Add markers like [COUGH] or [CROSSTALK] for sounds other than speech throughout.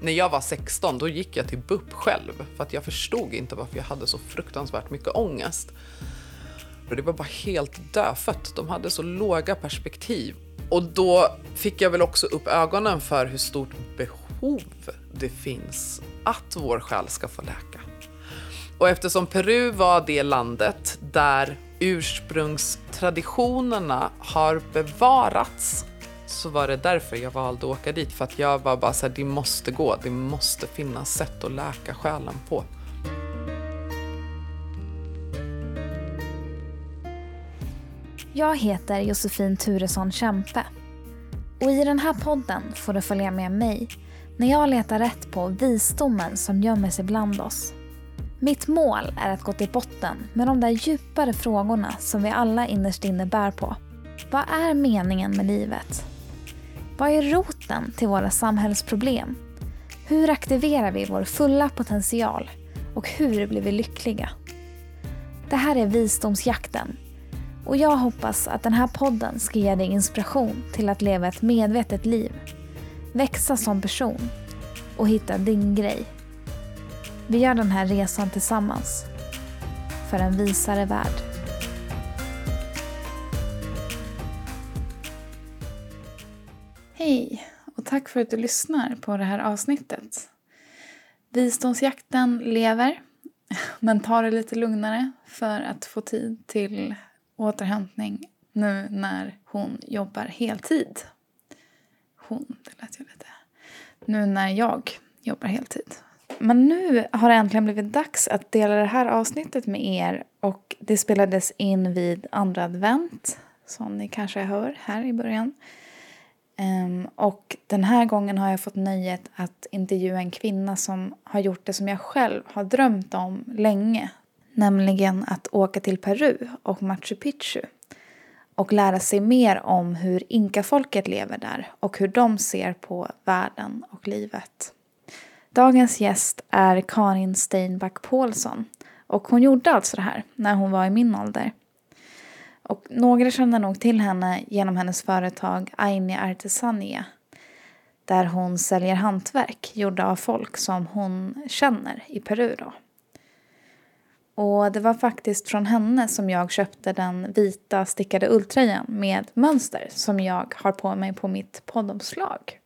När jag var 16 då gick jag till BUP själv för att jag förstod inte varför jag hade så fruktansvärt mycket ångest. Och det var bara helt dödfött. De hade så låga perspektiv. Och då fick jag väl också upp ögonen för hur stort behov det finns att vår själ ska få läka. Och eftersom Peru var det landet där ursprungstraditionerna har bevarats så var det därför jag valde att åka dit. För att jag var bara så här, det måste gå. Det måste finnas sätt att läka själen på. Jag heter Josefin Turesson Kämpe. Och i den här podden får du följa med mig när jag letar rätt på visdomen som gömmer sig bland oss. Mitt mål är att gå till botten med de där djupare frågorna som vi alla innerst inne bär på. Vad är meningen med livet? Vad är roten till våra samhällsproblem? Hur aktiverar vi vår fulla potential? Och hur blir vi lyckliga? Det här är Visdomsjakten och jag hoppas att den här podden ska ge dig inspiration till att leva ett medvetet liv, växa som person och hitta din grej. Vi gör den här resan tillsammans för en visare värld. Hej och tack för att du lyssnar på det här avsnittet. Visdomsjakten lever, [LAUGHS] men ta det lite lugnare för att få tid till återhämtning nu när hon jobbar heltid. Hon, det lät ju lite. Nu när jag jobbar heltid. Men nu har det äntligen blivit dags att dela det här avsnittet med er och det spelades in vid andra advent som ni kanske hör här i början. Um, och den här gången har jag fått nöjet att intervjua en kvinna som har gjort det som jag själv har drömt om länge. Nämligen att åka till Peru och Machu Picchu och lära sig mer om hur inkafolket lever där och hur de ser på världen och livet. Dagens gäst är Karin Steinback Paulsson och hon gjorde alltså det här när hon var i min ålder. Och några känner nog till henne genom hennes företag Aini Artesania där hon säljer hantverk gjorda av folk som hon känner i Peru. Då. Och det var faktiskt från henne som jag köpte den vita stickade ulltröjan med mönster som jag har på mig på mitt poddomslag.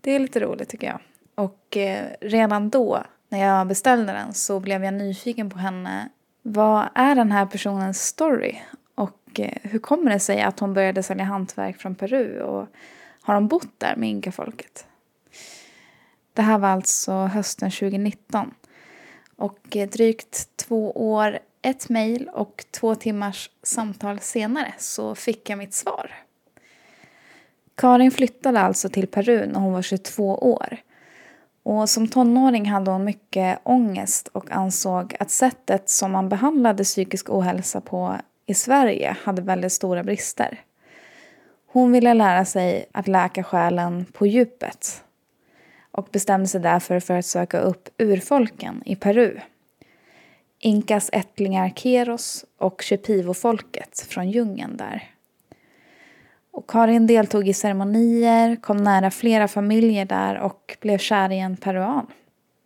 Det är lite roligt tycker jag. Och eh, redan då, när jag beställde den, så blev jag nyfiken på henne. Vad är den här personens story? Och hur kommer det sig att hon började sälja hantverk från Peru? Och har hon bott där med inkafolket? Det här var alltså hösten 2019. Och eh, drygt två år, ett mejl och två timmars samtal senare så fick jag mitt svar. Karin flyttade alltså till Peru när hon var 22 år. Och som tonåring hade hon mycket ångest och ansåg att sättet som man behandlade psykisk ohälsa på i Sverige hade väldigt stora brister. Hon ville lära sig att läka själen på djupet och bestämde sig därför för att söka upp urfolken i Peru. Inkas ättlingar Keros och Shipivo-folket från djungeln där. Och Karin deltog i ceremonier, kom nära flera familjer där och blev kär i en peruan.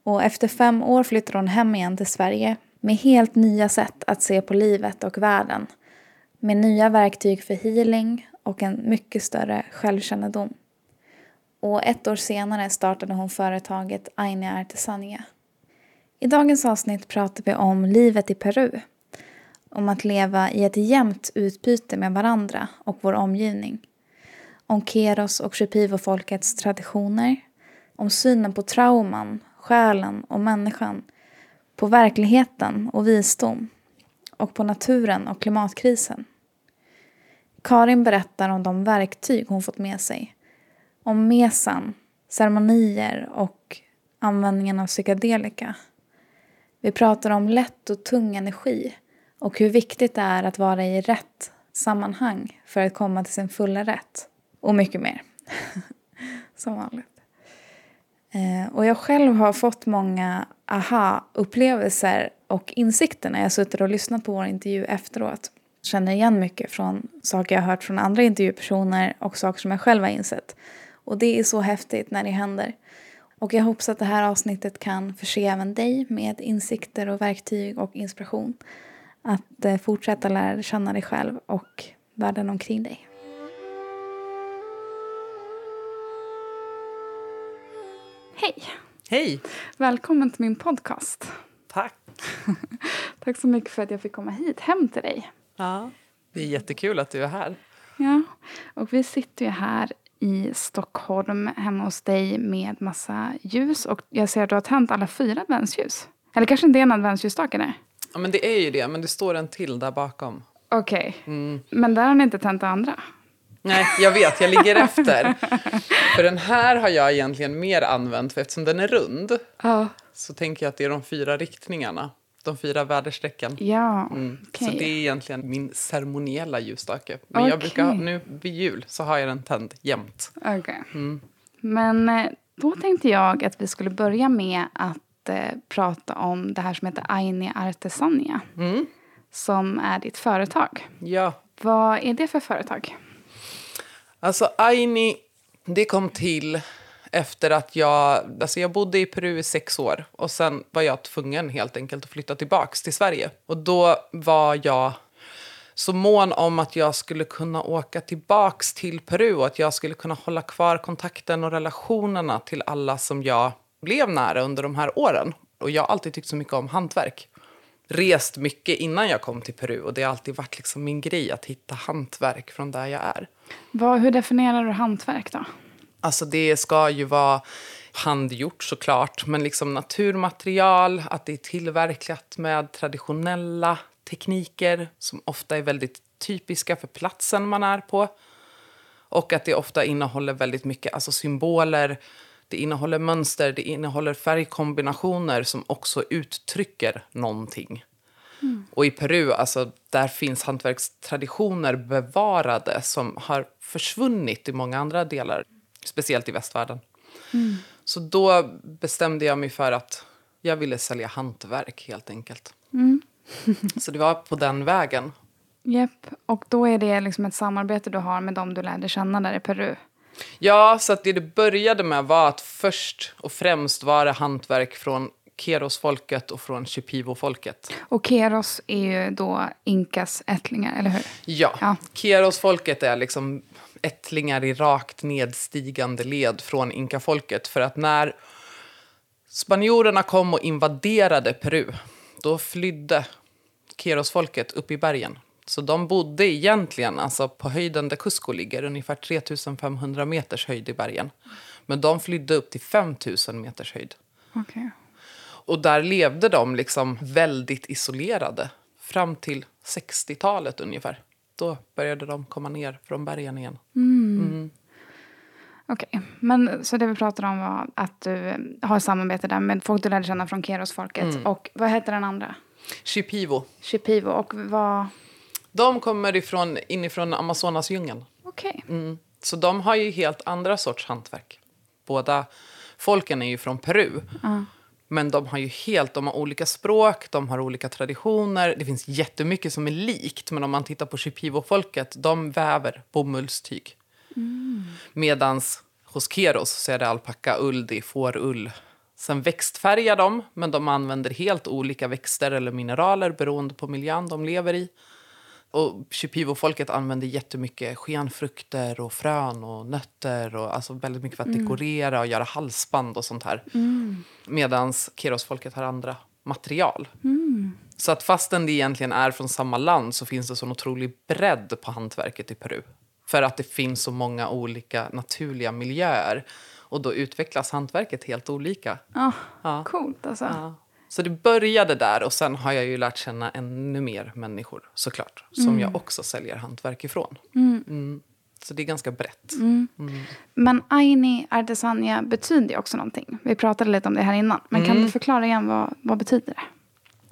Och efter fem år flyttade hon hem igen till Sverige med helt nya sätt att se på livet och världen. Med nya verktyg för healing och en mycket större självkännedom. Och ett år senare startade hon företaget Aine Artesania. I dagens avsnitt pratar vi om livet i Peru. Om att leva i ett jämnt utbyte med varandra och vår omgivning. Om Keros och Shipivo-folkets traditioner. Om synen på trauman, själen och människan. På verkligheten och visdom. Och på naturen och klimatkrisen. Karin berättar om de verktyg hon fått med sig om mesan, ceremonier och användningen av psykedelika. Vi pratar om lätt och tung energi och hur viktigt det är att vara i rätt sammanhang för att komma till sin fulla rätt. Och mycket mer. [LAUGHS] Som vanligt. Eh, och jag själv har fått många aha-upplevelser och insikter när jag suttit och lyssnat på vår intervju efteråt. Jag känner igen mycket från saker jag har hört från andra intervjupersoner och saker som jag själv har insett. Och det är så häftigt när det händer. Och jag hoppas att det här avsnittet kan förse även dig med insikter och verktyg och inspiration att eh, fortsätta lära känna dig själv och världen omkring dig. Hej! Hej! Välkommen till min podcast. Tack! [LAUGHS] Tack så mycket för att jag fick komma hit, hem till dig. Ja. Det är jättekul att du är här. Ja, och vi sitter ju här i Stockholm hemma hos dig med massa ljus. Och jag ser att du har tänt alla fyra adventsljus. Eller kanske inte en adventsljusstake? Ja, men det är ju det, men det står en till där bakom. Okej, okay. men där har ni inte tänt det andra? Nej, jag vet, jag ligger efter. För den här har jag egentligen mer använt, för eftersom den är rund ja. så tänker jag att det är de fyra riktningarna. De fyra väderstrecken. Ja, mm. okay. Så det är egentligen min ceremoniella ljusstake. Men okay. jag brukar, nu vid jul så har jag den tänd jämt. Okay. Mm. Men eh, då tänkte jag att vi skulle börja med att eh, prata om det här som heter Aini Artesania. Mm. Som är ditt företag. Ja. Vad är det för företag? Alltså Aini, det kom till efter att jag, alltså jag bodde i Peru i sex år och sen var jag tvungen helt enkelt att flytta tillbaka till Sverige. Och då var jag så mån om att jag skulle kunna åka tillbaka till Peru och att jag skulle kunna hålla kvar kontakten och relationerna till alla som jag blev nära under de här åren. Och jag har alltid tyckt så mycket om hantverk. Rest mycket innan jag kom till Peru och det har alltid varit liksom min grej att hitta hantverk från där jag är. Vad, hur definierar du hantverk då? Alltså det ska ju vara handgjort såklart, men liksom naturmaterial, att det är tillverkat med traditionella tekniker som ofta är väldigt typiska för platsen man är på. Och att det ofta innehåller väldigt mycket alltså symboler, det innehåller mönster, det innehåller färgkombinationer som också uttrycker någonting. Mm. Och i Peru, alltså, där finns hantverkstraditioner bevarade som har försvunnit i många andra delar speciellt i västvärlden. Mm. Så då bestämde jag mig för att jag ville sälja hantverk helt enkelt. Mm. [LAUGHS] så det var på den vägen. Japp, och då är det liksom ett samarbete du har med dem du lärde känna där i Peru? Ja, så att det det började med var att först och främst var det hantverk från Keros-folket och från Shipivo-folket. Och Keros är ju då Inkas ättlingar, eller hur? Ja, ja. Keros-folket är liksom ättlingar i rakt nedstigande led från inkafolket. För att när spanjorerna kom och invaderade Peru, då flydde Keros-folket upp i bergen. Så de bodde egentligen alltså på höjden där Cusco ligger, ungefär 3500 meters höjd i bergen. Men de flydde upp till 5000 meters höjd. Okay. Och där levde de liksom väldigt isolerade fram till 60-talet ungefär då började de komma ner från bergen igen. Mm. Mm. Okej, okay. men så det vi pratade om var att du har samarbete där med folk du lärde känna från Keros-folket. Mm. Och vad heter den andra? Shipivo. Shipivo. Och vad? De kommer ifrån, inifrån Amazonasdjungeln. Okej. Okay. Mm. Så de har ju helt andra sorts hantverk. Båda folken är ju från Peru. Uh. Men de har ju helt, de har olika språk, de har olika traditioner. Det finns jättemycket som är likt, men om man tittar på Shipivo-folket, de väver bomullstyg. Mm. Medans hos Keros så är det alpacka, ull, det är fårull. Sen växtfärgar de, men de använder helt olika växter eller mineraler beroende på miljön de lever i. Och Shipivo-folket använder jättemycket skenfrukter och frön och nötter och alltså väldigt mycket för att mm. dekorera och göra halsband och sånt här. Mm. Medan Keros-folket har andra material. Mm. Så att fastän det egentligen är från samma land så finns det sån otrolig bredd på hantverket i Peru. För att det finns så många olika naturliga miljöer. Och då utvecklas hantverket helt olika. Oh, ja. Coolt alltså. Ja. Så det började där och sen har jag ju lärt känna ännu mer människor såklart. Som mm. jag också säljer hantverk ifrån. Mm. Mm. Så det är ganska brett. Mm. Mm. Men Aini Artesania betyder också någonting. Vi pratade lite om det här innan. Men kan du förklara igen vad, vad betyder det?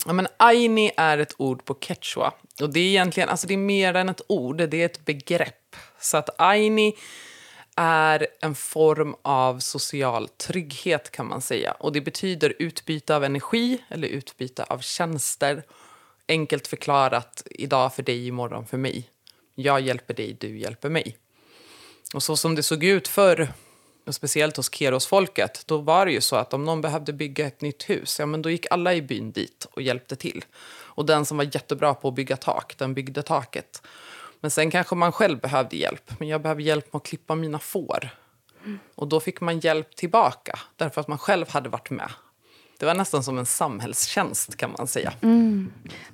Ja, men Aini är ett ord på quechua. Och det är egentligen, alltså det är mer än ett ord, det är ett begrepp. Så att Aini är en form av social trygghet kan man säga. Och det betyder utbyte av energi eller utbyte av tjänster. Enkelt förklarat, idag för dig, imorgon för mig. Jag hjälper dig, du hjälper mig. Och så som det såg ut förr speciellt hos Kerosfolket, då var det ju så att om någon behövde bygga ett nytt hus, ja men då gick alla i byn dit och hjälpte till. Och den som var jättebra på att bygga tak, den byggde taket. Men sen kanske man själv behövde hjälp. Men jag behöver hjälp med att klippa mina får. Och då fick man hjälp tillbaka, därför att man själv hade varit med. Det var nästan som en samhällstjänst kan man säga.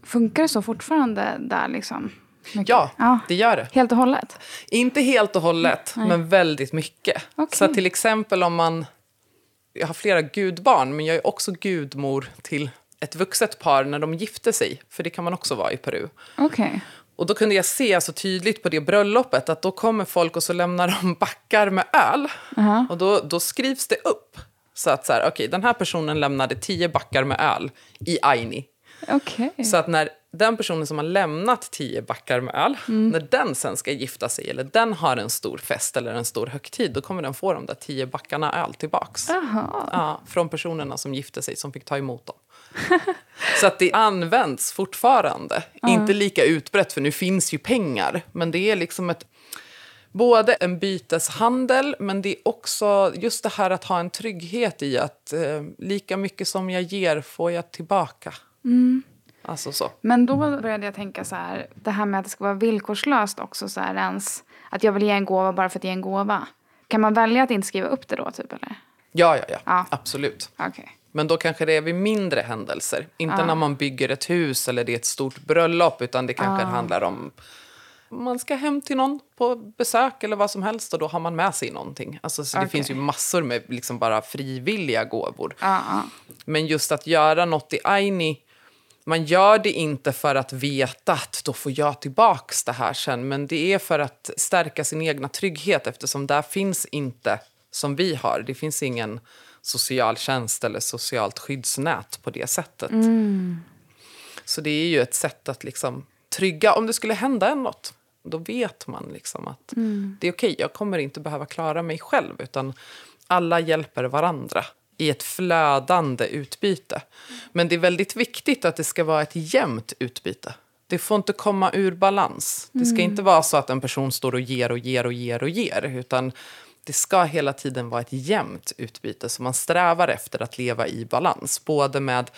Funkar det så fortfarande där liksom? Ja, ja, det gör det. Helt och hållet? Inte helt och hållet, men väldigt mycket. Okej. Så till exempel om man... Jag har flera gudbarn, men jag är också gudmor till ett vuxet par när de gifte sig. För det kan man också vara i Peru. Okej. Och då kunde jag se så tydligt på det bröllopet att då kommer folk och så lämnar de [LAUGHS] backar med öl. Och då, då skrivs det upp. Så att så här, okej, den här personen lämnade tio backar med öl i Aini. Okej. Så att när den personen som har lämnat tio backar med öl, när den sen ska gifta sig eller den har en stor fest eller en stor högtid, då kommer den få de där tio backarna öl tillbaks. Ja, från personerna som gifte sig, som fick ta emot dem. [LAUGHS] Så att det används fortfarande. Inte lika utbrett, för nu finns ju pengar. Men det är liksom ett... Både en byteshandel, men det är också just det här att ha en trygghet i att eh, lika mycket som jag ger får jag tillbaka. Alltså så. Men då började jag tänka så här, det här med att det ska vara villkorslöst också så här ens, att jag vill ge en gåva bara för att ge en gåva. Kan man välja att inte skriva upp det då typ eller? Ja, ja, ja, Ja. absolut. Okej. Men då kanske det är vid mindre händelser. Inte när man bygger ett hus eller det är ett stort bröllop. Utan det kanske handlar om man ska hem till någon på besök eller vad som helst. Och då har man med sig någonting. Alltså, så det Okej. finns ju massor med liksom bara frivilliga gåvor. Ja, ja. Men just att göra något i Aini. Man gör det inte för att veta att då får jag tillbaks det här sen. Men det är för att stärka sin egna trygghet eftersom där finns inte som vi har. Det finns ingen socialtjänst eller socialt skyddsnät på det sättet. Så det är ju ett sätt att liksom trygga. Om det skulle hända något, då vet man liksom att det är okej. jag kommer inte behöva klara mig själv. Utan alla hjälper varandra i ett flödande utbyte. Men det är väldigt viktigt att det ska vara ett jämnt utbyte. Det får inte komma ur balans. Det ska inte vara så att en person står och ger och ger och ger och ger. Utan det ska hela tiden vara ett jämnt utbyte. Så man strävar efter att leva i balans. Både med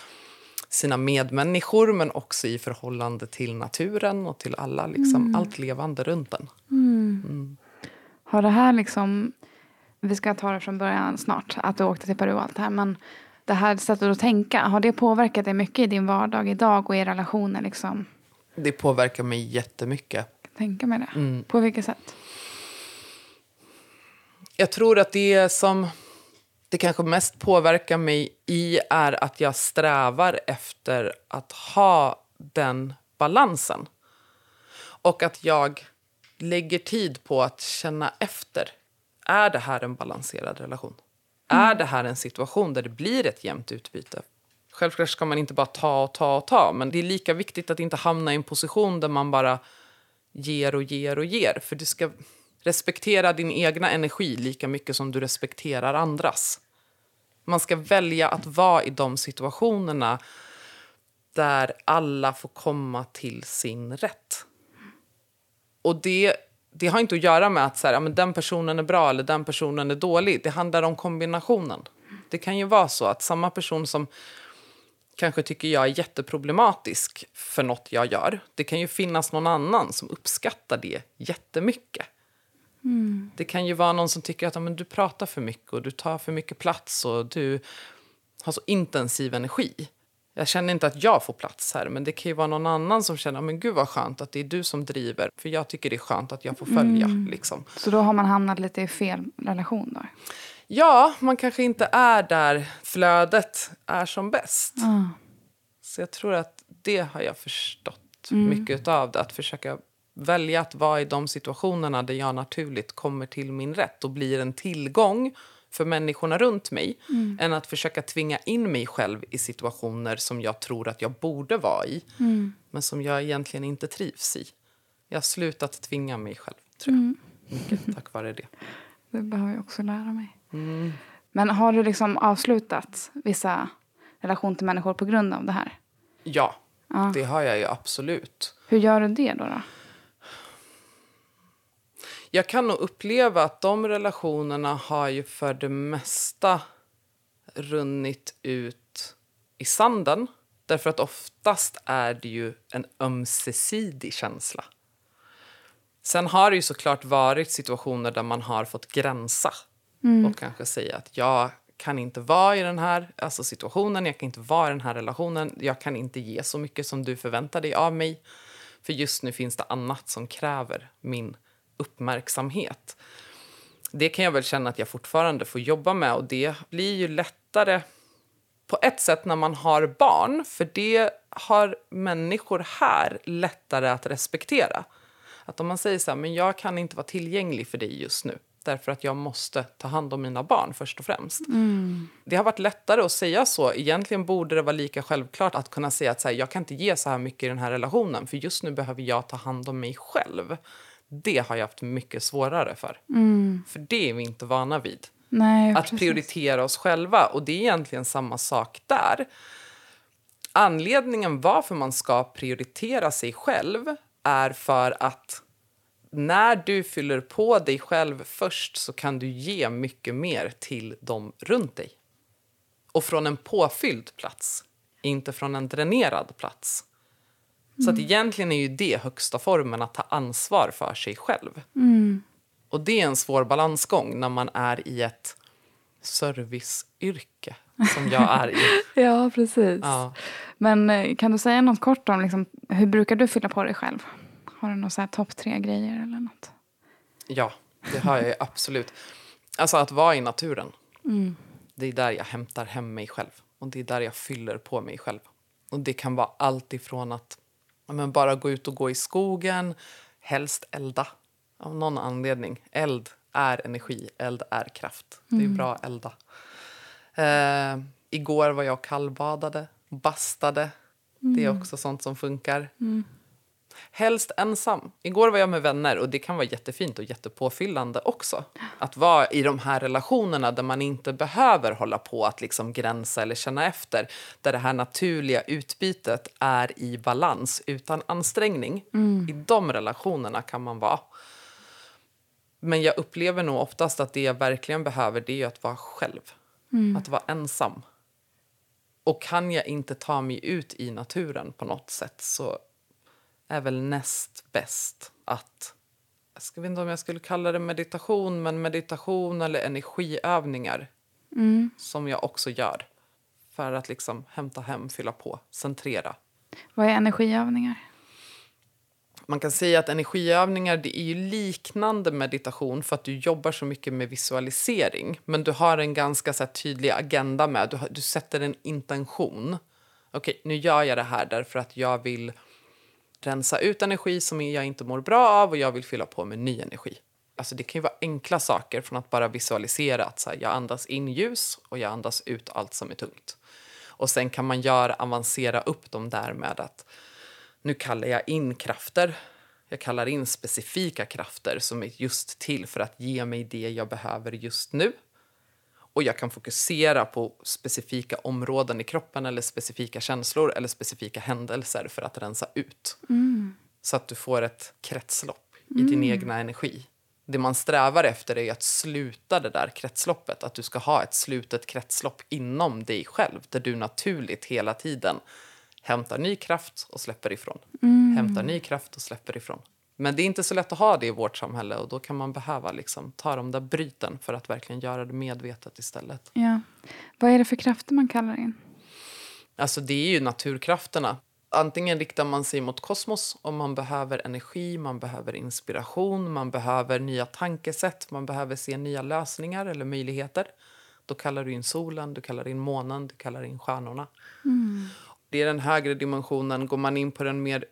sina medmänniskor men också i förhållande till naturen och till alla, liksom, allt levande runt en. Har det här liksom, vi ska ta det från början snart, att du åkte till Peru och allt det här. Men det här sättet att tänka, har det påverkat dig mycket i din vardag idag och i relationer liksom? Det påverkar mig jättemycket. Tänka mig det. På vilket sätt? Jag tror att det som det kanske mest påverkar mig i är att jag strävar efter att ha den balansen. Och att jag lägger tid på att känna efter. Är det här en balanserad relation? Är det här en situation där det blir ett jämnt utbyte? Självklart ska man inte bara ta och ta och ta, men det är lika viktigt att inte hamna i en position där man bara ger och ger och ger. För du ska respektera din egna energi lika mycket som du respekterar andras. Man ska välja att vara i de situationerna där alla får komma till sin rätt. Och det, det har inte att göra med att så här, ja, men den personen är bra eller den personen är dålig. Det handlar om kombinationen. Det kan ju vara så att samma person som kanske tycker jag är jätteproblematisk för något jag gör. Det kan ju finnas någon annan som uppskattar det jättemycket. Det kan ju vara någon som tycker att men du pratar för mycket och du tar för mycket plats och du har så intensiv energi. Jag känner inte att jag får plats här, men det kan ju vara någon annan som känner men gud vad skönt att det är du som driver. För jag tycker det är skönt att jag får följa. Liksom. Så då har man hamnat lite i fel relation då? Ja, man kanske inte är där flödet är som bäst. Så jag tror att det har jag förstått mycket av det. Att försöka välja att vara i de situationerna där jag naturligt kommer till min rätt och blir en tillgång för människorna runt mig än att försöka tvinga in mig själv i situationer som jag tror att jag borde vara i men som jag egentligen inte trivs i. Jag har slutat tvinga mig själv, tror jag. Mycket tack vare det. [LAUGHS] Det behöver jag också lära mig. Men har du liksom avslutat vissa relationer till människor på grund av det här? Ja, det har jag ju absolut. Hur gör du det då? då? Jag kan nog uppleva att de relationerna har ju för det mesta runnit ut i sanden. Därför att oftast är det ju en ömsesidig känsla. Sen har det ju såklart varit situationer där man har fått gränsa och kanske säga att jag kan inte vara i den här alltså situationen, jag kan inte vara i den här relationen, jag kan inte ge så mycket som du förväntar dig av mig. För just nu finns det annat som kräver min uppmärksamhet. Det kan jag väl känna att jag fortfarande får jobba med och det blir ju lättare på ett sätt när man har barn, för det har människor här lättare att respektera. Att om man säger så här, men jag kan inte vara tillgänglig för dig just nu därför att jag måste ta hand om mina barn först och främst. Det har varit lättare att säga så. Egentligen borde det vara lika självklart att kunna säga att så här, jag kan inte ge så här mycket i den här relationen för just nu behöver jag ta hand om mig själv. Det har jag haft mycket svårare för. För det är vi inte vana vid. Nej, Att precis. prioritera oss själva. Och det är egentligen samma sak där. Anledningen varför man ska prioritera sig själv är för att när du fyller på dig själv först så kan du ge mycket mer till dem runt dig. Och från en påfylld plats, inte från en dränerad plats. Så att egentligen är ju det högsta formen att ta ansvar för sig själv. Och det är en svår balansgång när man är i ett serviceyrke som jag är i. [LAUGHS] Ja, precis. Ja. Men eh, kan du säga något kort om liksom, hur brukar du fylla på dig själv? Har du några topp tre grejer eller något? Ja, det har jag absolut. Alltså att vara i naturen. Det är där jag hämtar hem mig själv. Och det är där jag fyller på mig själv. Och det kan vara allt ifrån att men bara gå ut och gå i skogen, helst elda. Av någon anledning. Eld är energi, eld är kraft. Det är bra att elda. Eh, igår var jag kallbadade, bastade. Det är också sånt som funkar. Helst ensam. Igår var jag med vänner och det kan vara jättefint och jättepåfyllande också. Att vara i de här relationerna där man inte behöver hålla på att liksom gränsa eller känna efter. Där det här naturliga utbytet är i balans utan ansträngning. I de relationerna kan man vara. Men jag upplever nog oftast att det jag verkligen behöver det är att vara själv. Att vara ensam. Och kan jag inte ta mig ut i naturen på något sätt så är väl näst bäst att... Jag ska inte om jag skulle kalla det meditation, men meditation eller energiövningar som jag också gör för att liksom hämta hem, fylla på, centrera. Vad är energiövningar? Man kan säga att energiövningar det är ju liknande meditation för att du jobbar så mycket med visualisering. Men du har en ganska så tydlig agenda med. Du, du sätter en intention. Okej, nu gör jag det här därför att jag vill rensa ut energi som jag inte mår bra av och jag vill fylla på med ny energi. Alltså det kan ju vara enkla saker från att bara visualisera att så här, jag andas in ljus och jag andas ut allt som är tungt. Och sen kan man göra, avancera upp dem där med att nu kallar jag in krafter. Jag kallar in specifika krafter som är just till för att ge mig det jag behöver just nu. Och jag kan fokusera på specifika områden i kroppen eller specifika känslor eller specifika händelser för att rensa ut. Så att du får ett kretslopp i din egna energi. Det man strävar efter är att sluta det där kretsloppet. Att du ska ha ett slutet kretslopp inom dig själv där du naturligt hela tiden hämtar ny kraft och släpper ifrån. Hämtar ny kraft och släpper ifrån. Men det är inte så lätt att ha det i vårt samhälle och då kan man behöva liksom ta de där bryten för att verkligen göra det medvetet istället. Ja. Vad är det för krafter man kallar in? Alltså det är ju naturkrafterna. Antingen riktar man sig mot kosmos om man behöver energi, man behöver inspiration, man behöver nya tankesätt, man behöver se nya lösningar eller möjligheter. Då kallar du in solen, du kallar in månen, du kallar in stjärnorna. Det är den högre dimensionen. Går man in på den mer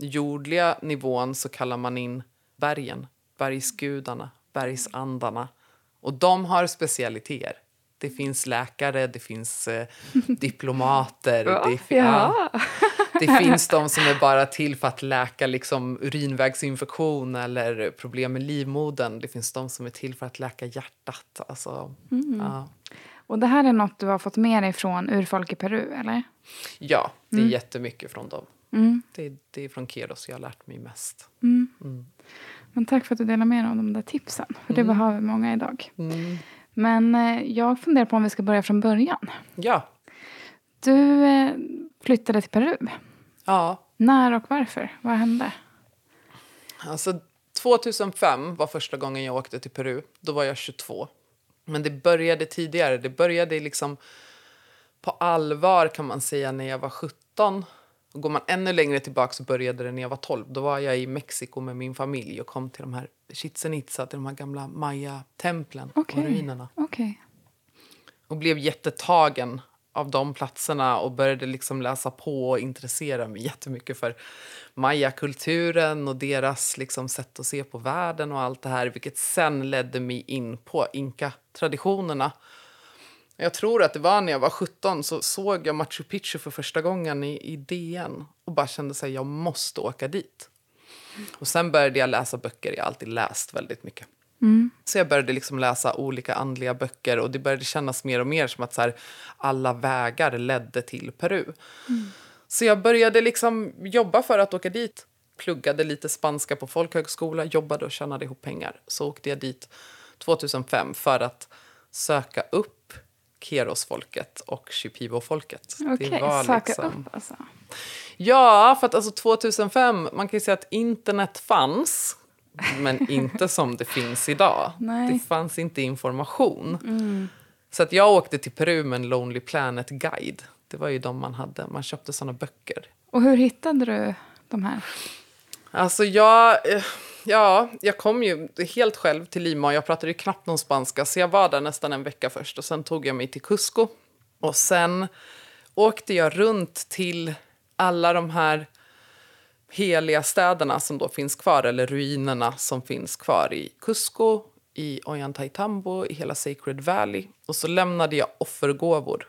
jordliga nivån så kallar man in bergen, bergsgudarna, bergsandarna. Och de har specialiteter. Det finns läkare, det finns eh, [LAUGHS] diplomater. det, fi- ja. det [LAUGHS] finns de som är bara till för att läka liksom, urinvägsinfektion eller problem med livmodern. Det finns de som är till för att läka hjärtat. Alltså, ja. Och det här är något du har fått med dig från urfolk i Peru, eller? ja, det är jättemycket från dem. Det, det är från Keros jag har lärt mig mest. Men tack för att du delar med dig av de där tipsen. För det Mm. behöver många idag. Mm. Men eh, jag funderar på om vi ska börja från början. Ja. Du eh, flyttade till Peru. ja, När och varför? Vad hände? alltså 2005 var första gången jag åkte till Peru. Då var jag 22. Men det började tidigare. Det började liksom på allvar kan man säga när jag var 17. Och går man ännu längre tillbaka så började det när jag var 12. Då var jag i Mexiko med min familj och kom till de här Chichen Itza, till de här gamla maya-templen Okej. och ruinerna. Okej. Och blev jättetagen av de platserna och började liksom läsa på och intressera mig jättemycket för mayakulturen och deras liksom sätt att se på världen och allt det här, vilket sen ledde mig in på inka-traditionerna. Jag tror att det var när jag var 17 så såg jag Machu Picchu för första gången i, i DN och bara kände att jag måste åka dit. Och sen började jag läsa böcker, jag har alltid läst väldigt mycket. Så jag började liksom läsa olika andliga böcker och det började kännas mer och mer som att så här, alla vägar ledde till Peru. Så jag började liksom jobba för att åka dit. Pluggade lite spanska på folkhögskola, jobbade och tjänade ihop pengar. Så åkte jag dit 2005 för att söka upp Keros-folket och Shipibo-folket. Okej, var söka liksom- upp alltså. Ja, för att alltså 2005, man kan ju säga att internet fanns, men [LAUGHS] inte som det finns idag. Nej. Det fanns inte information. Så att jag åkte till Peru med en Lonely Planet-guide. Det var ju de man hade. Man köpte såna böcker. Och hur hittade du de här? Alltså jag, eh, ja, jag kom ju helt själv till Lima och jag pratade ju knappt någon spanska så jag var där nästan en vecka först och sen tog jag mig till Cusco. Och sen åkte jag runt till alla de här heliga städerna som då finns kvar, eller ruinerna som finns kvar i Cusco, i Ollantaytambo, i hela Sacred Valley. Och så lämnade jag offergåvor.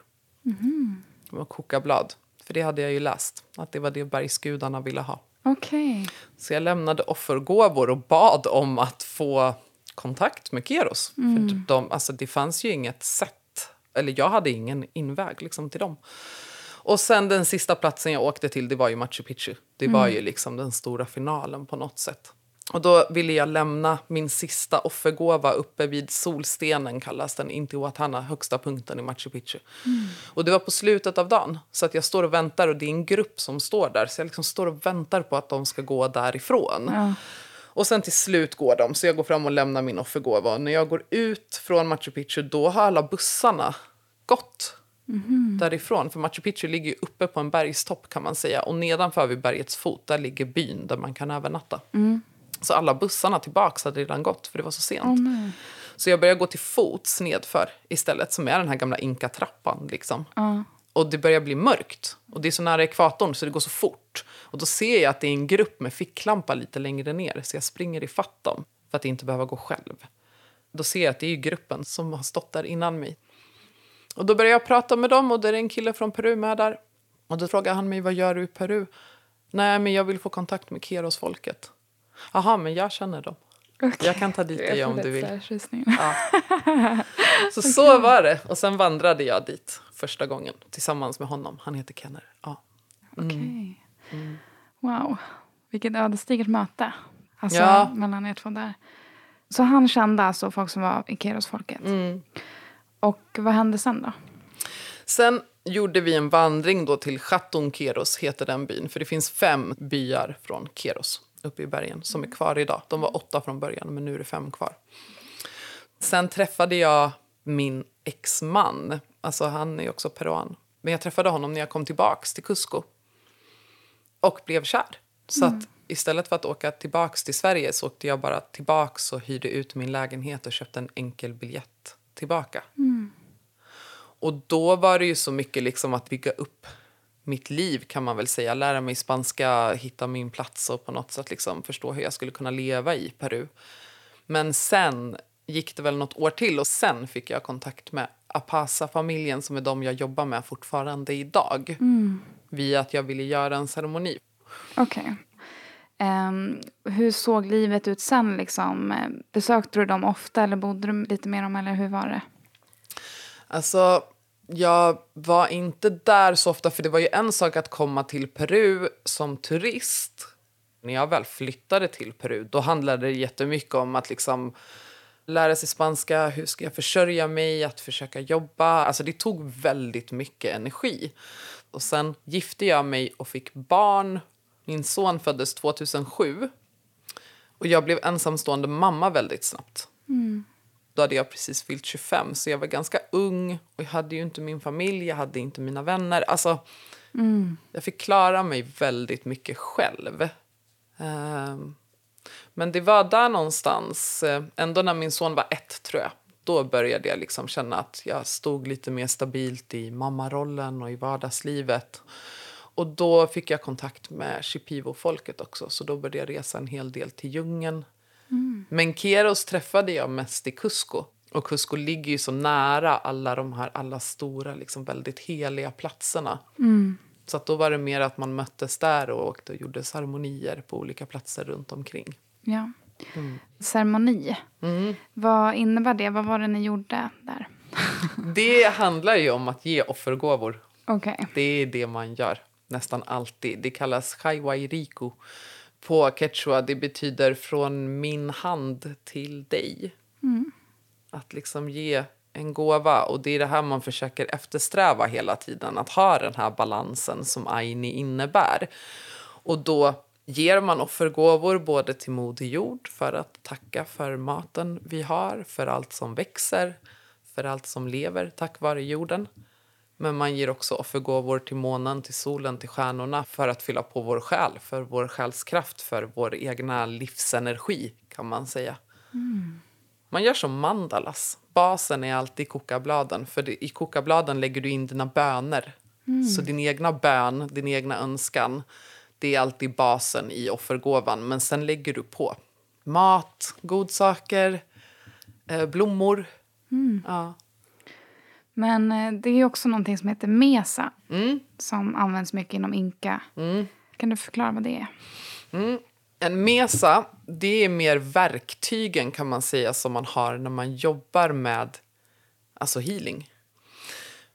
Det var kokablad, för det hade jag ju läst, att det var det bergsgudarna ville ha. Okej. Så jag lämnade offergåvor och bad om att få kontakt med Keros. För de, alltså, det fanns ju inget sätt, eller jag hade ingen inväg liksom, till dem. Och sen den sista platsen jag åkte till, det var ju Machu Picchu. Det var ju liksom den stora finalen på något sätt. Och då ville jag lämna min sista offergåva uppe vid solstenen, kallas den, Intihuatana, högsta punkten i Machu Picchu. Och det var på slutet av dagen, så att jag står och väntar och det är en grupp som står där. Så jag liksom står och väntar på att de ska gå därifrån. Ja. Och sen till slut går de, så jag går fram och lämnar min offergåva. Och när jag går ut från Machu Picchu, då har alla bussarna gått därifrån. För Machu Picchu ligger uppe på en bergstopp kan man säga. Och nedanför vid bergets fot, där ligger byn där man kan övernatta. Så alla bussarna tillbaks hade redan gått, för det var så sent. Nej. Så jag börjar gå till fots nedför istället, som är den här gamla inka-trappan. Liksom. Ja. Och det börjar bli mörkt. Och det är så nära ekvatorn så det går så fort. Och då ser jag att det är en grupp med ficklampa lite längre ner. Så jag springer i dem för att inte behöva gå själv. Då ser jag att det är gruppen som har stått där innan mig. Och då börjar jag prata med dem och det är en kille från Peru med där. Och då frågar han mig, vad gör du i Peru? Nej, men jag vill få kontakt med Keros-folket. Jaha, men jag känner dem. Okej. Jag kan ta dit dig om du vill. Ja. [LAUGHS] Så så var det. Och sen vandrade jag dit första gången tillsammans med honom. Han heter Kenner. Ja. Okej. Mm. Wow. Vilket ödesdigert möte. Alltså Ja. mellan er två där. Så han kände alltså folk som var i Keros-folket. Mm. Och vad hände sen då? Sen gjorde vi en vandring då till Chatun Keros, heter den byn. För det finns fem byar från Keros uppe i bergen som är kvar idag. De var åtta från början, men nu är det fem kvar. Sen träffade jag min exman. Alltså han är också peruan. Men jag träffade honom när jag kom tillbaks till Cusco. Och blev kär. Så att istället för att åka tillbaks till Sverige så åkte jag bara tillbaks och hyrde ut min lägenhet och köpte en enkel biljett tillbaka. Och då var det ju så mycket liksom att bygga upp mitt liv kan man väl säga. Lära mig spanska, hitta min plats och på något sätt liksom förstå hur jag skulle kunna leva i Peru. Men sen gick det väl något år till och sen fick jag kontakt med Apasa-familjen som är de jag jobbar med fortfarande idag. Via att jag ville göra en ceremoni. Okej. Ehm, hur såg livet ut sen? Liksom? Besökte du dem ofta eller bodde du lite med dem? Eller hur var det? Alltså, jag var inte där så ofta, för det var ju en sak att komma till Peru som turist När jag väl flyttade till Peru då handlade det jättemycket om att liksom lära sig spanska, hur ska jag försörja mig, att försöka jobba. Alltså det tog väldigt mycket energi. Och sen gifte jag mig och fick barn. Min son föddes 2007. Och jag blev ensamstående mamma väldigt snabbt. Mm. Då hade jag precis fyllt 25, så jag var ganska ung. Och jag hade ju inte min familj, jag hade inte mina vänner. Alltså, mm. Jag fick klara mig väldigt mycket själv. Um, men det var där någonstans, eh, ändå när min son var ett tror jag, då började jag liksom känna att jag stod lite mer stabilt i mammarollen och i vardagslivet. Och då fick jag kontakt med Shipivo-folket också, så då började jag resa en hel del till djungeln. Mm. Men Keros träffade jag mest i Cusco. Och Cusco ligger ju så nära alla de här alla stora, liksom väldigt heliga platserna. Mm. Så att då var det mer att man möttes där och åkte och gjorde ceremonier på olika platser runt omkring. Ja. Mm. Ceremoni. Mm. Vad innebär det? Vad var det ni gjorde där? [LAUGHS] det handlar ju om att ge offergåvor. Okay. Det är det man gör nästan alltid. Det kallas chaiwairiku på quechua. Det betyder från min hand till dig. Mm. Att liksom ge en gåva. Och det är det här man försöker eftersträva hela tiden. Att ha den här balansen som aini innebär. Och då ger man offergåvor både till Moder Jord för att tacka för maten vi har, för allt som växer, för allt som lever tack vare jorden. Men man ger också offergåvor till månen, till solen, till stjärnorna för att fylla på vår själ, för vår själskraft, för vår egna livsenergi kan man säga. Mm. Man gör som mandalas. Basen är alltid kokabladen, för i kokabladen lägger du in dina böner. Mm. Så din egna bön, din egna önskan, det är alltid basen i offergåvan. Men sen lägger du på mat, godsaker, eh, blommor. Mm. Ja. Men eh, det är också någonting som heter mesa mm. som används mycket inom inka. Mm. Kan du förklara vad det är? Mm. En mesa det är mer verktygen kan man säga som man har när man jobbar med alltså healing.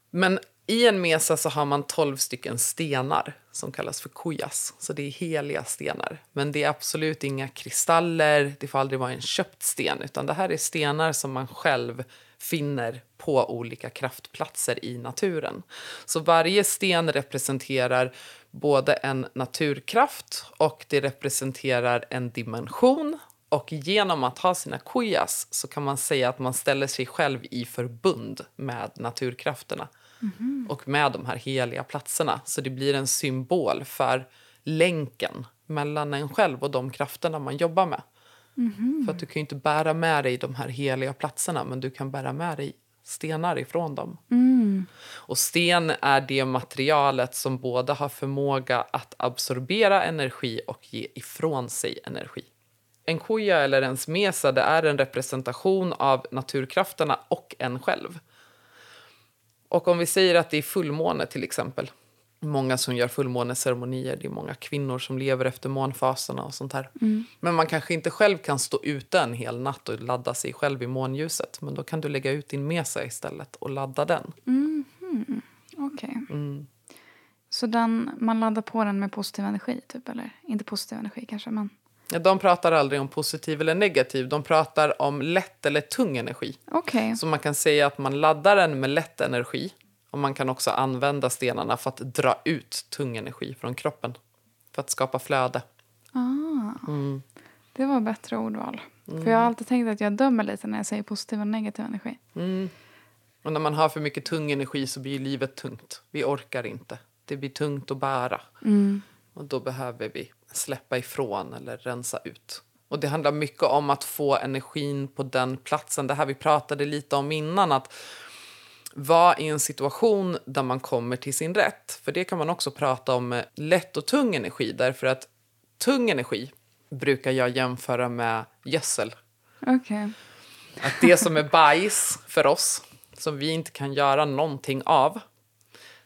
Men i en mesa så har man tolv stycken stenar som kallas för kujas. Så det är heliga stenar. Men det är absolut inga kristaller, det får aldrig vara en köpt sten. Utan det här är stenar som man själv finner på olika kraftplatser i naturen. Så varje sten representerar både en naturkraft och det representerar en dimension. Och genom att ha sina kujas så kan man säga att man ställer sig själv i förbund med naturkrafterna mm. och med de här heliga platserna. Så det blir en symbol för länken mellan en själv och de krafterna man jobbar med. Mm. För att du kan inte bära med dig de här heliga platserna men du kan bära med dig stenar ifrån dem. Mm. Och sten är det materialet som både har förmåga att absorbera energi och ge ifrån sig energi. En kuja eller en smesa det är en representation av naturkrafterna och en själv. Och om vi säger att det är fullmåne till exempel många som gör fullmåneceremonier. Det är många kvinnor som lever efter månfaserna och sånt här. Mm. Men man kanske inte själv kan stå ute en hel natt och ladda sig själv i månljuset. Men då kan du lägga ut din mesa istället och ladda den. Mm. Okej. Okay. Mm. Så den, man laddar på den med positiv energi, typ? Eller inte positiv energi kanske, men... Ja, de pratar aldrig om positiv eller negativ. De pratar om lätt eller tung energi. Okay. Så man kan säga att man laddar den med lätt energi och man kan också använda stenarna för att dra ut tung energi från kroppen. För att skapa flöde. Ah, mm. Det var bättre ordval. Mm. För jag har alltid tänkt att jag dömer lite när jag säger positiv och negativ energi. Mm. Och när man har för mycket tung energi så blir livet tungt. Vi orkar inte. Det blir tungt att bära. Mm. Och då behöver vi släppa ifrån eller rensa ut. Och det handlar mycket om att få energin på den platsen. Det här vi pratade lite om innan. att vara i en situation där man kommer till sin rätt. För det kan man också prata om lätt och tung energi. Därför att tung energi brukar jag jämföra med gödsel. Okay. Att det som är bajs för oss, som vi inte kan göra någonting av,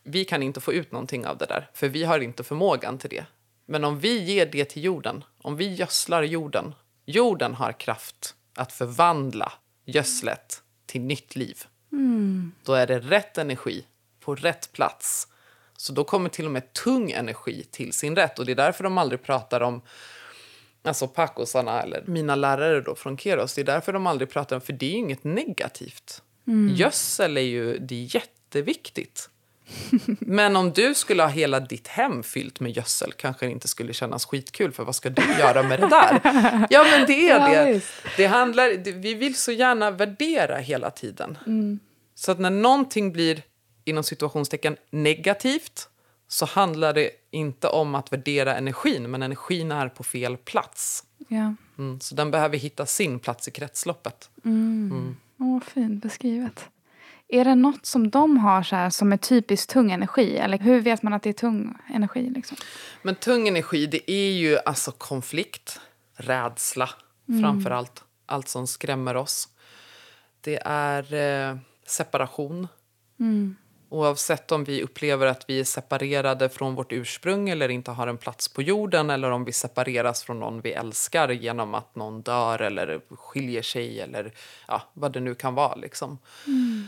vi kan inte få ut någonting av det där, för vi har inte förmågan till det. Men om vi ger det till jorden, om vi gödslar jorden, jorden har kraft att förvandla gödslet till nytt liv. Mm. Då är det rätt energi på rätt plats. Så då kommer till och med tung energi till sin rätt. Och det är därför de aldrig pratar om Alltså pacosarna eller mina lärare då från Keros. Det är därför de aldrig pratar om, för det är ju inget negativt. Mm. Gödsel är ju det är jätteviktigt. Men om du skulle ha hela ditt hem fyllt med gödsel kanske det inte skulle kännas skitkul för vad ska du göra med det där? [LAUGHS] Ja men det är det. det handlar, vi vill så gärna värdera hela tiden. Mm. Så att när någonting blir inom situationstecken negativt så handlar det inte om att värdera energin, men energin är på fel plats. Ja. Mm, så den behöver hitta sin plats i kretsloppet. Mm. Mm. Åh, fint beskrivet. Är det något som de har så här, som är typiskt tung energi? Eller hur vet man att det är tung energi? Liksom? Men tung energi, det är ju alltså konflikt, rädsla mm. framför allt. Allt som skrämmer oss. Det är eh, separation. Mm. Oavsett om vi upplever att vi är separerade från vårt ursprung eller inte har en plats på jorden eller om vi separeras från någon vi älskar genom att någon dör eller skiljer sig eller ja, vad det nu kan vara. Liksom. Mm.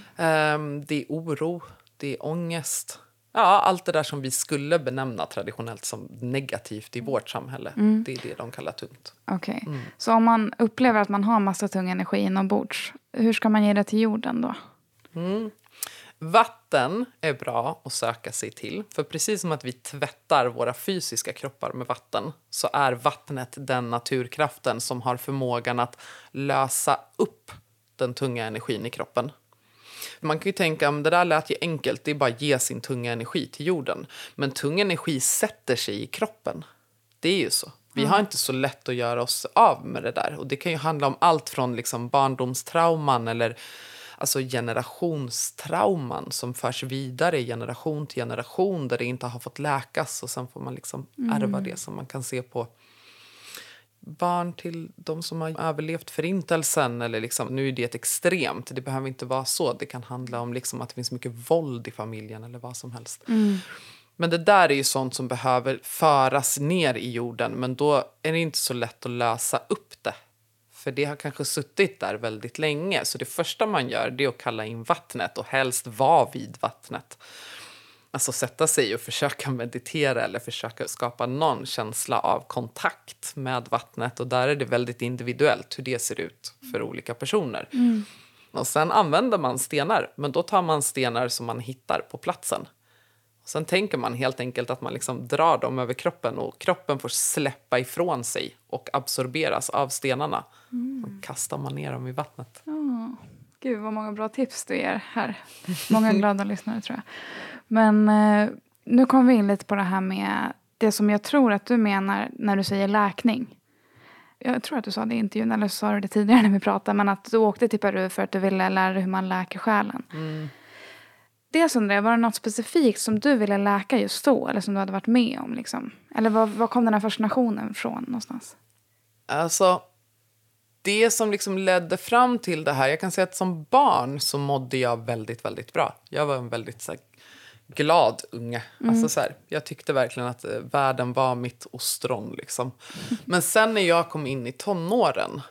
Um, det är oro, det är ångest. Ja, allt det där som vi skulle benämna traditionellt som negativt i vårt samhälle. Mm. Det är det de kallar tungt. Okay. Mm. Så om man upplever att man har massa tung energi inombords, hur ska man ge det till jorden då? Mm. Vatten är bra att söka sig till. För precis som att vi tvättar våra fysiska kroppar med vatten så är vattnet den naturkraften som har förmågan att lösa upp den tunga energin i kroppen. Man kan ju tänka att det där lät ju enkelt, det är bara att ge sin tunga energi till jorden. Men tung energi sätter sig i kroppen. Det är ju så. Vi mm. har inte så lätt att göra oss av med det där. Och Det kan ju handla om allt från liksom barndomstrauman eller alltså generationstrauman som förs vidare generation till generation där det inte har fått läkas och sen får man liksom ärva mm. det som man kan se på barn till de som har överlevt förintelsen. Eller liksom, nu är det ett extremt, det behöver inte vara så. Det kan handla om liksom att det finns mycket våld i familjen eller vad som helst. Mm. Men det där är ju sånt som behöver föras ner i jorden men då är det inte så lätt att lösa upp det för det har kanske suttit där väldigt länge. Så det första man gör är att kalla in vattnet och helst vara vid vattnet. Alltså sätta sig och försöka meditera eller försöka skapa någon känsla av kontakt med vattnet. Och där är det väldigt individuellt hur det ser ut för olika personer. Mm. Och sen använder man stenar, men då tar man stenar som man hittar på platsen. Sen tänker man helt enkelt att man liksom drar dem över kroppen och kroppen får släppa ifrån sig och absorberas av stenarna. Mm. Och kastar man ner dem i vattnet. Oh. Gud, vad många bra tips du ger här. Många [LAUGHS] glada lyssnare, tror jag. Men eh, nu kommer vi in lite på det här med det som jag tror att du menar när du säger läkning. Jag tror att du sa det i intervjun, eller sa du det tidigare när vi pratade, men att du åkte till Peru för att du ville lära dig hur man läker själen. Mm. Dels undrar jag, var det något specifikt som du ville läka just då? Eller som du hade varit med om? Liksom? Eller var, var kom den här fascinationen från någonstans? Alltså, det som liksom ledde fram till det här... Jag kan säga att som barn så mådde jag väldigt, väldigt bra. Jag var en väldigt så här, glad unge. Mm. Alltså, så här, jag tyckte verkligen att eh, världen var mitt ostron. Liksom. Men sen när jag kom in i tonåren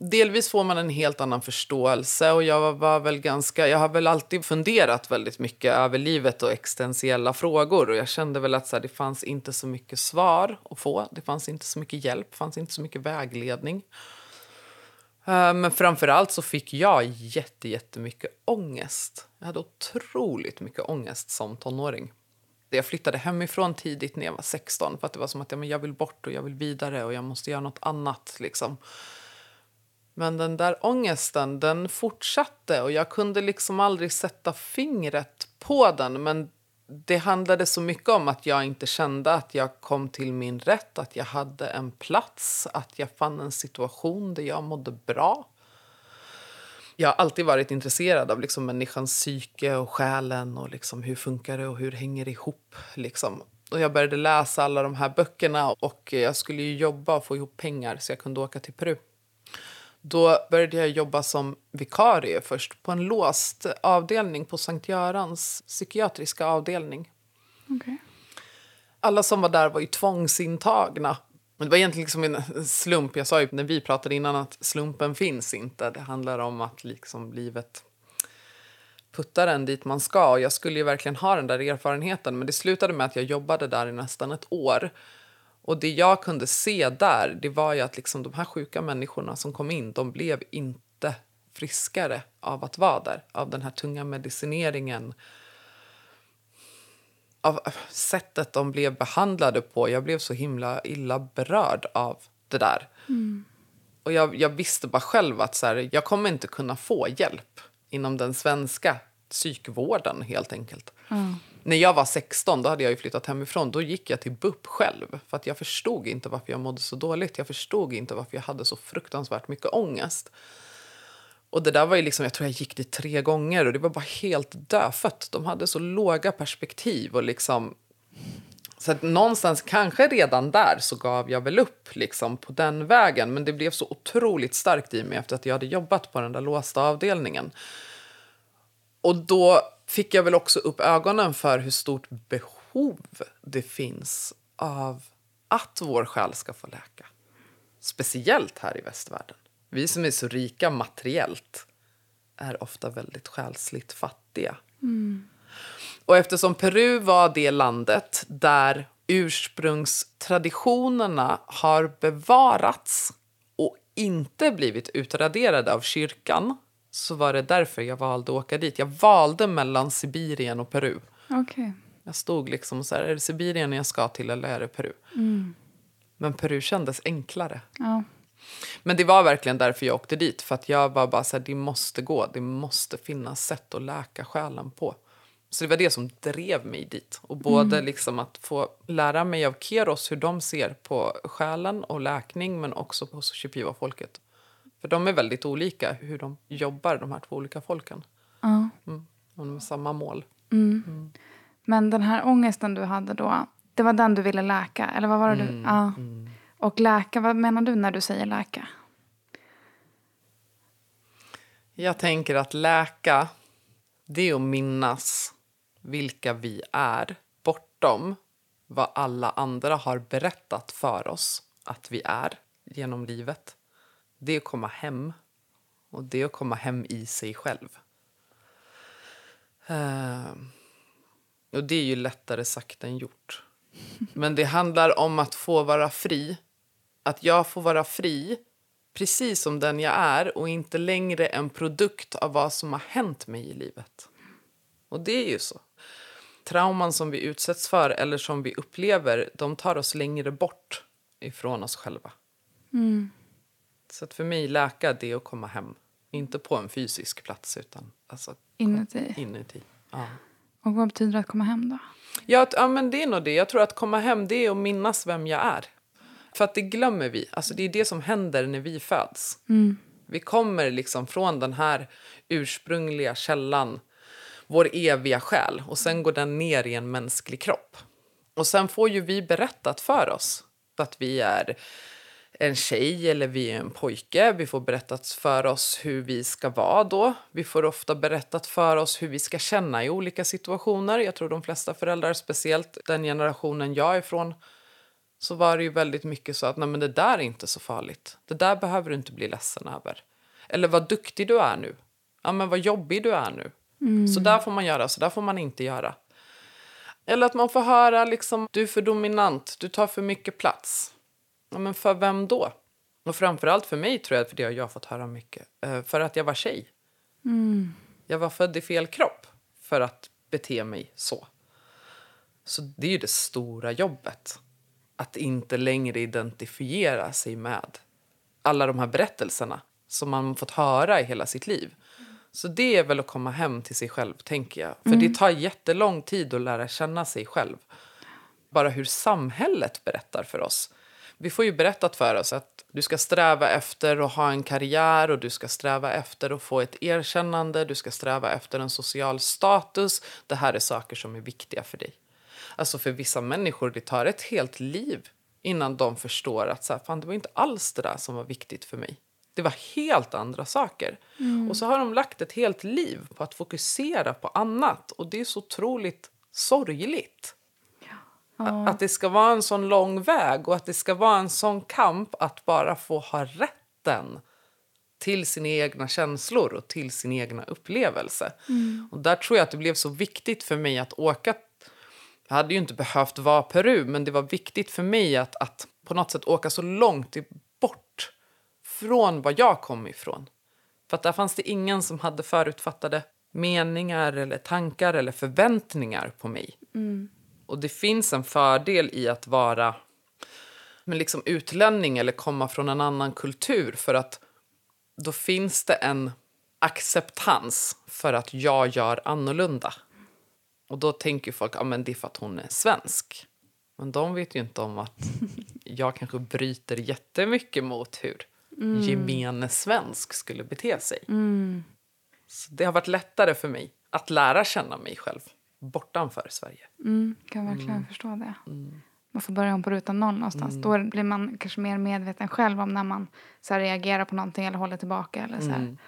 Delvis får man en helt annan förståelse och jag var väl ganska, jag har väl alltid funderat väldigt mycket över livet och existentiella frågor och jag kände väl att så här, det fanns inte så mycket svar att få. Det fanns inte så mycket hjälp, fanns inte så mycket vägledning. Eh, men framför allt så fick jag jätte, jättemycket ångest. Jag hade otroligt mycket ångest som tonåring. Jag flyttade hemifrån tidigt när jag var 16 för att det var som att ja, men jag vill bort och jag vill vidare och jag måste göra något annat. Liksom. Men den där ångesten, den fortsatte och jag kunde liksom aldrig sätta fingret på den. Men det handlade så mycket om att jag inte kände att jag kom till min rätt, att jag hade en plats, att jag fann en situation där jag mådde bra. Jag har alltid varit intresserad av liksom människans psyke och själen och liksom hur funkar det och hur hänger det ihop. Liksom. Och jag började läsa alla de här böckerna och jag skulle jobba och få ihop pengar så jag kunde åka till Peru. Då började jag jobba som vikarie först på en låst avdelning på Sankt Görans psykiatriska avdelning. Okay. Alla som var där var ju tvångsintagna. Det var egentligen liksom en slump. Jag sa ju när vi pratade innan att slumpen finns inte. Det handlar om att liksom livet puttar en dit man ska. Jag skulle ju verkligen ha den där erfarenheten men det slutade med att jag jobbade där i nästan ett år Och det jag kunde se där, det var ju att liksom de här sjuka människorna som kom in, de blev inte friskare av att vara där. Av den här tunga medicineringen. Av sättet de blev behandlade på. Jag blev så himla illa berörd av det där. Och jag, jag visste bara själv att så här, jag kommer inte kunna få hjälp inom den svenska psykvården helt enkelt. När jag var 16 då hade jag ju flyttat hemifrån. Då gick jag till BUP själv. För att jag förstod inte varför jag mådde så dåligt. Jag förstod inte varför jag hade så fruktansvärt mycket ångest. Och det där var ju liksom, jag tror jag gick dit tre gånger och det var bara helt dödfött. De hade så låga perspektiv och liksom... Så att någonstans, kanske redan där, så gav jag väl upp liksom på den vägen. Men det blev så otroligt starkt i mig efter att jag hade jobbat på den där låsta avdelningen. Och då fick jag väl också upp ögonen för hur stort behov det finns av att vår själ ska få läka. Speciellt här i västvärlden. Vi som är så rika materiellt är ofta väldigt själsligt fattiga. Och eftersom Peru var det landet där ursprungstraditionerna har bevarats och inte blivit utraderade av kyrkan så var det därför jag valde att åka dit. Jag valde mellan Sibirien och Peru. Okej. Jag stod liksom så här, är det Sibirien jag ska till eller är det Peru? Men Peru kändes enklare. Ja. Men det var verkligen därför jag åkte dit. För att jag var bara så här, det måste gå. Det måste finnas sätt att läka själen på. Så det var det som drev mig dit. Och både liksom att få lära mig av Keros hur de ser på själen och läkning men också på Shipiva-folket. För de är väldigt olika hur de jobbar, de här två olika folken. Ja. Mm. Och de har samma mål. Men den här ångesten du hade då, det var den du ville läka? Eller vad var det du... Ja. Och läka, vad menar du när du säger läka? Jag tänker att läka, det är att minnas vilka vi är bortom vad alla andra har berättat för oss att vi är genom livet. Det är att komma hem. Och det är att komma hem i sig själv. Eh, och det är ju lättare sagt än gjort. [LAUGHS] Men det handlar om att få vara fri. Att jag får vara fri precis som den jag är och inte längre en produkt av vad som har hänt mig i livet. Och det är ju så. Trauman som vi utsätts för eller som vi upplever, de tar oss längre bort ifrån oss själva. Så att för mig, läka det är att komma hem. Inte på en fysisk plats, utan alltså Inuti? inuti. Ja. Och vad betyder det att komma hem då? Ja, att- ja, men det är nog det. Jag tror att komma hem, det är att minnas vem jag är. För att det glömmer vi. Alltså det är det som händer när vi föds. Vi kommer liksom från den här ursprungliga källan, vår eviga själ, och sen går den ner i en mänsklig kropp. Och sen får ju vi berättat för oss att vi är en tjej eller vi är en pojke. Vi får berättat för oss hur vi ska vara då. Vi får ofta berättat för oss hur vi ska känna i olika situationer. Jag tror de flesta föräldrar, speciellt den generationen jag är ifrån, så var det ju väldigt mycket så att Nej, men det där är inte så farligt. Det där behöver du inte bli ledsen över. Eller vad duktig du är nu. Ja, men vad jobbig du är nu. Så där får man göra, så där får man inte göra. Eller att man får höra liksom, du är för dominant, du tar för mycket plats. Ja, men för vem då? Och framförallt för mig tror jag, för det har jag fått höra mycket, eh, för att jag var tjej. Jag var född i fel kropp för att bete mig så. Så det är ju det stora jobbet. Att inte längre identifiera sig med alla de här berättelserna som man fått höra i hela sitt liv. Så det är väl att komma hem till sig själv, tänker jag. För det tar jättelång tid att lära känna sig själv. Bara hur samhället berättar för oss. Vi får ju berättat för oss att du ska sträva efter att ha en karriär och du ska sträva efter att få ett erkännande, du ska sträva efter en social status. Det här är saker som är viktiga för dig. Alltså för vissa människor, det tar ett helt liv innan de förstår att så här, fan, det var inte alls det där som var viktigt för mig. Det var helt andra saker. Och så har de lagt ett helt liv på att fokusera på annat. Och det är så otroligt sorgligt. Att det ska vara en sån lång väg och att det ska vara en sån kamp att bara få ha rätten till sina egna känslor och till sin egna upplevelse. Och där tror jag att det blev så viktigt för mig att åka Jag hade ju inte behövt vara Peru, men det var viktigt för mig att, att på något sätt åka så långt bort från var jag kom ifrån. För att där fanns det ingen som hade förutfattade meningar eller tankar eller förväntningar på mig. Mm. Och det finns en fördel i att vara men liksom utlänning eller komma från en annan kultur för att då finns det en acceptans för att jag gör annorlunda. Och då tänker folk att ja, det är för att hon är svensk. Men de vet ju inte om att jag kanske bryter jättemycket mot hur mm. gemene svensk skulle bete sig. Mm. Så det har varit lättare för mig att lära känna mig själv bortanför Sverige. Mm, kan verkligen mm. förstå det. Mm. Man får börja om på ruta noll någonstans. Mm. Då blir man kanske mer medveten själv om när man så här, reagerar på någonting eller håller tillbaka. Eller så mm.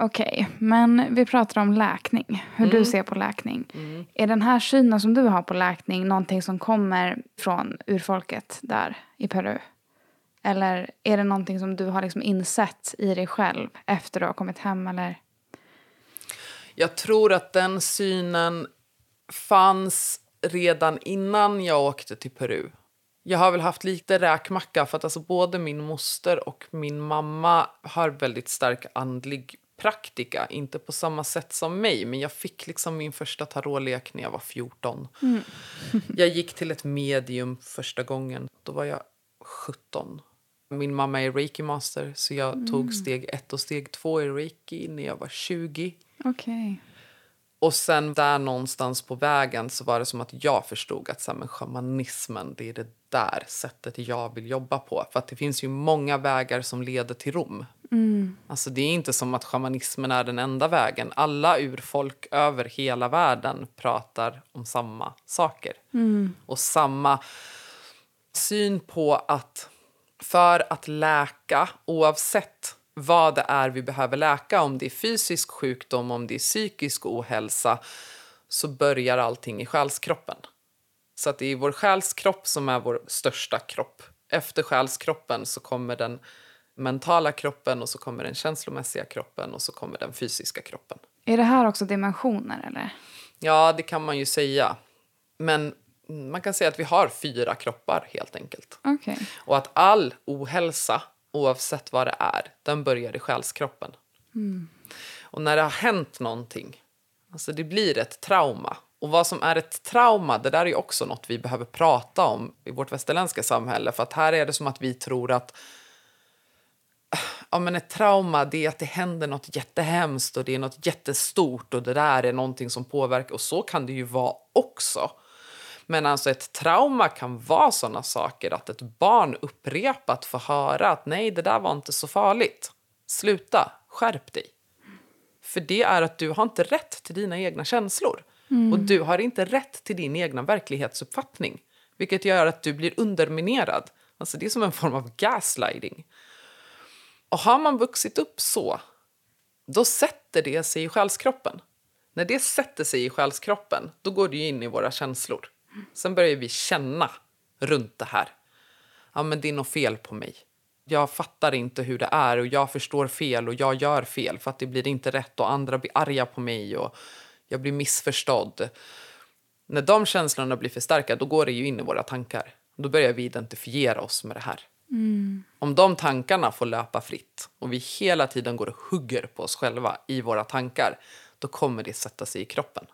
Okej, okay, men vi pratar om läkning. Hur du Mm. ser på läkning. Mm. Är den här synen som du har på läkning någonting som kommer från urfolket där i Peru? Eller är det någonting som du har liksom insett i dig själv efter du har kommit hem? Eller? Jag tror att den synen fanns redan innan jag åkte till Peru. Jag har väl haft lite räkmacka för att alltså både min moster och min mamma har väldigt stark andlig praktika. Inte på samma sätt som mig, men jag fick liksom min första tarotlek när jag var 14. Mm. [LAUGHS] jag gick till ett medium första gången. Då var jag 17. Min mamma är reiki-master, så jag Mm. tog steg ett och steg två i reiki när jag var 20. Okej. Okay. Och sen där någonstans på vägen så var det som att jag förstod att så här, men shamanismen, det är det där sättet jag vill jobba på. För att det finns ju många vägar som leder till Rom. Mm. Alltså det är inte som att shamanismen är den enda vägen. Alla urfolk över hela världen pratar om samma saker. Mm. Och samma syn på att för att läka, oavsett vad det är vi behöver läka, om det är fysisk sjukdom, om det är psykisk ohälsa, så börjar allting i själskroppen. Så att det är vår själskropp som är vår största kropp. Efter själskroppen så kommer den mentala kroppen och så kommer den känslomässiga kroppen och så kommer den fysiska kroppen. Är det här också dimensioner eller? Ja, det kan man ju säga. Men man kan säga att vi har fyra kroppar helt enkelt. Okay. Och att all ohälsa, oavsett vad det är, den börjar i själskroppen. Mm. Och när det har hänt någonting, alltså det blir ett trauma. Och vad som är ett trauma, det där är också något vi behöver prata om i vårt västerländska samhälle. För att här är det som att vi tror att ja, men ett trauma det är att det händer något jättehemskt och det är något jättestort och det där är någonting som påverkar. Och så kan det ju vara också. Men alltså ett trauma kan vara såna saker att ett barn upprepat får höra att nej, det där var inte så farligt. Sluta, skärp dig. För det är att du har inte rätt till dina egna känslor. Mm. Och du har inte rätt till din egna verklighetsuppfattning. Vilket gör att du blir underminerad. Alltså det är som en form av gaslighting. Och har man vuxit upp så, då sätter det sig i själskroppen. När det sätter sig i själskroppen, då går det in i våra känslor. Sen börjar vi känna runt det här. Ja, men det är något fel på mig. Jag fattar inte hur det är och jag förstår fel och jag gör fel för att det blir inte rätt och andra blir arga på mig och jag blir missförstådd. När de känslorna blir för starka, då går det ju in i våra tankar. Då börjar vi identifiera oss med det här. Mm. Om de tankarna får löpa fritt och vi hela tiden går och hugger på oss själva i våra tankar, då kommer det sätta sig i kroppen.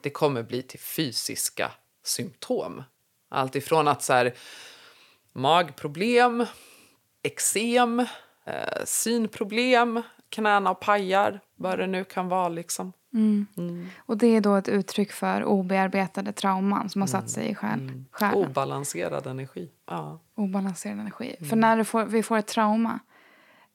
Det kommer bli till fysiska symptom. Allt ifrån att så här, magproblem, eksem, eh, synproblem, knäna och pajar, vad det nu kan vara. Liksom. Mm. Mm. Och det är då ett uttryck för obearbetade trauman som har satt sig i själ, Mm. själen. Obalanserad energi. Ja. Obalanserad energi. Mm. För när du får, vi får ett trauma.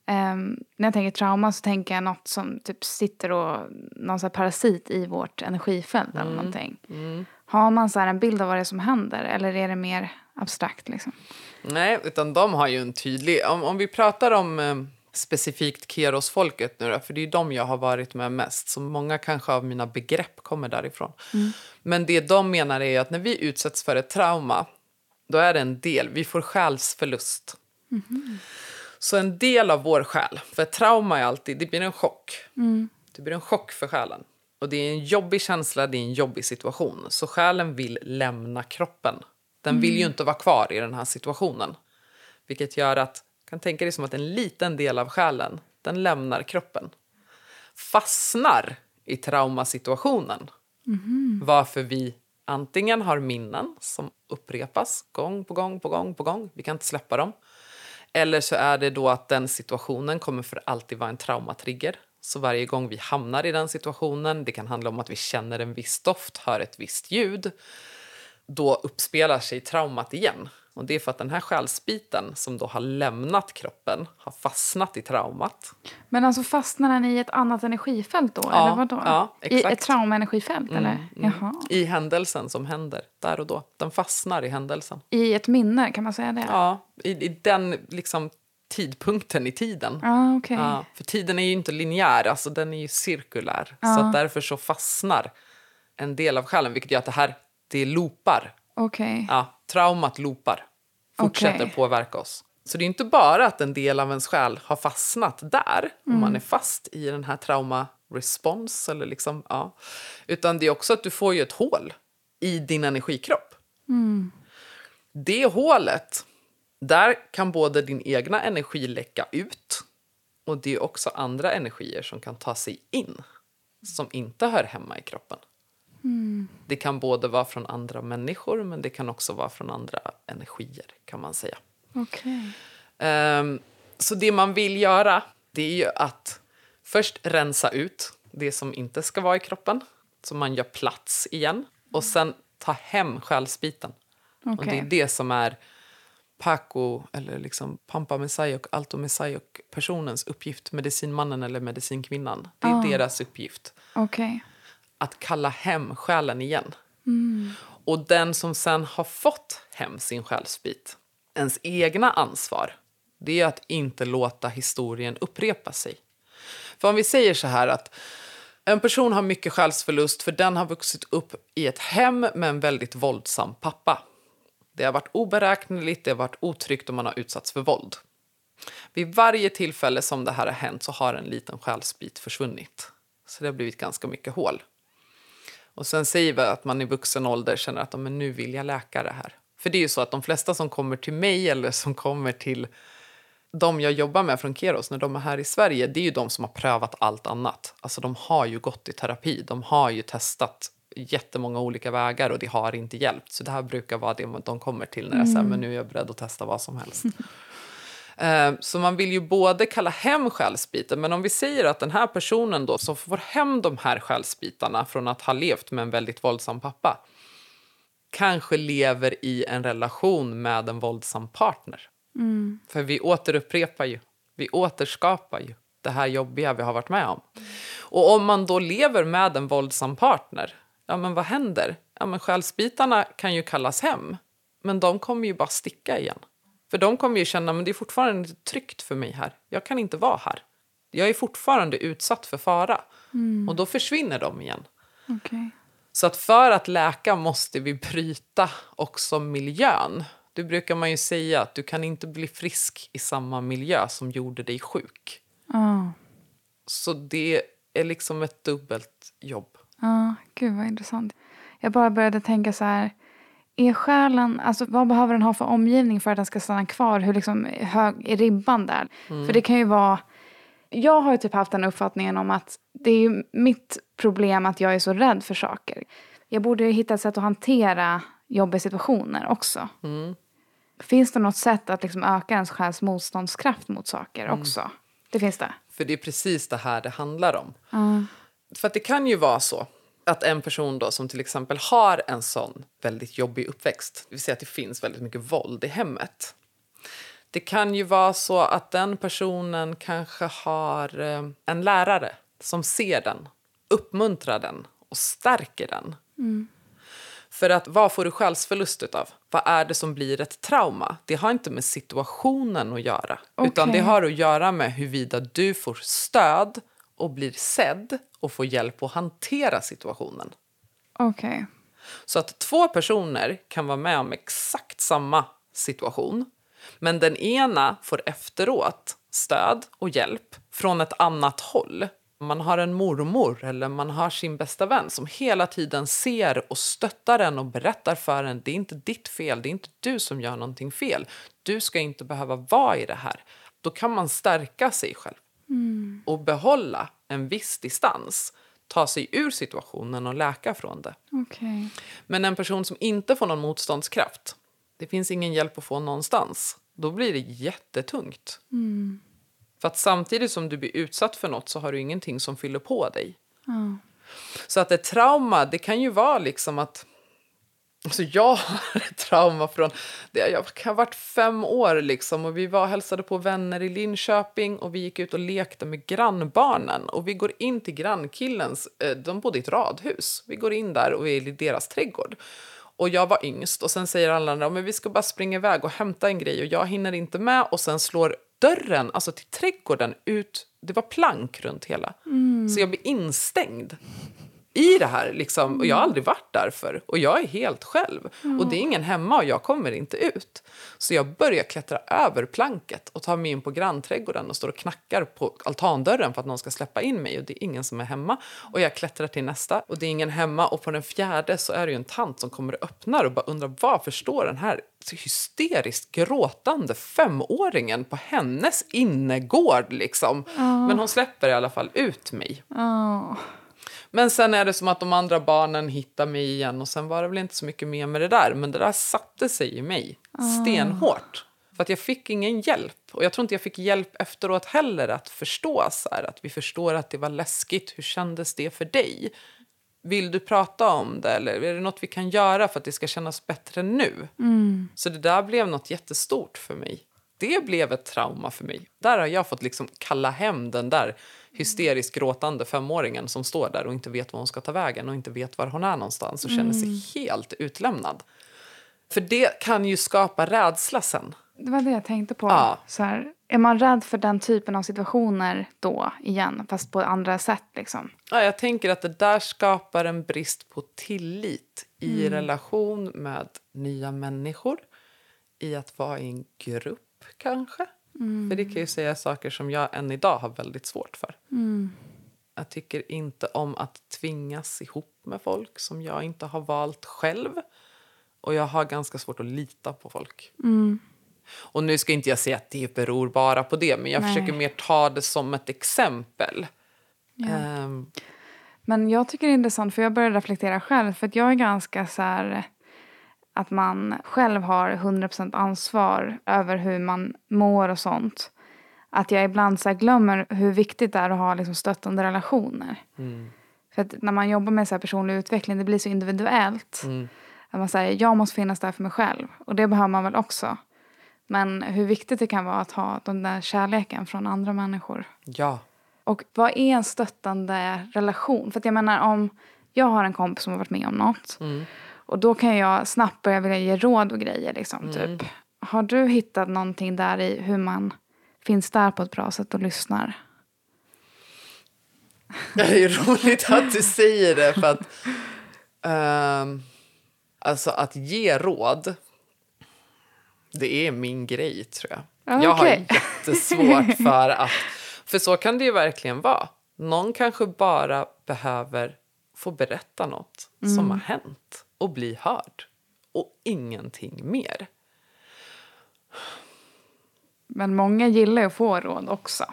ehm, när jag tänker trauma så tänker jag något som typ sitter och någon så här parasit i vårt energifält eller Mm. någonting. Mm. Har man så här en bild av vad det är som händer eller är det mer abstrakt liksom? Nej, utan de har ju en tydlig... Om, om vi pratar om eh, specifikt Keros-folket nu då, för det är de jag har varit med mest, så många kanske av mina begrepp kommer därifrån. Men det de menar är att när vi utsätts för ett trauma, då är det en del, vi får själsförlust. Så en del av vår själ, för trauma är alltid, det blir en chock. Mm. Det blir en chock för själen. Och det är en jobbig känsla, det är en jobbig situation. Så själen vill lämna kroppen. Den vill ju inte vara kvar i den här situationen. Vilket gör att, kan tänka dig som att en liten del av själen, den lämnar kroppen. Fastnar i traumasituationen. Varför vi antingen har minnen som upprepas gång på gång på gång på gång. Vi kan inte släppa dem. Eller så är det då att den situationen kommer för alltid vara en traumatrigger. Så varje gång vi hamnar i den situationen, det kan handla om att vi känner en viss doft, hör ett visst ljud, då uppspelar sig traumat igen. Och det är för att den här själsbiten som då har lämnat kroppen har fastnat i traumat. Men alltså fastnar den i ett annat energifält då? Ja, eller vadå? ja, I exakt. ett traumaenergifält? eller? Jaha. I händelsen som händer där och då. Den fastnar i händelsen. I ett minne, kan man säga det? Ja, i, i den liksom tidpunkten i tiden. Ah, okej. Ja, för tiden är ju inte linjär, alltså den är ju cirkulär. Så att därför så fastnar en del av själen, vilket gör att det här det loopar. Okej. Ja, traumat loopar. Fortsätter Okej. påverka oss. Så det är inte bara att en del av ens själ har fastnat där, om man är fast i den här trauma response, eller liksom, ja. utan det är också att du får ju ett hål i din energikropp. Det hålet, där kan både din egna energi läcka ut och det är också andra energier som kan ta sig in som inte hör hemma i kroppen. Det kan både vara från andra människor men det kan också vara från andra energier kan man säga. Okej. Ehm, så det man vill göra det är ju att först rensa ut det som inte ska vara i kroppen så man gör plats igen och sen ta hem själsbiten. Och det är det som är Paco, eller liksom Pampa Messiah och Alto Messiah personens uppgift, medicinmannen eller medicinkvinnan. Det är deras uppgift Okej. att kalla hem själen igen. Och den som sen har fått hem sin själsbit, ens egna ansvar, det är att inte låta historien upprepa sig. För om vi säger så här att en person har mycket själsförlust för den har vuxit upp i ett hem med en väldigt våldsam pappa. Det har varit oberäkneligt, det har varit otryggt och man har utsatts för våld. Vid varje tillfälle som det här har hänt så har en liten själsbit försvunnit. Så det har blivit ganska mycket hål. Och sen säger vi att man i vuxen ålder känner att men nu vill jag läka det här. För det är ju så att de flesta som kommer till mig eller som kommer till de jag jobbar med från Keros när de är här i Sverige, det är ju de som har prövat allt annat. Alltså de har ju gått i terapi, de har ju testat jättemånga olika vägar och det har inte hjälpt. Så det här brukar vara det de kommer till när jag säger men nu är jag beredd att testa vad som helst. [LAUGHS] Eh, Så man vill ju både kalla hem själsbiten, men om vi säger att den här personen då som får hem de här själsbitarna från att ha levt med en väldigt våldsam pappa kanske lever i en relation med en våldsam partner. För vi återupprepar ju, vi återskapar ju det här jobbiga vi har varit med om. Och om man då lever med en våldsam partner, ja men vad händer? Ja men själsbitarna kan ju kallas hem, men de kommer ju bara sticka igen. För de kommer ju känna, men det är fortfarande inte tryggt för mig här. Jag kan inte vara här. Jag är fortfarande utsatt för fara. Och då försvinner de igen. Okej. Så att för att läka måste vi bryta också miljön. Det brukar man ju säga att du kan inte bli frisk i samma miljö som gjorde dig sjuk. Ja. Så det är liksom ett dubbelt jobb. Ja, gud vad intressant. Jag bara började tänka så här. Är själen, alltså vad behöver den ha för omgivning för att den ska stanna kvar? Hur liksom hög är ribban där? För det kan ju vara, jag har ju typ haft den uppfattningen om att det är ju mitt problem att jag är så rädd för saker. Jag borde ju hitta ett sätt att hantera jobbiga situationer också. Finns det något sätt att liksom öka ens själs motståndskraft mot saker också? Det finns det? För det är precis det här det handlar om. För det kan ju vara så att en person då som till exempel har en sån väldigt jobbig uppväxt, det vill säga att det finns väldigt mycket våld i hemmet. Det kan ju vara så att den personen kanske har eh, en lärare som ser den, uppmuntrar den och stärker den. För att vad får du själsförlust utav? Vad är det som blir ett trauma? Det har inte med situationen att göra. Utan det har att göra med huruvida du får stöd och blir sedd och får hjälp att hantera situationen. Okej. Så att två personer kan vara med om exakt samma situation. Men den ena får efteråt stöd och hjälp från ett annat håll. Man har en mormor eller man har sin bästa vän som hela tiden ser och stöttar en och berättar för en det är inte ditt fel, det är inte du som gör någonting fel. Du ska inte behöva vara i det här. Då kan man stärka sig själv och behålla en viss distans. Ta sig ur situationen och läka från det. Okej. Men en person som inte får någon motståndskraft, det finns ingen hjälp att få någonstans, då blir det jättetungt. För att samtidigt som du blir utsatt för något så har du ingenting som fyller på dig. Ja. Så att ett trauma, det kan ju vara liksom att... Alltså jag [LAUGHS] har ett trauma från... Jag kan ha varit fem år liksom och vi var hälsade på vänner i Linköping och vi gick ut och lekte med grannbarnen. Och vi går in till grannkillens... eh, De bodde i ett radhus. Vi går in där och vi är i deras trädgård. Och jag var yngst och sen säger alla andra men vi ska bara springa iväg och hämta en grej och jag hinner inte med och sen slår dörren, alltså till trädgården, ut. Det var plank runt hela. Så jag blir instängd i det här. Liksom. Och jag har aldrig varit där för. Och jag är helt själv. Och det är ingen hemma och jag kommer inte ut. Så jag börjar klättra över planket och tar mig in på grannträdgården och står och knackar på altandörren för att någon ska släppa in mig. Och det är ingen som är hemma. Och jag klättrar till nästa och det är ingen hemma. Och på den fjärde så är det en tant som kommer och öppnar och bara undrar varför står den här hysteriskt gråtande femåringen på hennes innergård liksom. Men hon släpper i alla fall ut mig. Ja. Men sen är det som att de andra barnen hittar mig igen och sen var det väl inte så mycket mer med det där. Men det där satte sig i mig stenhårt. För att jag fick ingen hjälp. Och jag tror inte jag fick hjälp efteråt heller att förstå så här, att vi förstår att det var läskigt. Hur kändes det för dig? Vill du prata om det eller är det något vi kan göra för att det ska kännas bättre nu? Så det där blev något jättestort för mig. Det blev ett trauma för mig. Där har jag fått liksom kalla hem den där hysteriskt gråtande femåringen som står där och inte vet var hon ska ta vägen och inte vet var hon är någonstans och känner sig helt utlämnad. För det kan ju skapa rädsla sen. Det var det jag tänkte på. Ja. Så här, är man rädd för den typen av situationer då igen, fast på andra sätt liksom? Ja, jag tänker att det där skapar en brist på tillit i relation med nya människor. I att vara i en grupp, kanske. För det kan ju säga saker som jag än idag har väldigt svårt för. Jag tycker inte om att tvingas ihop med folk som jag inte har valt själv. Och jag har ganska svårt att lita på folk. Och nu ska inte jag säga att det beror bara på det, men jag Nej. försöker mer ta det som ett exempel. Ehm, Men jag tycker det är intressant för jag börjar reflektera själv. För att jag är ganska så här att man själv har 100% ansvar över hur man mår och sånt. Att jag ibland så glömmer hur viktigt det är att ha liksom stöttande relationer. För att när man jobbar med så personlig utveckling det blir så individuellt. Att man säger jag måste finnas där för mig själv. Och det behöver man väl också. Men hur viktigt det kan vara att ha den där kärleken från andra människor. ja. Och vad är en stöttande relation? För jag menar om jag har en kompis som har varit med om något. Och då kan jag snabbt börja vilja ge råd och grejer liksom. Typ. Har du hittat någonting där i hur man finns där på ett bra sätt och lyssnar? [LAUGHS] Det är roligt att du säger det. För att, ehm, alltså att ge råd, det är min grej tror jag. Ja, Jag har jättesvårt [LAUGHS] för att... För så kan det ju verkligen vara. Någon kanske bara behöver få berätta något som har hänt och bli hörd. Och ingenting mer. Men många gillar ju att få råd också.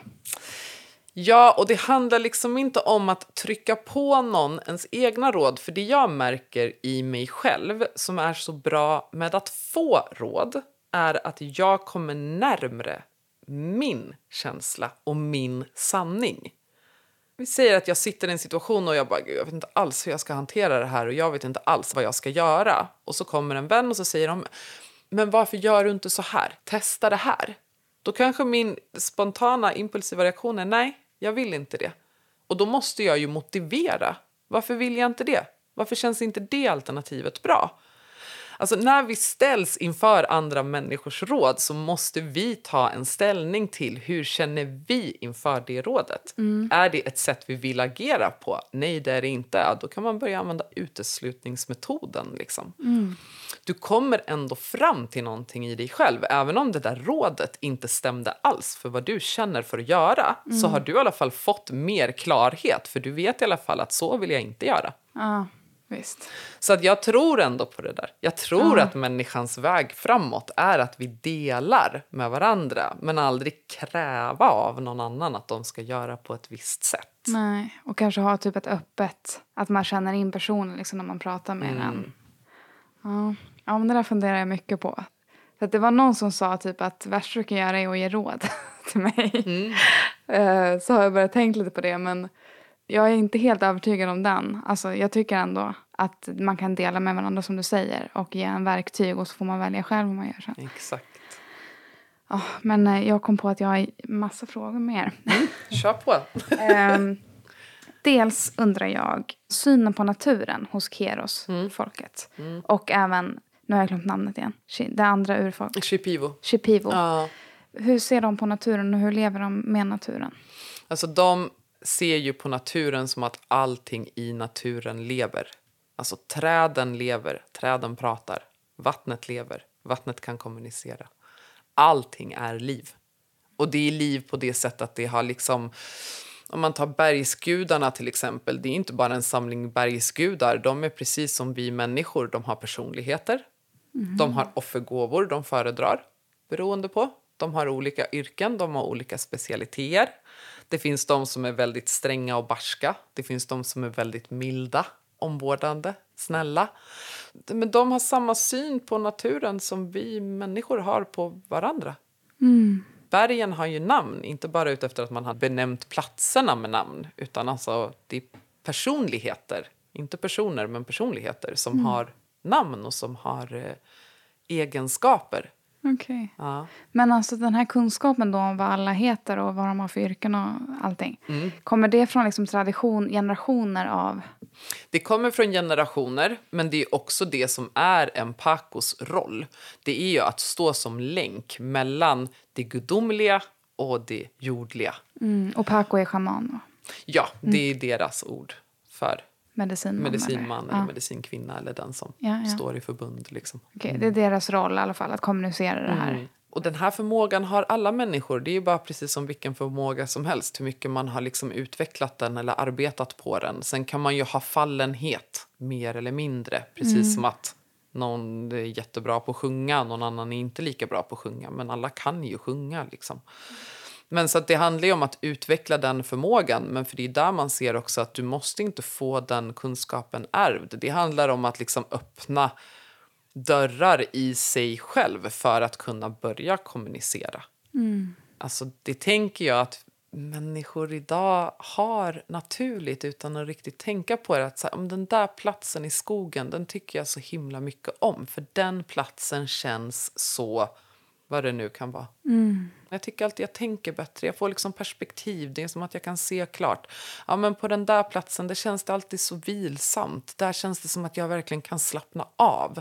Ja, och det handlar liksom inte om att trycka på någon ens egna råd. För det jag märker i mig själv som är så bra med att få råd är att jag kommer närmre min känsla och min sanning. Vi säger att jag sitter i en situation och jag bara, jag vet inte alls hur jag ska hantera det här och jag vet inte alls vad jag ska göra. Och så kommer en vän och så säger de, men varför gör du inte så här? Testa det här. Då kanske min spontana impulsiva reaktion är nej, jag vill inte det. Och då måste jag ju motivera. Varför vill jag inte det? Varför känns inte det alternativet bra? Alltså när vi ställs inför andra människors råd så måste vi ta en ställning till hur känner vi inför det rådet. Är det ett sätt vi vill agera på? Nej, det är det inte. Ja, Då kan man börja använda uteslutningsmetoden. Liksom. Du kommer ändå fram till någonting i dig själv. Även om det där rådet inte stämde alls för vad du känner för att göra så har du i alla fall fått mer klarhet. För du vet i alla fall att så vill jag inte göra. Ja, visst. Så att jag tror ändå på det där. Jag tror att människans väg framåt är att vi delar med varandra men aldrig kräva av någon annan att de ska göra på ett visst sätt. Nej, och kanske ha typ ett öppet, att man känner in personen liksom när man pratar med den. Ja. ja, men det där funderar jag mycket på. För att det var någon som sa typ att värsta du kan göra är att ge råd [LAUGHS] till mig. Eh, Så har jag börjat tänka lite på det men jag är inte helt övertygad om den. Alltså jag tycker ändå att man kan dela med varandra som du säger och ge en verktyg och så får man välja själv vad man gör sen. Exakt. Ja, men eh, jag kom på att jag har massa frågor mer. Kör på. [LAUGHS] Ehm, dels undrar jag synen på naturen hos Keros-folket. Och även, nu har jag glömt namnet igen, det andra urfolket, Shipivo. Shipivo. Ja. Hur ser de på naturen och hur lever de med naturen? Alltså de ser ju på naturen som att allting i naturen lever. Alltså träden lever, träden pratar. Vattnet lever, vattnet kan kommunicera. Allting är liv. Och det är liv på det sättet att det har liksom... Om man tar bergsgudarna till exempel, det är inte bara en samling bergsgudar. De är precis som vi människor, de har personligheter. De har offergåvor de föredrar, beroende på. De har olika yrken, de har olika specialiteter. Det finns de som är väldigt stränga och barska. Det finns de som är väldigt milda, omvårdande, snälla. Men de har samma syn på naturen som vi människor har på varandra. Bergen har ju namn, inte bara utefter att man har benämnt platserna med namn utan alltså det är personligheter, inte personer men personligheter som har namn och som har eh, egenskaper. Okej. Ja. Men alltså den här kunskapen då om vad alla heter och vad de har för yrken och allting. Kommer det från liksom tradition, generationer av... Det kommer från generationer, men det är också det som är en Pacos roll. Det är ju att stå som länk mellan det gudomliga och det jordliga. Mm, och Paco är shaman då? Ja, det är deras ord för Medicinman? medicinman eller, Ja. medicinkvinna eller den som Ja, ja. står i förbund. Liksom. Okej, det är deras roll i alla fall, att kommunicera det här. Mm. Och den här förmågan har alla människor. Det är bara precis som vilken förmåga som helst. Hur mycket man har liksom utvecklat den eller arbetat på den. Sen kan man ju ha fallenhet, mer eller mindre. Precis som att någon är jättebra på att sjunga, någon annan är inte lika bra på att sjunga. Men alla kan ju sjunga liksom. Men så att det handlar ju om att utveckla den förmågan. Men för det är där man ser också att du måste inte få den kunskapen ärvd. Det handlar om att liksom öppna dörrar i sig själv för att kunna börja kommunicera. Alltså det tänker jag att människor idag har naturligt utan att riktigt tänka på det. Att så här, om den där platsen i skogen, den tycker jag så himla mycket om. För den platsen känns så, vad det nu kan vara. Jag tycker alltid jag tänker bättre. Jag får liksom perspektiv. Det är som att jag kan se klart. Ja, men på den där platsen det känns det alltid så vilsamt. Där känns det som att jag verkligen kan slappna av.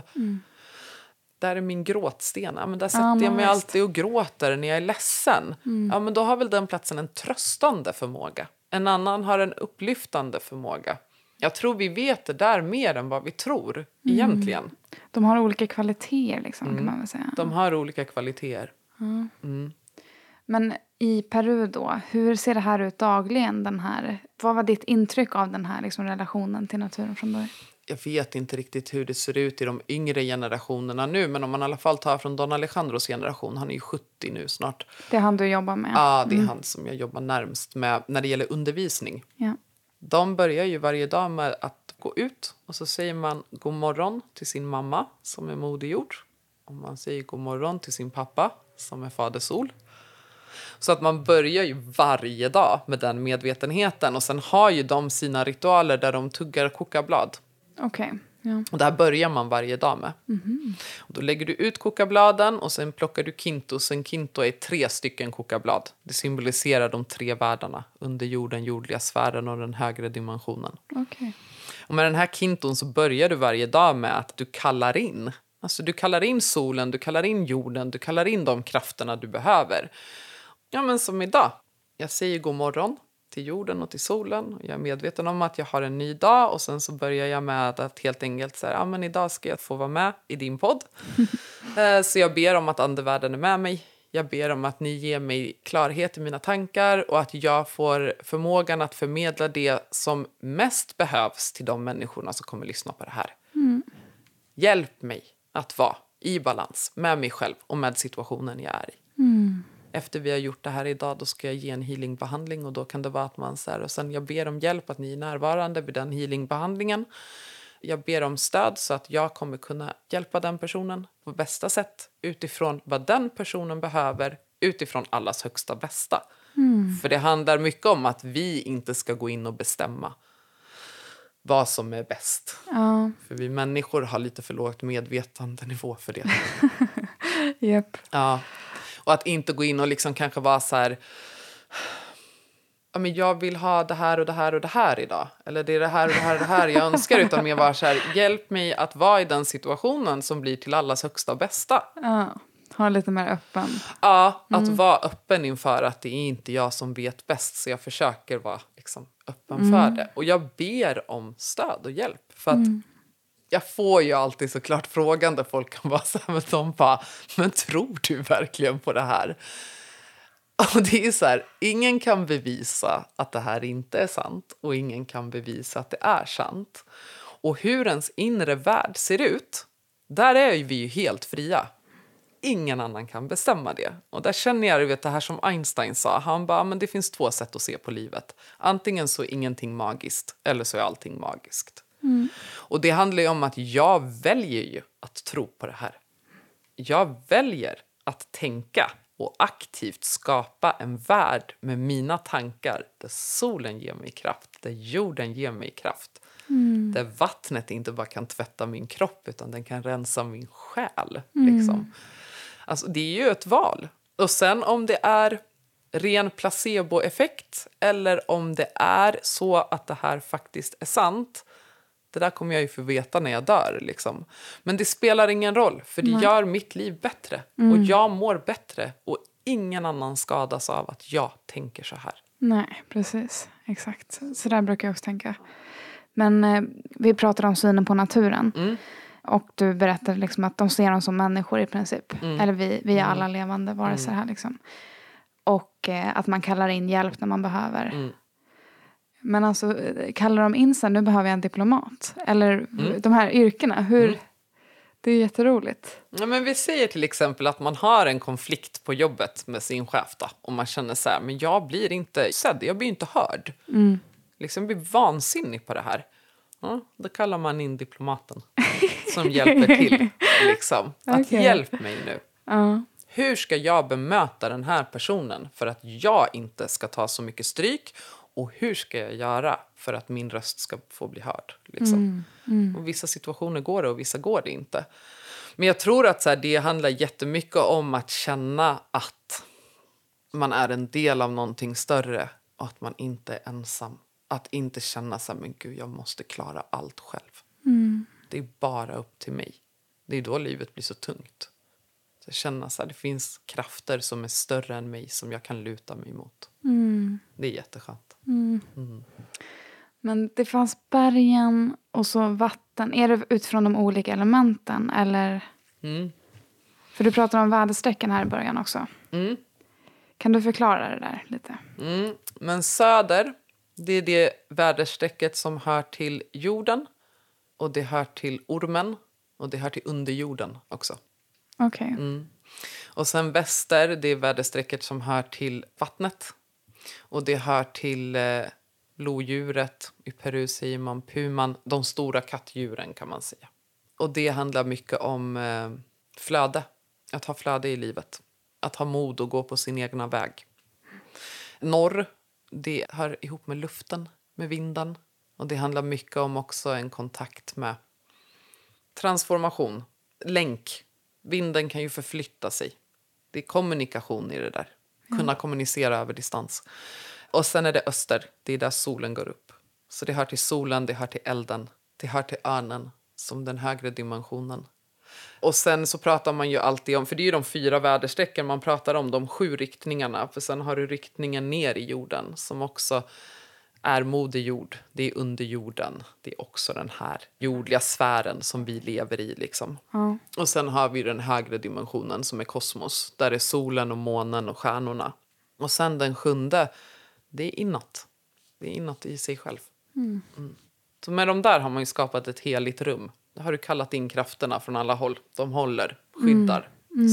Där är min gråtsten. Ja, men där sätter men jag mig visst. alltid och gråter när jag är ledsen. Ja, men då har väl den platsen en tröstande förmåga. En annan har en upplyftande förmåga. Jag tror vi vet det där mer än vad vi tror egentligen. De har olika kvaliteter liksom, kan man väl säga. De har olika kvaliteter. Men i Peru då, hur ser det här ut dagligen? Den här, vad var ditt intryck av den här liksom, relationen till naturen från början? jag vet inte riktigt hur det ser ut i de yngre generationerna nu men om man i alla fall tar från Don Alejandros generation, han är ju 70 nu snart. Det är han du jobbar med? Ja, det är han som jag jobbar närmst med när det gäller undervisning. Ja. De börjar ju varje dag med att gå ut och så säger man god morgon till sin mamma som är moderjord. Och man säger god morgon till sin pappa som är fader sol. Så att man börjar ju varje dag med den medvetenheten och sen har ju de sina ritualer där de tuggar kokablad. Okej. Ja. Och det här börjar man varje dag med. Och då lägger du ut kokabladen och sen plockar du kintos. En kinto är tre stycken kokablad. Det symboliserar de tre världarna. Under jorden, jordliga sfären och den högre dimensionen. Okej. Och med den här kinton så börjar du varje dag med att du kallar in Alltså du kallar in solen, du kallar in jorden, du kallar in de krafterna du behöver. Ja, men som idag. Jag säger god morgon till jorden och till solen. Jag är medveten om att jag har en ny dag och sen så börjar jag med att helt enkelt säga ja, men idag ska jag få vara med i din podd. [LAUGHS] Eh, så jag ber om att andevärlden är med mig. Jag ber om att ni ger mig klarhet i mina tankar och att jag får förmågan att förmedla det som mest behövs till de människorna som kommer lyssna på det här. Mm. Hjälp mig att vara i balans med mig själv och med situationen jag är i. Mm. Efter vi har gjort det här idag då ska jag ge en healingbehandling och då kan det vara att man så här, och sen jag ber om hjälp att ni är närvarande vid den healingbehandlingen. Jag ber om stöd så att jag kommer kunna hjälpa den personen på bästa sätt utifrån vad den personen behöver, utifrån allas högsta bästa. Mm. För det handlar mycket om att vi inte ska gå in och bestämma vad som är bäst. Ja. För vi människor har lite för lågt medvetandenivå för det. [LAUGHS] yep. Ja. Och att inte gå in och liksom kanske vara så här... Ja, men jag vill ha det här och det här och det här idag. Eller det är det här och det här och det här jag önskar. Utan mer vara så här, hjälp mig att vara i den situationen som blir till allas högsta bästa. Ja, ha lite mer öppen. Ja, att mm. vara öppen inför att det är inte jag som vet bäst. Så jag försöker vara liksom, öppen mm. för det. Och jag ber om stöd och hjälp. För att mm jag får ju alltid såklart frågan där folk kan vara så här, men de bara, men tror du verkligen på det här? Och det är så här, ingen kan bevisa att det här inte är sant och ingen kan bevisa att det är sant. Och hur ens inre värld ser ut, där är vi ju helt fria. Ingen annan kan bestämma det. Och där känner jag vet, det här som Einstein sa. Han bara, men det finns två sätt att se på livet. Antingen så är ingenting magiskt eller så är allting magiskt. Mm. Och det handlar ju om att jag väljer ju att tro på det här. Jag väljer att tänka och aktivt skapa en värld med mina tankar där solen ger mig kraft, där jorden ger mig kraft. Mm. Där vattnet inte bara kan tvätta min kropp utan den kan rensa min själ. Mm. Liksom. Alltså, det är ju ett val. Och sen om det är ren placeboeffekt eller om det är så att det här faktiskt är sant det där kommer jag ju få veta när jag dör. Liksom. Men det spelar ingen roll, för det Nej. gör mitt liv bättre. Mm. Och jag mår bättre. Och ingen annan skadas av att jag tänker så här. Nej, precis. Exakt. Så där brukar jag också tänka. Men eh, vi pratade om synen på naturen. Mm. Och du berättade liksom att de ser dem som människor i princip. Mm. Eller vi, vi är mm. alla levande varelser här. Liksom. Och eh, att man kallar in hjälp när man behöver. Men alltså, kallar de in sig, nu behöver jag en diplomat. Eller mm. de här yrkena, hur... Mm. Det är jätteroligt. Ja, men vi säger till exempel att man har en konflikt på jobbet med sin chef då, och man känner så här, men jag blir inte sedd, jag blir inte hörd. Mm. Liksom blir vansinnig på det här. Ja, då kallar man in diplomaten [LAUGHS] som hjälper till. Liksom. Att okay. hjälp mig nu. Uh. Hur ska jag bemöta den här personen för att jag inte ska ta så mycket stryk och hur ska jag göra för att min röst ska få bli hörd? Liksom. Mm, mm. Och vissa situationer går det och vissa går det inte. Men jag tror att så här, det handlar jättemycket om att känna att man är en del av någonting större och att man inte är ensam. Att inte känna så här, men gud, jag måste klara allt själv. Mm. Det är bara upp till mig. Det är då livet blir så tungt. Känna så här, det finns krafter som är större än mig som jag kan luta mig mot. Mm. Det är jätteskönt. Mm. Mm. Men det fanns bergen och så vatten. Är det utifrån de olika elementen? Eller? Mm. För du pratade om väderstrecken här i början också. Mm. Kan du förklara det där lite? Mm. Men söder, det är det väderstrecket som hör till jorden. Och det hör till ormen. Och det hör till underjorden också. Okej. Okay. Mm. Och sen väster, det är väderstrecket som hör till vattnet. Och det hör till eh, lodjuret. I Peru säger man puman. De stora kattdjuren kan man säga. Och det handlar mycket om eh, flöde. Att ha flöde i livet. Att ha mod och gå på sin egna väg. Norr, det hör ihop med luften, med vinden. Och det handlar mycket om också en kontakt med transformation, länk. Vinden kan ju förflytta sig. Det är kommunikation i det där kunna kommunicera över distans. Och sen är det öster, det är där solen går upp. Så det hör till solen, det hör till elden, det hör till örnen som den högre dimensionen. Och sen så pratar man ju alltid om, för det är ju de fyra väderstrecken man pratar om, de sju riktningarna. För sen har du riktningen ner i jorden som också är moder jord, det är under jorden. Det är också den här jordliga sfären som vi lever i. Liksom. Ja. Och sen har vi den högre dimensionen som är kosmos. Där är solen och månen och stjärnorna. Och sen den sjunde, det är inåt. Det är inåt i sig själv. Mm. Så med de där har man skapat ett heligt rum. Då har du kallat in krafterna från alla håll. De håller, skyddar,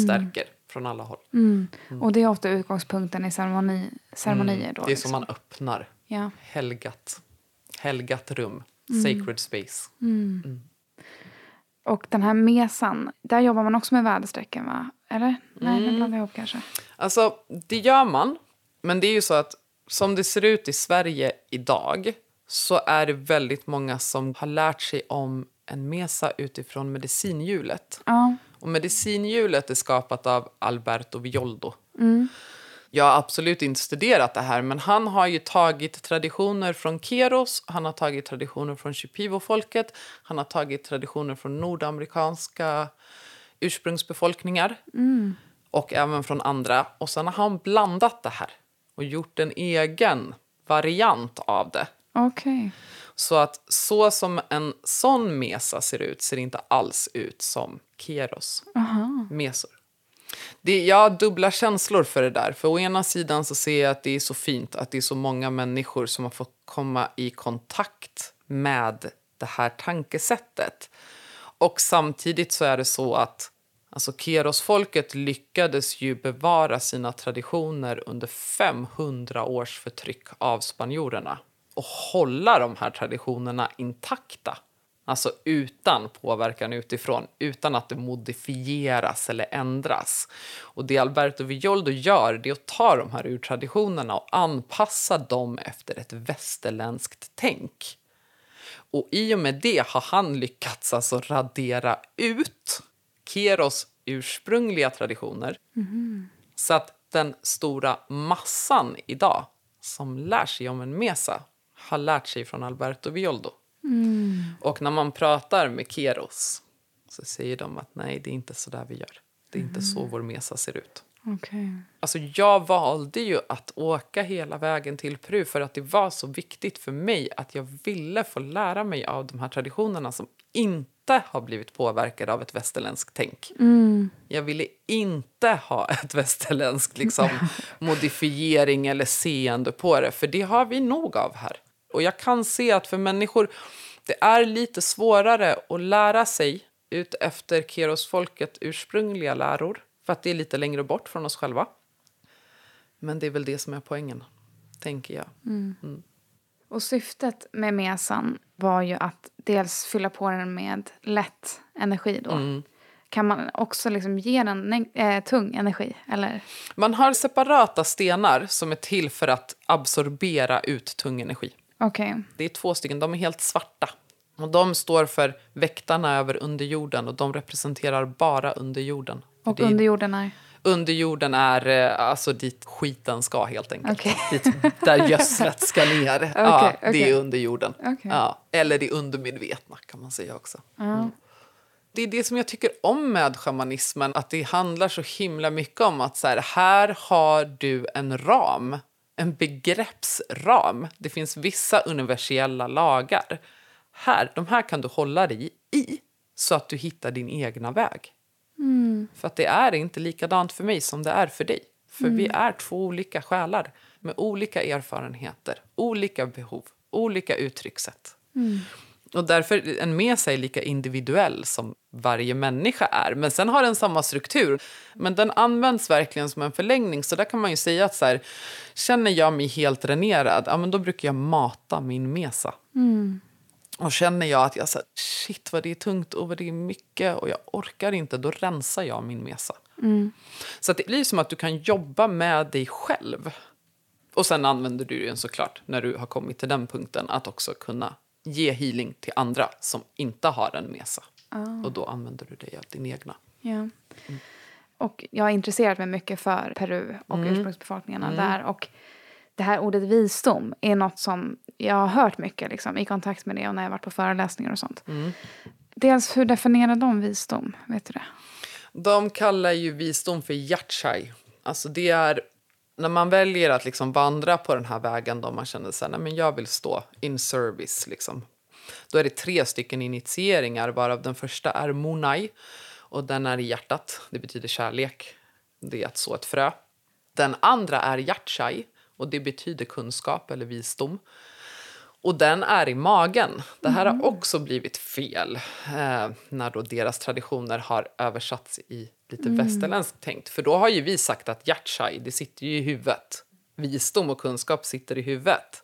stärker från alla håll. Mm. Och det är ofta utgångspunkten i ceremoni, ceremonier. Då, Det är liksom. som man öppnar. Ja. Helgat. Helgat rum. Sacred space. Och den här mesan, där jobbar man också med väderstrecken va? Eller? Nej, Mm. nu blandar jag ihop kanske. Alltså, det gör man. Men det är ju så att som det ser ut i Sverige idag så är det väldigt många som har lärt sig om en mesa utifrån medicinhjulet. Ja. Och medicinhjulet är skapat av Alberto Violdo. Jag har absolut inte studerat det här, men han har ju tagit traditioner från Keros, han har tagit traditioner från Shipivo-folket, han har tagit traditioner från nordamerikanska ursprungsbefolkningar och även från andra. Och sen har han blandat det här och gjort en egen variant av det. Okej. Så att så som en sån mesa ser ut ser inte alls ut som Keros mesor. Det, jag har dubbla känslor för det där. För å ena sidan så ser jag att det är så fint att det är så många människor som har fått komma i kontakt med det här tankesättet. Och samtidigt så är det så att alltså Keros-folket lyckades ju bevara sina traditioner under 500 års förtryck av spanjorerna och hålla de här traditionerna intakta. Alltså utan påverkan utifrån, utan att det modifieras eller ändras. Och det Alberto Villoldo gör det är att ta de här urtraditionerna och anpassa dem efter ett västerländskt tänk. Och i och med det har han lyckats alltså radera ut Keros ursprungliga traditioner. Så att den stora massan idag som lär sig om en mesa har lärt sig från Alberto Villoldo. Och när man pratar med Keros så säger de att nej, det är inte så där vi gör. Det är inte så vår mesa ser ut. Okej. Alltså jag valde ju att åka hela vägen till Peru för att det var så viktigt för mig att jag ville få lära mig av de här traditionerna som inte har blivit påverkade av ett västerländskt tänk. Jag ville inte ha [LAUGHS] ett västerländskt liksom, [LAUGHS] modifiering eller seende på det, för det har vi nog av här. Och jag kan se att för människor, det är lite svårare att lära sig ut efter Keros-folket ursprungliga läror, för att det är lite längre bort från oss själva. Men det är väl det som är poängen, tänker jag. Och syftet med mesan var ju att dels fylla på den med lätt energi då. Mm. Kan man också liksom ge den eh, tung energi? Eller? Man har separata stenar som är till för att absorbera ut tung energi. Okej. Det är två stycken, de är helt svarta. Och de står för väktarna över underjorden och de representerar bara underjorden. Och är- underjorden är? Underjorden är eh, alltså dit skiten ska helt enkelt. Okej. Dit där gödslet ska ner. [LAUGHS] ja, okej. Det är underjorden. Ja, eller det undermedvetna kan man säga också. Ja. Det är det som jag tycker om med shamanismen, att det handlar så himla mycket om att så här, här har du en ram, en begreppsram. Det finns vissa universella lagar. Här, de här kan du hålla dig i så att du hittar din egna väg. För att det är inte likadant för mig som det är för dig. För vi är två olika själar med olika erfarenheter, olika behov, olika uttryckssätt. Och därför en med sig lika individuell som varje människa är. Men sen har den samma struktur. Men den används verkligen som en förlängning. Så där kan man ju säga att så här, känner jag mig helt dränerad, ja, men då brukar jag mata min mesa. Och känner jag att jag så här, shit vad det är tungt och vad det är mycket och jag orkar inte, då rensar jag min mesa. Så att det blir som att du kan jobba med dig själv. Och sen använder du den såklart, när du har kommit till den punkten, att också kunna ge healing till andra som inte har en mesa. Och då använder du dig av din egna. Ja. Och jag har intresserat mig mycket för Peru och ursprungsbefolkningarna där. Och det här ordet visdom är något som jag har hört mycket liksom, i kontakt med det och när jag varit på föreläsningar och sånt. Dels, hur definierar de visdom? Vet du det? De kallar ju visdom för hjärtchai. Alltså det är när man väljer att liksom vandra på den här vägen då man känner så här, nej men jag vill stå in service liksom. Då är det tre stycken initieringar varav den första är monai och den är i hjärtat. Det betyder kärlek. Det är att så ett frö. Den andra är hjärtchai och det betyder kunskap eller visdom. Och den är i magen. Det här har också blivit fel eh, när då deras traditioner har översatts i lite mm. västerländskt tänkt. För då har ju vi sagt att hjärtchai, det sitter ju i huvudet. Visdom och kunskap sitter i huvudet.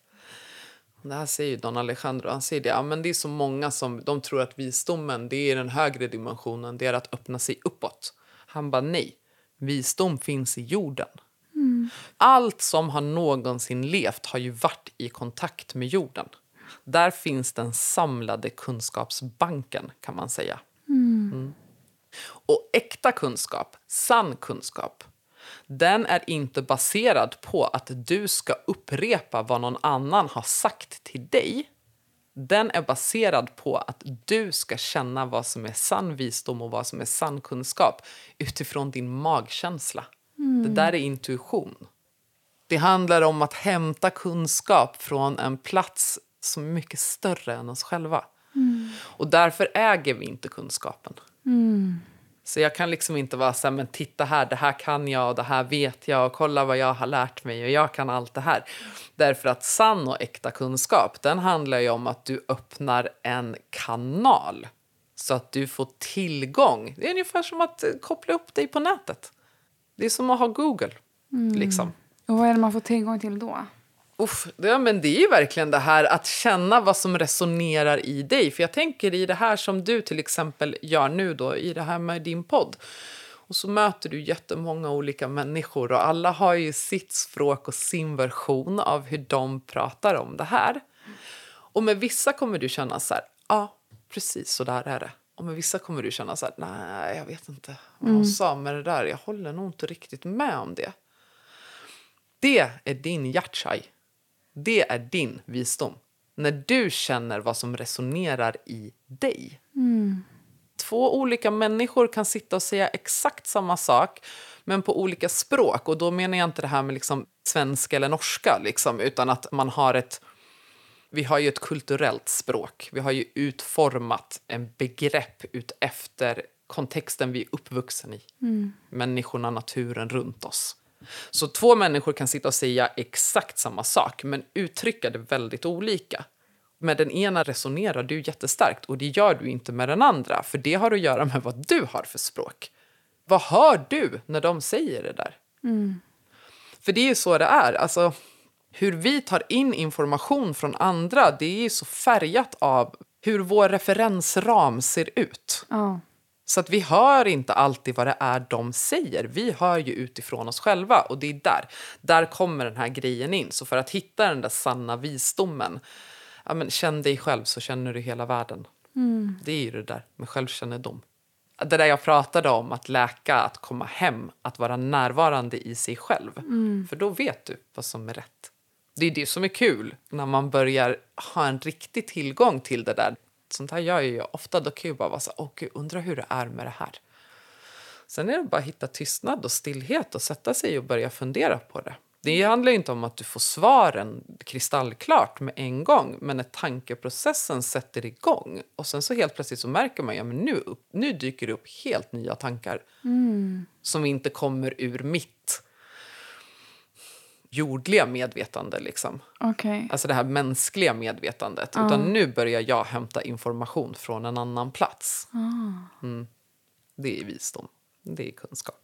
Det här säger ju Don Alejandro. Han säger det, ja, men det är så många som de tror att visdomen det är den högre dimensionen, det är att öppna sig uppåt. Han bara nej, visdom finns i jorden. Mm. Allt som har någonsin levt har ju varit i kontakt med jorden. Där finns den samlade kunskapsbanken, kan man säga. Mm. Mm. Och äkta kunskap, sann kunskap, den är inte baserad på att du ska upprepa vad någon annan har sagt till dig. Den är baserad på att du ska känna vad som är sann visdom och vad som är sann kunskap utifrån din magkänsla. Mm. Det där är intuition. Det handlar om att hämta kunskap från en plats som är mycket större än oss själva. Mm. Och därför äger vi inte kunskapen. Mm. Så jag kan liksom inte vara så här, men titta här, det här kan jag och det här vet jag och kolla vad jag har lärt mig och jag kan allt det här. Därför att sann och äkta kunskap, den handlar ju om att du öppnar en kanal så att du får tillgång. Det är ungefär som att eh, koppla upp dig på nätet. Det är som att ha Google. Mm. Liksom. Och vad är det man får tillgång till då? Uff, ja, men det är ju verkligen det här att känna vad som resonerar i dig. För jag tänker i det här som du till exempel gör nu då, i det här med din podd. Och så möter du jättemånga olika människor och alla har ju sitt språk och sin version av hur de pratar om det här. Och med vissa kommer du känna så här, ja, precis så där är det. Och med vissa kommer du känna så här, nej, jag vet inte vad hon mm. sa med det där. Jag håller nog inte riktigt med om det. Det är din hjärtchai. Det är din visdom. När du känner vad som resonerar i dig. Mm. Två olika människor kan sitta och säga exakt samma sak men på olika språk. Och Då menar jag inte det här med liksom svenska eller norska, liksom, utan att man har ett... Vi har ju ett kulturellt språk. Vi har ju utformat en begrepp ut efter kontexten vi är uppvuxen i. Mm. Människorna, naturen runt oss. Så två människor kan sitta och säga exakt samma sak men uttrycka det väldigt olika. Med den ena resonerar du jättestarkt och det gör du inte med den andra för det har att göra med vad du har för språk. Vad hör du när de säger det där? Mm. För det är ju så det är. Alltså, hur vi tar in information från andra det är ju så färgat av hur vår referensram ser ut. Oh. Så att vi hör inte alltid vad det är de säger. Vi hör ju utifrån oss själva och det är där. Där kommer den här grejen in. Så för att hitta den där sanna visdomen, ja, men känn dig själv så känner du hela världen. Mm. Det är ju det där med självkännedom. Det där jag pratade om, att läka, att komma hem, att vara närvarande i sig själv. Mm. För då vet du vad som är rätt. Det är det som är kul när man börjar ha en riktig tillgång till det där sånt här gör jag ju ofta. Då kan jag bara vara så åh gud, undrar hur det är med det här. Sen är det bara att hitta tystnad och stillhet och sätta sig och börja fundera på det. Det handlar inte om att du får svaren kristallklart med en gång, men när tankeprocessen sätter igång och sen så helt plötsligt så märker man ja, men nu, nu dyker det upp helt nya tankar mm. som inte kommer ur mitt jordliga medvetande. Liksom. Okay. Alltså det här mänskliga medvetandet. Ah. Utan nu börjar jag hämta information från en annan plats. Ah. Mm. Det är visdom. Det är kunskap.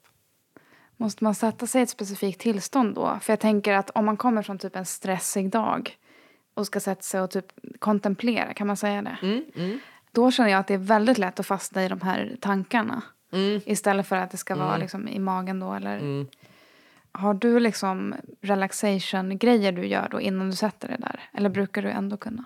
Måste man sätta sig i ett specifikt tillstånd då? För jag tänker att om man kommer från typ en stressig dag och ska sätta sig och typ kontemplera, kan man säga det? Mm, mm. Då känner jag att det är väldigt lätt att fastna i de här tankarna. Mm. Istället för att det ska vara mm. liksom i magen då eller mm. Har du liksom relaxation-grejer du gör då innan du sätter dig där? Eller brukar du ändå kunna?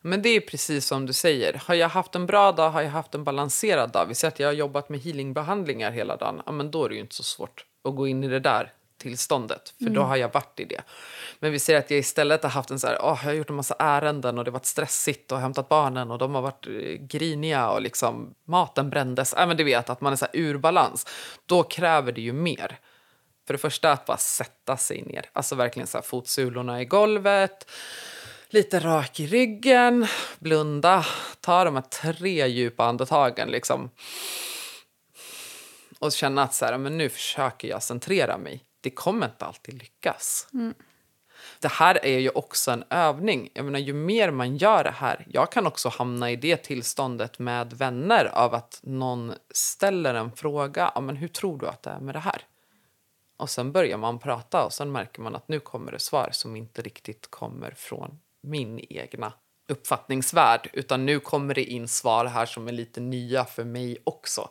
Men det är precis som du säger. Har jag haft en bra dag, har jag haft en balanserad dag. Vi säger att jag har jobbat med healingbehandlingar hela dagen. Ja, men då är det ju inte så svårt att gå in i det där tillståndet, för då har jag varit i det. Men vi ser att jag istället har haft en så här, åh, jag har gjort en massa ärenden och det har varit stressigt och hämtat barnen och de har varit eh, griniga och liksom maten brändes. Äh, men du vet att man är så här ur balans. Då kräver det ju mer. För det första att bara sätta sig ner, alltså verkligen så här fotsulorna i golvet, lite rak i ryggen, blunda, ta de här tre djupa andetagen liksom. Och känna att så här, men nu försöker jag centrera mig. Det kommer inte alltid lyckas. Det här är ju också en övning. Jag menar, ju mer man gör det här... Jag kan också hamna i det tillståndet med vänner av att någon ställer en fråga. Ja, men hur tror du att det är med det här? Och sen börjar man prata och sen märker man att nu kommer det svar som inte riktigt kommer från min egna uppfattningsvärld utan nu kommer det in svar här som är lite nya för mig också.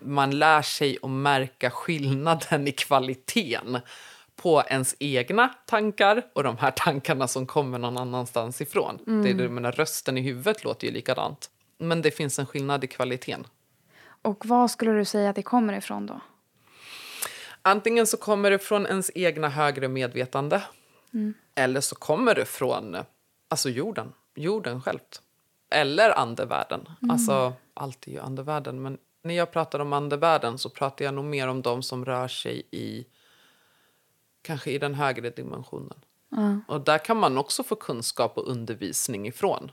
Man lär sig att märka skillnaden i kvaliteten på ens egna tankar och de här tankarna som kommer någon annanstans ifrån. Det är, det- jag menar, rösten i huvudet låter ju likadant. Men det finns en skillnad i kvaliteten. Och vad skulle du säga att det kommer ifrån då? Antingen så kommer det från ens egna högre medvetande eller så kommer det från alltså jorden, jorden självt. Eller andevärlden. Alltså, allt är ju andevärlden. Men när jag pratar om andevärlden så pratar jag nog mer om de som rör sig i kanske i den högre dimensionen. Och där kan man också få kunskap och undervisning ifrån.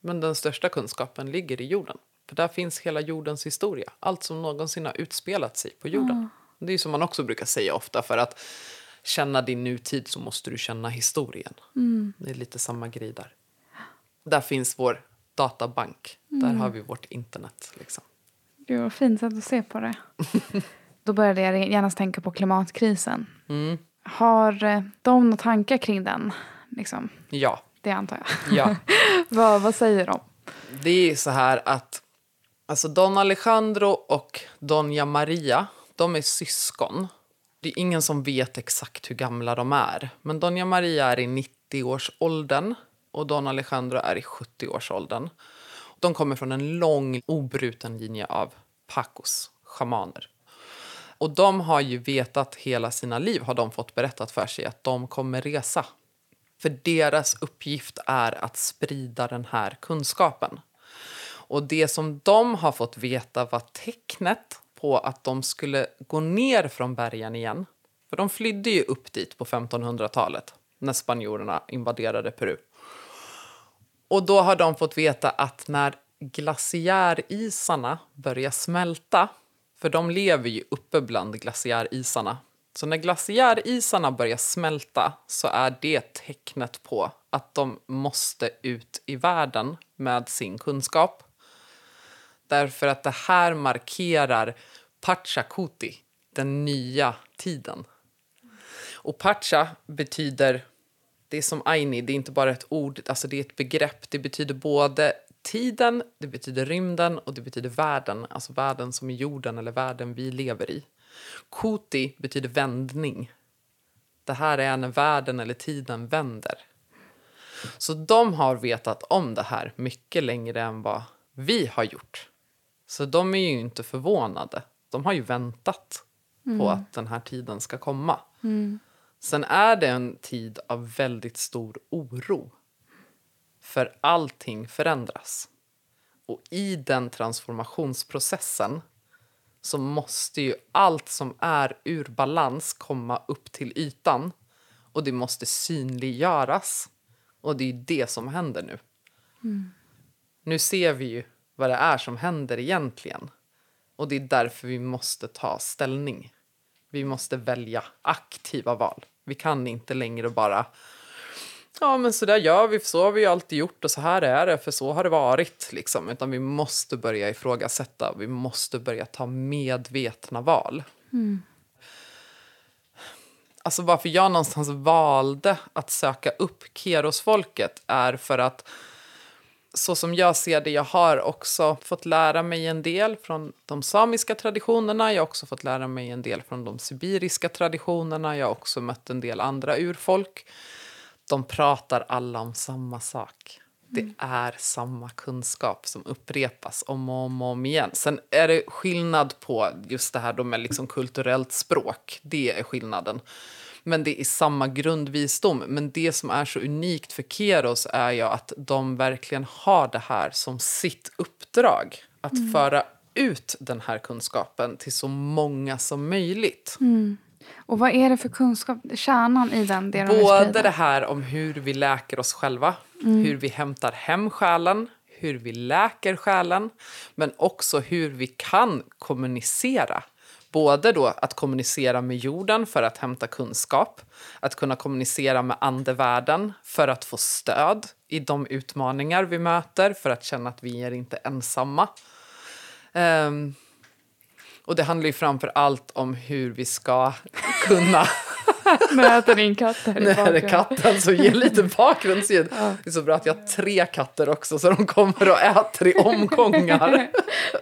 Men den största kunskapen ligger i jorden. För där finns hela jordens historia. Allt som någonsin har utspelat sig på jorden. Det är som man också brukar säga ofta. För att känna din nutid så måste du känna historien. Det är lite samma grej där. Där finns vår databank. Där har vi vårt internet. Liksom. Det var fint sätt att se på det. [LAUGHS] Då började jag genast tänka på klimatkrisen. Har eh, de några tankar kring den? Liksom, Ja, det antar jag. ja. [LAUGHS] vad, vad säger de? Det är så här att alltså Don Alejandro och Doña Maria, de är syskon. Det är ingen som vet exakt hur gamla de är. Men Doña Maria är i 90-årsåldern och Don Alejandro är i 70-årsåldern. De kommer från en lång obruten linje av pacos, shamaner. Och de har ju vetat hela sina liv, har de fått berättat för sig, att de kommer resa. För deras uppgift är att sprida den här kunskapen. Och det som de har fått veta var tecknet på att de skulle gå ner från bergen igen. För de flydde ju upp dit på 1500-talet när spanjorerna invaderade Peru. Och då har de fått veta att när glaciärisarna börjar smälta, för de lever ju uppe bland glaciärisarna. Så när glaciärisarna börjar smälta så är det tecknet på att de måste ut i världen med sin kunskap. Därför att det här markerar Pachakuti, den nya tiden. Och Pacha betyder, det är som Aini, det är inte bara ett ord, alltså det är ett begrepp. Det betyder både tiden, det betyder rymden och det betyder världen, alltså världen som är jorden eller världen vi lever i. Kuti betyder vändning. Det här är när världen eller tiden vänder. Så de har vetat om det här mycket längre än vad vi har gjort. Så de är ju inte förvånade. De har ju väntat på att den här tiden ska komma. Sen är det en tid av väldigt stor oro. För allting förändras. Och i den transformationsprocessen så måste ju allt som är ur balans komma upp till ytan. Och det måste synliggöras. Och det är det som händer nu. Nu ser vi ju vad det är som händer egentligen. Och det är därför vi måste ta ställning. Vi måste välja aktiva val. Vi kan inte längre bara Ja, men så där gör vi, så har vi alltid gjort och så här är det, för så har det varit. Liksom. Utan vi måste börja ifrågasätta, vi måste börja ta medvetna val. Alltså varför jag någonstans valde att söka upp Kerosfolket är för att så som jag ser det, jag har också fått lära mig en del från de samiska traditionerna. Jag har också fått lära mig en del från de sibiriska traditionerna. Jag har också mött en del andra urfolk. De pratar alla om samma sak. Det är samma kunskap som upprepas om och om, och om igen. Sen är det skillnad på just det här med liksom kulturellt språk. Det är skillnaden. Men det är samma grundvisdom. Men det som är så unikt för Keros är ju att de verkligen har det här som sitt uppdrag. Att föra ut den här kunskapen till så många som möjligt. Och vad är det för kunskap, kärnan i den? Det de Både det här om hur vi läker oss själva, hur vi hämtar hem själen, hur vi läker själen, men också hur vi kan kommunicera. Både då att kommunicera med jorden för att hämta kunskap, att kunna kommunicera med andevärlden för att få stöd i de utmaningar vi möter, för att känna att vi är inte ensamma. Ehm, och det handlar ju framför allt om hur vi ska kunna [LAUGHS] Nu äter din katt här i Nu är det katten som ger lite [LAUGHS] bakgrundsljud. Det är så bra att jag har tre katter också så de kommer och äter i omgångar.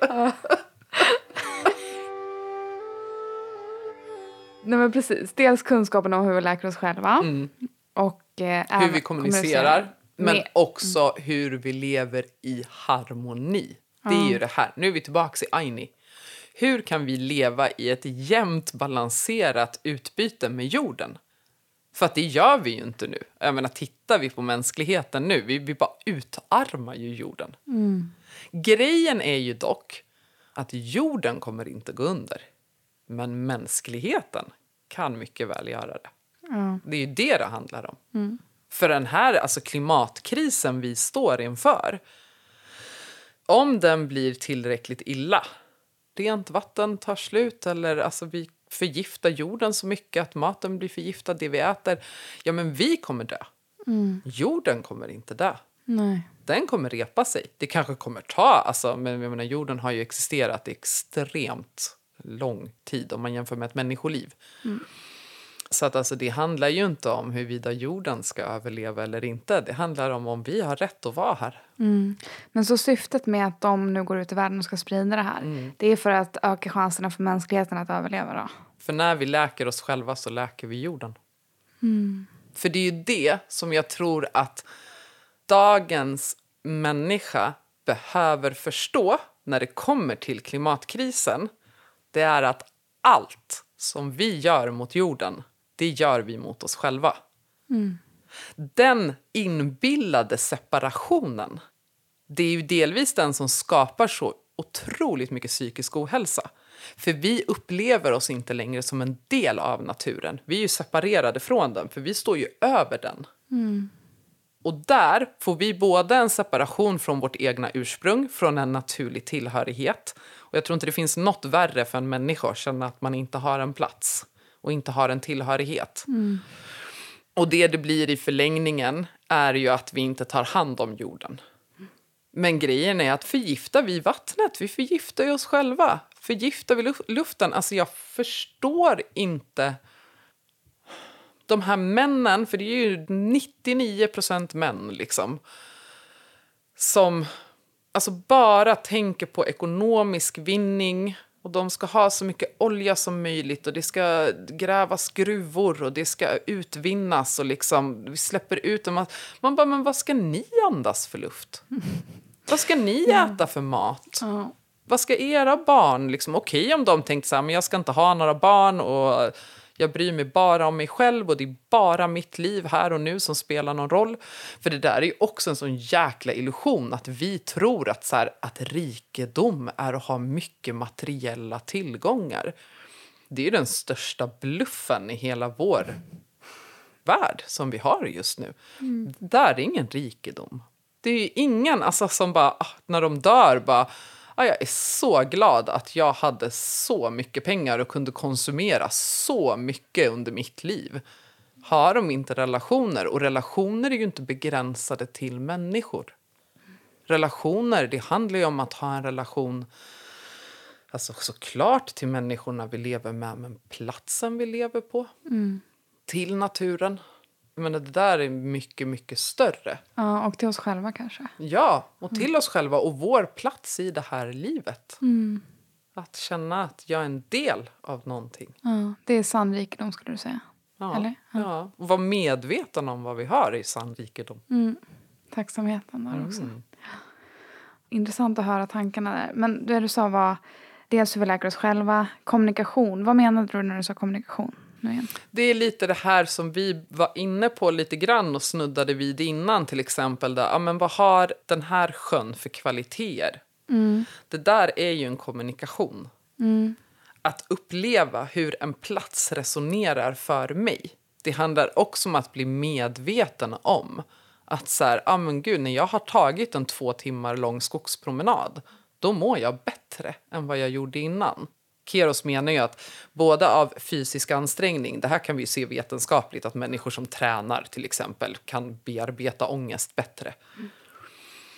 [LAUGHS] Nej men precis, dels kunskapen om hur vi läker oss själva. Och eh, Mm. Hur vi kommunicerar. Men Med- också hur vi lever i harmoni. Det är ju det här. Nu är vi tillbaka i Aini. Hur kan vi leva i ett jämnt balanserat utbyte med jorden? För att det gör vi ju inte nu. Jag menar, tittar vi på mänskligheten nu, vi, vi bara utarmar ju jorden. Grejen är ju dock att jorden kommer inte gå under. Men mänskligheten kan mycket väl göra det. Ja. Det är ju det det handlar om. För den här alltså klimatkrisen vi står inför, om den blir tillräckligt illa, rent vatten tar slut eller alltså vi förgiftar jorden så mycket att maten blir förgiftad, det vi äter, ja men vi kommer dö. Jorden kommer inte dö. Nej. Den kommer repa sig. Det kanske kommer ta, alltså, men jag menar, jorden har ju existerat extremt lång tid om man jämför med ett människoliv. Så att alltså, det handlar ju inte om huruvida jorden ska överleva eller inte. Det handlar om om vi har rätt att vara här. Men så syftet med att de nu går ut i världen och ska sprida det här, Mm. det är för att öka chanserna för mänskligheten att överleva då? För när vi läker oss själva så läker vi jorden. För det är ju det som jag tror att dagens människa behöver förstå när det kommer till klimatkrisen. Det är att allt som vi gör mot jorden, det gör vi mot oss själva. Den inbillade separationen, det är ju delvis den som skapar så otroligt mycket psykisk ohälsa. För vi upplever oss inte längre som en del av naturen. Vi är ju separerade från den, för vi står ju över den. Och där får vi både en separation från vårt egna ursprung, från en naturlig tillhörighet. Och jag tror inte det finns något värre för en människa att känna att man inte har en plats och inte har en tillhörighet. Och det det blir i förlängningen är ju att vi inte tar hand om jorden. Men grejen är att förgiftar vi vattnet, vi förgiftar ju oss själva. Förgiftar vi luf- luften, alltså jag förstår inte de här männen, för det är ju 99 procent män liksom, som alltså bara tänker på ekonomisk vinning och de ska ha så mycket olja som möjligt och det ska grävas gruvor och det ska utvinnas och liksom vi släpper ut dem. Man bara, men vad ska ni andas för luft? [LAUGHS] Vad ska ni äta för mat? Ja. Vad ska era barn, liksom, okej om de tänkte så här, men jag ska inte ha några barn och jag bryr mig bara om mig själv och det är bara mitt liv här och nu som spelar någon roll. För det där är ju också en sån jäkla illusion att vi tror att, så här, att rikedom är att ha mycket materiella tillgångar. Det är ju den största bluffen i hela vår värld som vi har just nu. Det där är ingen rikedom. Det är ingen alltså, som bara, ah, när de dör, bara ah, jag är så glad att jag hade så mycket pengar och kunde konsumera så mycket under mitt liv. Har de inte relationer? Och relationer är ju inte begränsade till människor. Relationer, det handlar ju om att ha en relation Alltså såklart till människorna vi lever med, men platsen vi lever på. Till naturen. Menar, det där är mycket, mycket större. ja, och till oss själva kanske. Ja, och till oss själva och vår plats i det här livet. Att känna att jag är en del av någonting. Ja, det är sann rikedom skulle du säga. Ja, Eller? Ja. Och vara medveten om vad vi har i sann rikedom. tacksamheten där också. Intressant att höra tankarna där. Men det du sa var dels hur vi läker oss själva, kommunikation. Vad menade du när du sa kommunikation? Nu igen. Det är lite det här som vi var inne på lite grann och snuddade vid innan till exempel. Där, ja, men vad har den här sjön för kvaliteter? Det där är ju en kommunikation. Att uppleva hur en plats resonerar för mig. Det handlar också om att bli medveten om att så här, ah, men gud, när jag har tagit en två timmar lång skogspromenad då mår jag bättre än vad jag gjorde innan. Keros menar ju att både av fysisk ansträngning, det här kan vi se vetenskapligt, att människor som tränar till exempel kan bearbeta ångest bättre.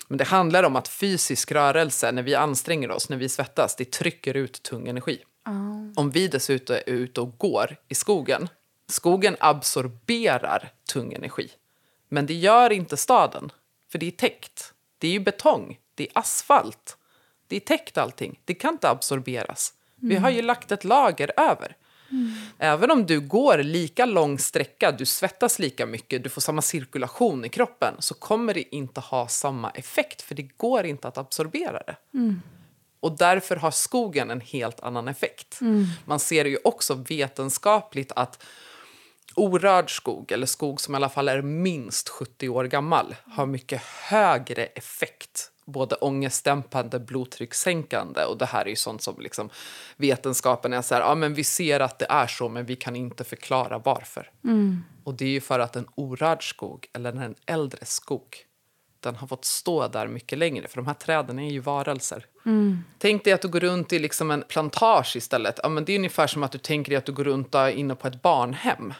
Men det handlar om att fysisk rörelse, när vi anstränger oss, när vi svettas, det trycker ut tung energi. Om vi dessutom är ute och går i skogen, skogen absorberar tung energi. Men det gör inte staden, för det är täckt. Det är ju betong, det är asfalt. Det är täckt allting. Det kan inte absorberas. Vi har ju lagt ett lager över. Även om du går lika lång sträcka, du svettas lika mycket, du får samma cirkulation i kroppen så kommer det inte ha samma effekt för det går inte att absorbera det. Och därför har skogen en helt annan effekt. Man ser ju också vetenskapligt att orörd skog, eller skog som i alla fall är minst 70 år gammal, har mycket högre effekt. Både ångestdämpande, blodtryckssänkande och det här är ju sånt som liksom vetenskapen är så här, ja men vi ser att det är så men vi kan inte förklara varför. Och det är ju för att en orörd skog, eller en äldre skog, den har fått stå där mycket längre, för de här träden är ju varelser. Tänk dig att du går runt i liksom en plantage istället. Ja, men det är ungefär som att du tänker dig att du går runt inne på ett barnhem.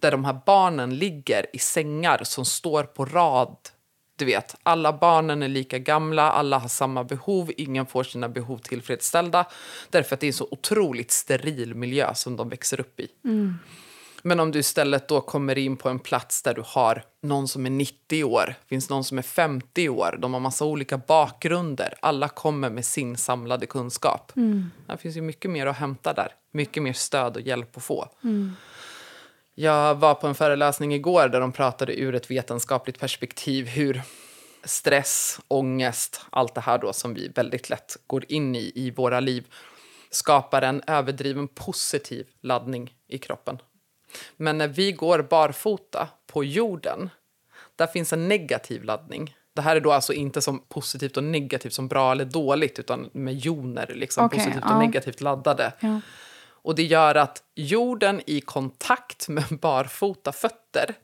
Där de här barnen ligger i sängar som står på rad. Du vet, alla barnen är lika gamla, alla har samma behov, ingen får sina behov tillfredsställda. Därför att det är en så otroligt steril miljö som de växer upp i. Men om du istället då kommer in på en plats där du har någon som är 90 år, finns någon som är 50 år, de har massa olika bakgrunder, alla kommer med sin samlade kunskap. Det finns ju mycket mer att hämta där, mycket mer stöd och hjälp att få. Jag var på en föreläsning igår där de pratade ur ett vetenskapligt perspektiv hur stress, ångest, allt det här då som vi väldigt lätt går in i i våra liv skapar en överdriven positiv laddning i kroppen. Men när vi går barfota på jorden, där finns en negativ laddning. Det här är då alltså inte som positivt och negativt, som bra eller dåligt, utan med joner, liksom Okej, positivt ja. och negativt laddade. Ja. Och det gör att jorden i kontakt med [LAUGHS] barfota fötter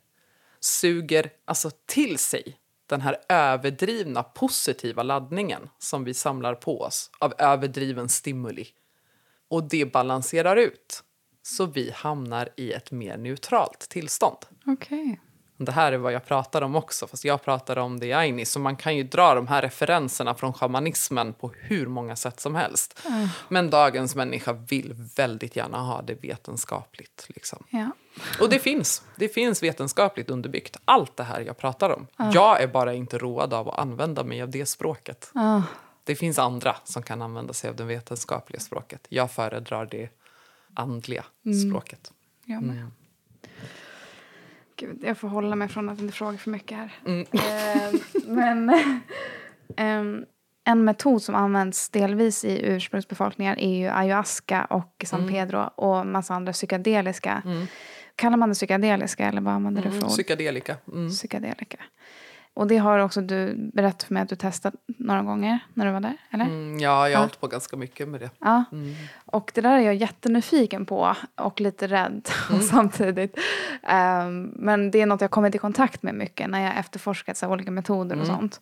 suger alltså till sig den här överdrivna positiva laddningen som vi samlar på oss av överdriven stimuli. Och det balanserar ut, så vi hamnar i ett mer neutralt tillstånd. Okej. Det här är vad jag pratar om också, fast jag pratar om det i Aini. Så man kan ju dra de här referenserna från shamanismen på hur många sätt som helst. Men dagens människa vill väldigt gärna ha det vetenskapligt. Liksom. Ja. Och det finns. Det finns vetenskapligt underbyggt. Allt det här jag pratar om. Jag är bara inte road av att använda mig av det språket. Ah. Det finns andra som kan använda sig av det vetenskapliga språket. Jag föredrar det andliga språket. Jag med. Gud, jag får hålla mig från att inte fråga för mycket här. Mm. Eh, men [LAUGHS] ehm, en metod som används delvis i ursprungsbefolkningar är ju ayahuasca och San Mm. Pedro och massa andra psykedeliska. Kallar man det psykedeliska eller vad använder du för Mm, ord? psykedelika. Mm. Psykedelika. Och det har också du berättat för mig att du testat några gånger när du var där, eller? Mm, ja, jag har Ja. hållit på ganska mycket med det. Ja, och det där är jag jättenyfiken på och lite rädd [LAUGHS] samtidigt. Ehm, men det är något jag kommit i kontakt med mycket när jag efterforskat så här, olika metoder och sånt.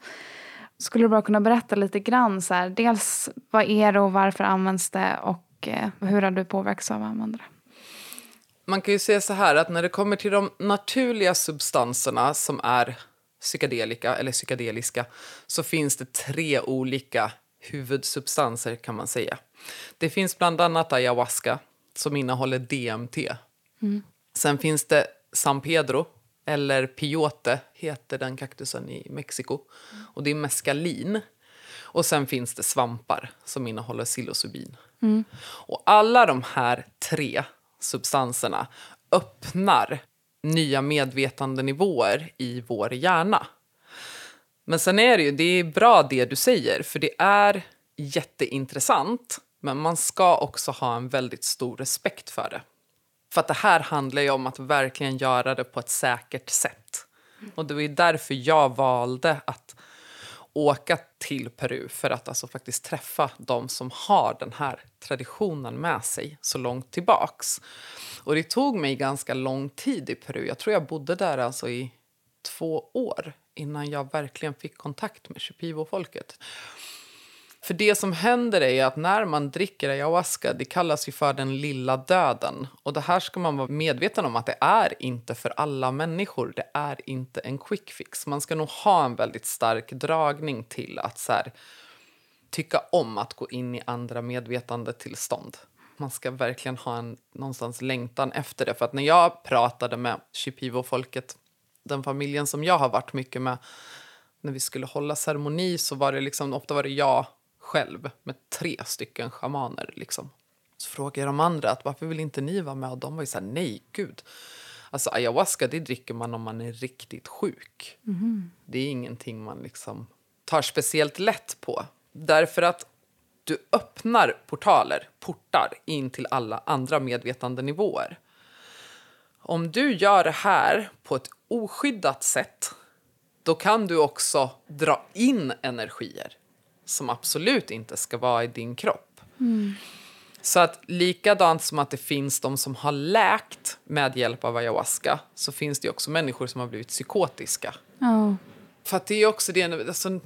Skulle du bara kunna berätta lite grann så här, dels vad är det och varför används det och eh, hur har du påverkats av att använda det? Man kan ju säga så här att när det kommer till de naturliga substanserna som är psykedelika eller psykedeliska så finns det tre olika huvudsubstanser kan man säga. Det finns bland annat ayahuasca som innehåller DMT. Sen finns det San Pedro eller peyote heter den kaktusen i Mexiko och det är meskalin. Och sen finns det svampar som innehåller psilocybin. Och alla de här tre substanserna öppnar nya medvetandenivåer i vår hjärna. Men sen är det ju, det är bra det du säger, för det är jätteintressant. Men man ska också ha en väldigt stor respekt för det. För att det här handlar ju om att verkligen göra det på ett säkert sätt. Och det var ju därför jag valde att åka till Peru för att alltså faktiskt träffa de som har den här traditionen med sig så långt tillbaks. Och det tog mig ganska lång tid i Peru. Jag tror jag bodde där alltså i två år innan jag verkligen fick kontakt med Shipibo-folket. För det som händer är att när man dricker ayahuasca, det kallas ju för den lilla döden. Och det här ska man vara medveten om att det är inte för alla människor. Det är inte en quick fix. Man ska nog ha en väldigt stark dragning till att så här, tycka om att gå in i andra medvetandetillstånd. Man ska verkligen ha en någonstans längtan efter det. För att när jag pratade med Shipivo-folket, den familjen som jag har varit mycket med, när vi skulle hålla ceremoni så var det liksom, ofta var det jag själv med tre stycken shamaner. Liksom. Så frågade jag de andra att varför vill inte ni vara med? Och de var ju så här, nej gud. Alltså ayahuasca det dricker man om man är riktigt sjuk. Mm. Det är ingenting man liksom tar speciellt lätt på. Därför att du öppnar portaler, portar, in till alla andra medvetandenivåer. Om du gör det här på ett oskyddat sätt då kan du också dra in energier som absolut inte ska vara i din kropp. Mm. Så att likadant som att det finns de som har läkt med hjälp av ayahuasca så finns det också människor som har blivit psykotiska. Oh. För det är också det, alltså,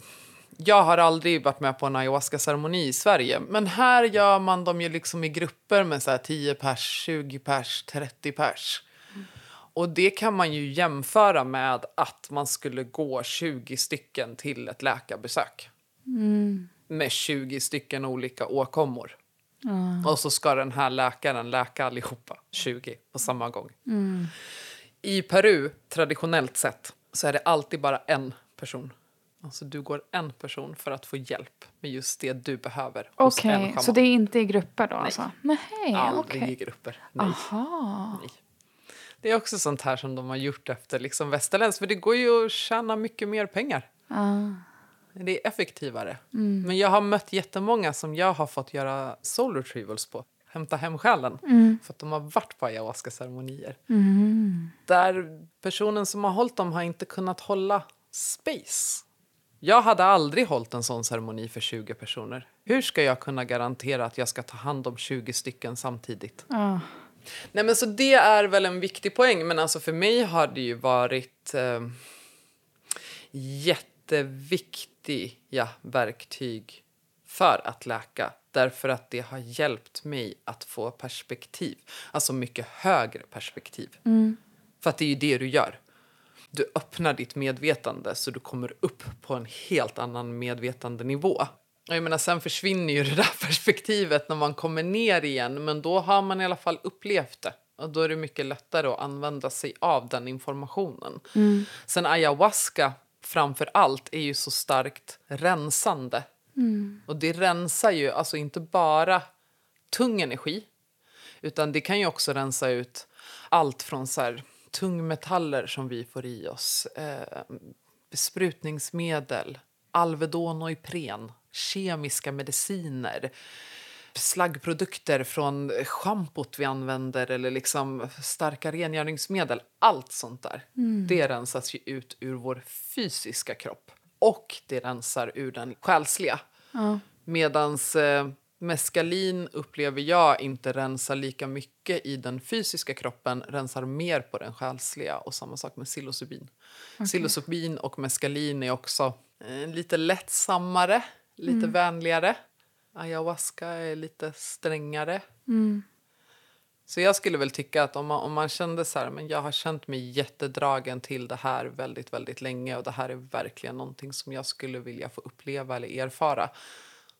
jag har aldrig varit med på en ayahuasca-ceremoni i Sverige. Men här gör man dem ju liksom i grupper med så här 10 pers, 20 pers, 30 pers. Och det kan man ju jämföra med att man skulle gå 20 stycken till ett läkarbesök. Mm. Med 20 stycken olika åkommor. Mm. Och så ska den här läkaren läka allihopa, 20 på samma gång. Mm. I Peru, traditionellt sett, så är det alltid bara en person. Alltså du går en person för att få hjälp med just det du behöver Okej, okay, så det är inte i grupper då? Nej. Alltså? Nej, Aldrig okay. i grupper. Nej. Aha. Nej. Det är också sånt här som de har gjort efter liksom västerländskt. För det går ju att tjäna mycket mer pengar. Ah. Det är effektivare. Mm. Men jag har mött jättemånga som jag har fått göra soul retrievals på. Hämta hem själen. Mm. För att de har varit på ayahuasca-ceremonier. Mm. Där personen som har hållit dem har inte kunnat hålla space. Jag hade aldrig hållit en sån ceremoni för 20 personer. Hur ska jag kunna garantera att jag ska ta hand om 20 stycken samtidigt? Oh. Nej, men så det är väl en viktig poäng. Men alltså för mig har det ju varit eh, jätteviktiga verktyg för att läka. Därför att det har hjälpt mig att få perspektiv. Alltså mycket högre perspektiv. Mm. För att det är ju det du gör. Du öppnar ditt medvetande så du kommer upp på en helt annan medvetandenivå. Jag menar, sen försvinner ju det där [LAUGHS] perspektivet när man kommer ner igen men då har man i alla fall upplevt det. Och då är det mycket lättare att använda sig av den informationen. Mm. Sen ayahuasca framför allt är ju så starkt rensande. Mm. Och det rensar ju alltså inte bara tung energi utan det kan ju också rensa ut allt från så här, tungmetaller som vi får i oss, eh, besprutningsmedel, Alvedon och Ipren, kemiska mediciner slaggprodukter från schampot vi använder eller liksom starka rengöringsmedel. Allt sånt där. Mm. Det rensas ju ut ur vår fysiska kropp. Och det rensar ur den själsliga. Ja. Medans eh, meskalin upplever jag inte rensar lika mycket i den fysiska kroppen, rensar mer på den själsliga. Och samma sak med psilocybin. Okay. Psilocybin och meskalin är också eh, lite lättsammare, lite mm. vänligare. Ayahuasca är lite strängare. Mm. Så jag skulle väl tycka att om man, om man kände så här, men jag har känt mig jättedragen till det här väldigt, väldigt länge och det här är verkligen någonting som jag skulle vilja få uppleva eller erfara.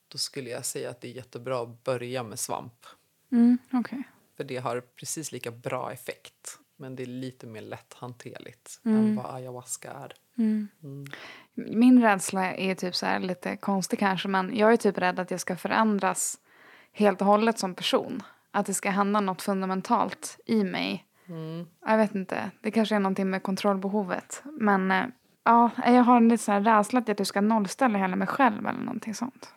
Då skulle jag säga att det är jättebra att börja med svamp. Mm, okay. För det har precis lika bra effekt. Men det är lite mer lätthanterligt mm. än vad ayahuasca är. Mm. mm. Min rädsla är typ så här, lite konstig kanske men jag är typ rädd att jag ska förändras helt och hållet som person. Att det ska hända något fundamentalt i mig. Mm. Jag vet inte, det kanske är någonting med kontrollbehovet. Men eh, Ja, jag har en lite så här rädsla att du ska nollställa hela mig själv eller någonting sånt.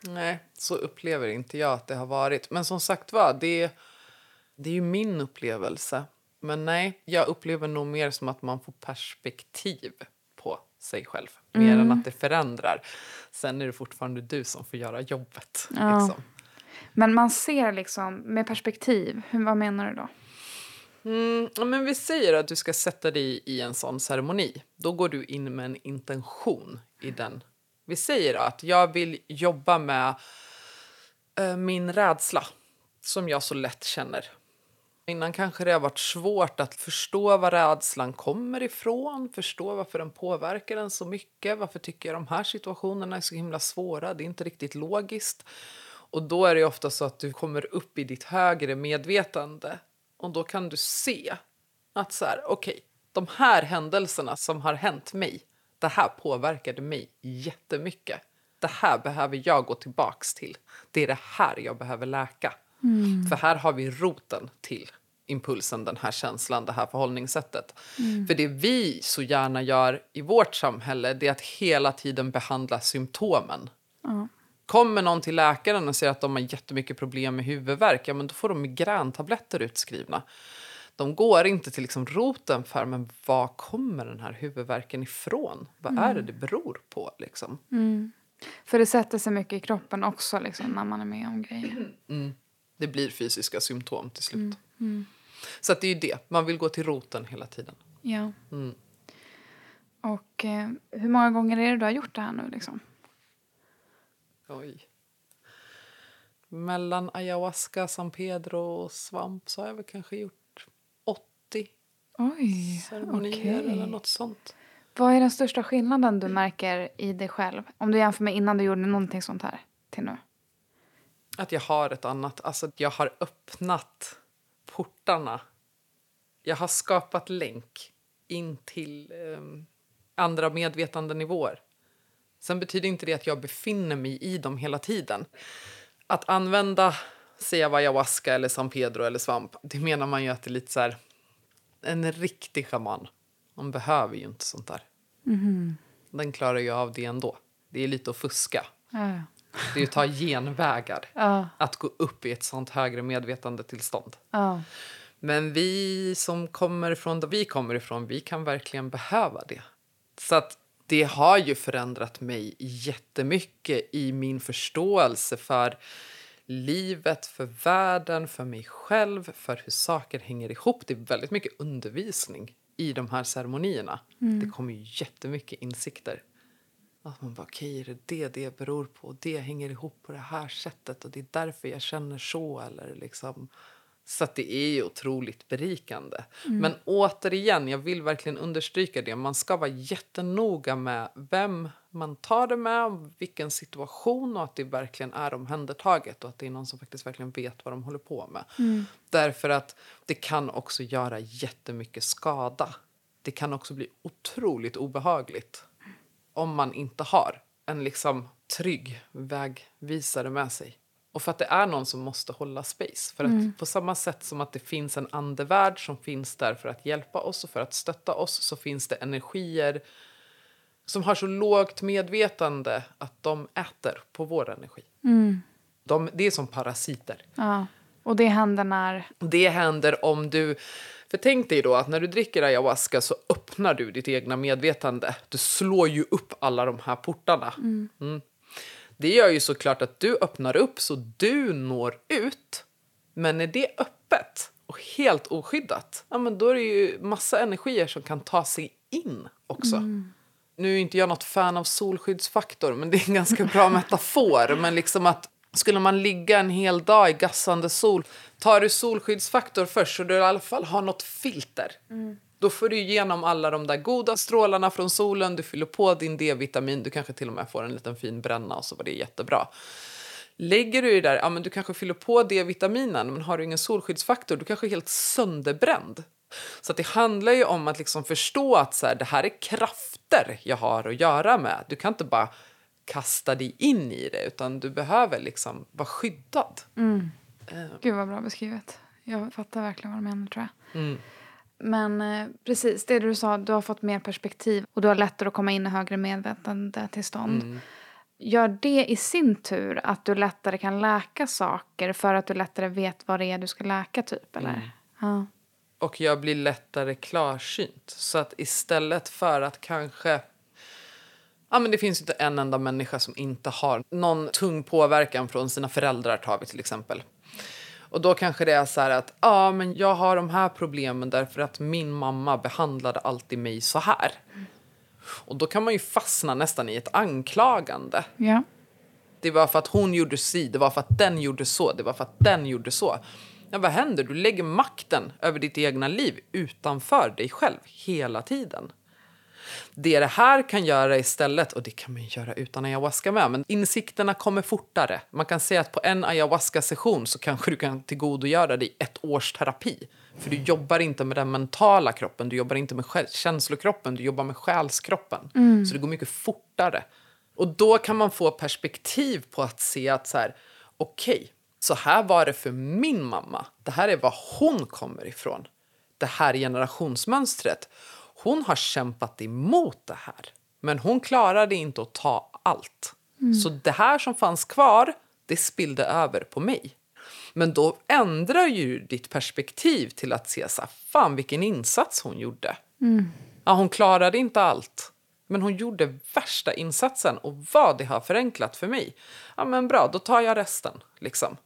Nej, så upplever inte jag att det har varit. Men som sagt var, det, det är ju min upplevelse. Men nej, jag upplever nog mer som att man får perspektiv på sig själv. Mer än att det förändrar. Sen är det fortfarande du som får göra jobbet. Ja. Liksom. Men man ser liksom med perspektiv. Hur, vad menar du då? Mm, men vi säger att du ska sätta dig i en sån ceremoni. Då går du in med en intention i den. Vi säger att jag vill jobba med eh, min rädsla som jag så lätt känner. Innan kanske det har varit svårt att förstå var rädslan kommer ifrån, förstå varför den påverkar en så mycket, varför tycker jag de här situationerna är så himla svåra, det är inte riktigt logiskt. Och då är det ofta så att du kommer upp i ditt högre medvetande och då kan du se att så här, okej, de här händelserna som har hänt mig, det här påverkade mig jättemycket. Det här behöver jag gå tillbaks till. Det är det här jag behöver läka. För här har vi roten till impulsen, den här känslan, det här förhållningssättet. För det vi så gärna gör i vårt samhälle, det är att hela tiden behandla symptomen. Kommer någon till läkaren och säger att de har jättemycket problem med huvudvärk, ja, men då får de migräntabletter utskrivna. De går inte till liksom roten för men var kommer den här huvudvärken ifrån? Vad är det det beror på? Liksom? För det sätter sig mycket i kroppen också liksom, när man är med om grejer. Det blir fysiska symptom till slut. Så att det är ju det, man vill gå till roten hela tiden. Ja. Mm. Och eh, hur många gånger är det du har gjort det här nu liksom? Oj. Mellan ayahuasca, San Pedro och svamp så har jag väl kanske gjort 80 Oj, ceremonier okej. eller något sånt. Vad är den största skillnaden du märker i dig själv? Om du jämför med innan du gjorde någonting sånt här till nu. Att jag har ett annat, alltså jag har öppnat portarna. Jag har skapat länk in till ehm, andra medvetandenivåer. Sen betyder inte det att jag befinner mig i dem hela tiden. Att använda, säga ayahuasca eller San Pedro eller svamp, det menar man ju att det är lite så här, en riktig shaman. Man behöver ju inte sånt där. Den klarar ju av det ändå. Det är lite att fuska. Ja. Det är att ta genvägar. Ja. Att gå upp i ett sånt högre medvetandetillstånd. Ja. Men vi som kommer från där vi kommer ifrån, vi kan verkligen behöva det. Så att det har ju förändrat mig jättemycket i min förståelse för livet, för världen, för mig själv, för hur saker hänger ihop. Det är väldigt mycket undervisning i de här ceremonierna. Det kommer ju jättemycket insikter. Att man bara, okej, är det det det beror på? Det hänger ihop på det här sättet och det är därför jag känner så. Eller liksom. Så att det är ju otroligt berikande. Men återigen, jag vill verkligen understryka det. Man ska vara jättenoga med vem man tar det med, vilken situation och att det verkligen är omhändertaget och att det är någon som faktiskt verkligen vet vad de håller på med. Därför att det kan också göra jättemycket skada. Det kan också bli otroligt obehagligt om man inte har en liksom trygg vägvisare med sig. Och för att det är någon som måste hålla space. För att på samma sätt som att det finns en andevärld som finns där för att hjälpa oss och för att stötta oss så finns det energier som har så lågt medvetande att de äter på vår energi. De, det är som parasiter. ja. Och det händer när... Det händer om du... För tänk dig då att när du dricker ayahuasca så öppnar du ditt egna medvetande. Du slår ju upp alla de här portarna. Mm. Det gör ju såklart att du öppnar upp så du når ut. Men är det öppet och helt oskyddat, ja, men då är det ju massa energier som kan ta sig in också. Nu är inte jag något fan av solskyddsfaktor, men det är en ganska bra metafor. Men liksom att skulle man ligga en hel dag i gassande sol, tar du solskyddsfaktor först så du i alla fall har något filter. Då får du igenom alla de där goda strålarna från solen, du fyller på din D-vitamin, du kanske till och med får en liten fin bränna och så var det jättebra. Lägger du det där, ja men du kanske fyller på D-vitaminen men har du ingen solskyddsfaktor, du kanske är helt sönderbränd. Så det handlar ju om att liksom förstå att så här, det här är krafter jag har att göra med. Du kan inte bara kasta dig in i det utan du behöver liksom vara skyddad. Gud vad bra beskrivet. Jag fattar verkligen vad du menar tror jag. Mm. Men eh, precis, det du sa, du har fått mer perspektiv och du har lättare att komma in i högre medvetande tillstånd. Mm. Gör det i sin tur att du lättare kan läka saker för att du lättare vet vad det är du ska läka typ eller? Mm. Ja. Och jag blir lättare klarsynt. Så att istället för att kanske... Ja, men det finns inte en enda människa som inte har någon tung påverkan från sina föräldrar, tar vi till exempel. Och då kanske det är så här att ja, men jag har de här problemen därför att min mamma behandlade alltid mig så här. Och då kan man ju fastna nästan i ett anklagande. ja. Det var för att hon gjorde si, det var för att den gjorde så, det var för att den gjorde så. Ja, vad händer? Du lägger makten över ditt egna liv utanför dig själv hela tiden. Det det här kan göra istället, och det kan man göra utan ayahuasca med, men insikterna kommer fortare. Man kan säga att på en ayahuasca-session så kanske du kan tillgodogöra dig ett års terapi. För du jobbar inte med den mentala kroppen, du jobbar inte med känslokroppen, du jobbar med själskroppen. Så det går mycket fortare. Och då kan man få perspektiv på att se att så här, okej, så här var det för min mamma. Det här är var hon kommer ifrån. Det här generationsmönstret. Hon har kämpat emot det här. Men hon klarade inte att ta allt. Så det här som fanns kvar, det spillde över på mig. Men då ändrar ju ditt perspektiv till att se så här, fan vilken insats hon gjorde. Ja, hon klarade inte allt. Men hon gjorde värsta insatsen och vad det har förenklat för mig. Ja men bra, då tar jag resten. Liksom.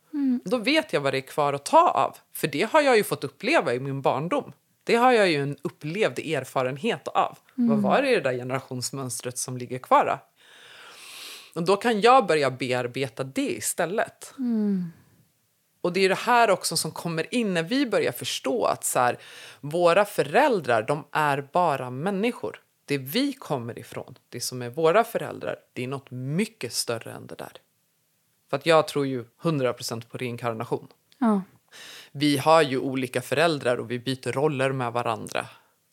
Då vet jag vad det är kvar att ta av. För det har jag ju fått uppleva i min barndom. Det har jag ju en upplevd erfarenhet av. Vad var det i det där generationsmönstret som ligger kvar? Då? Och då kan jag börja bearbeta det istället. Och det är det här också som kommer in när vi börjar förstå att så här, våra föräldrar, de är bara människor. Det vi kommer ifrån, det som är våra föräldrar, det är något mycket större än det där. För att jag tror ju 100% på reinkarnation. Ja. Vi har ju olika föräldrar och vi byter roller med varandra.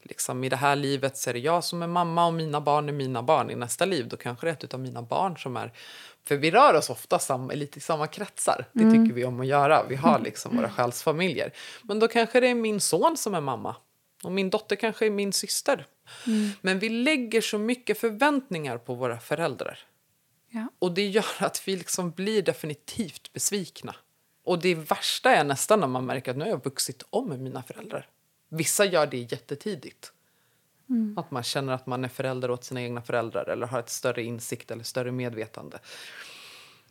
Liksom, I det här livet så är det jag som är mamma och mina barn är mina barn. I nästa liv då kanske det är ett av mina barn som är... För vi rör oss ofta samma, lite i samma kretsar. Det tycker vi om att göra. Vi har [LAUGHS] liksom våra själsfamiljer. Men då kanske det är min son som är mamma. Och min dotter kanske är min syster. Men vi lägger så mycket förväntningar på våra föräldrar. Ja. Och det gör att vi liksom blir definitivt besvikna. Och det värsta är nästan när man märker att nu har jag vuxit om med mina föräldrar. Vissa gör det jättetidigt. Att man känner att man är förälder åt sina egna föräldrar eller har ett större insikt eller större medvetande.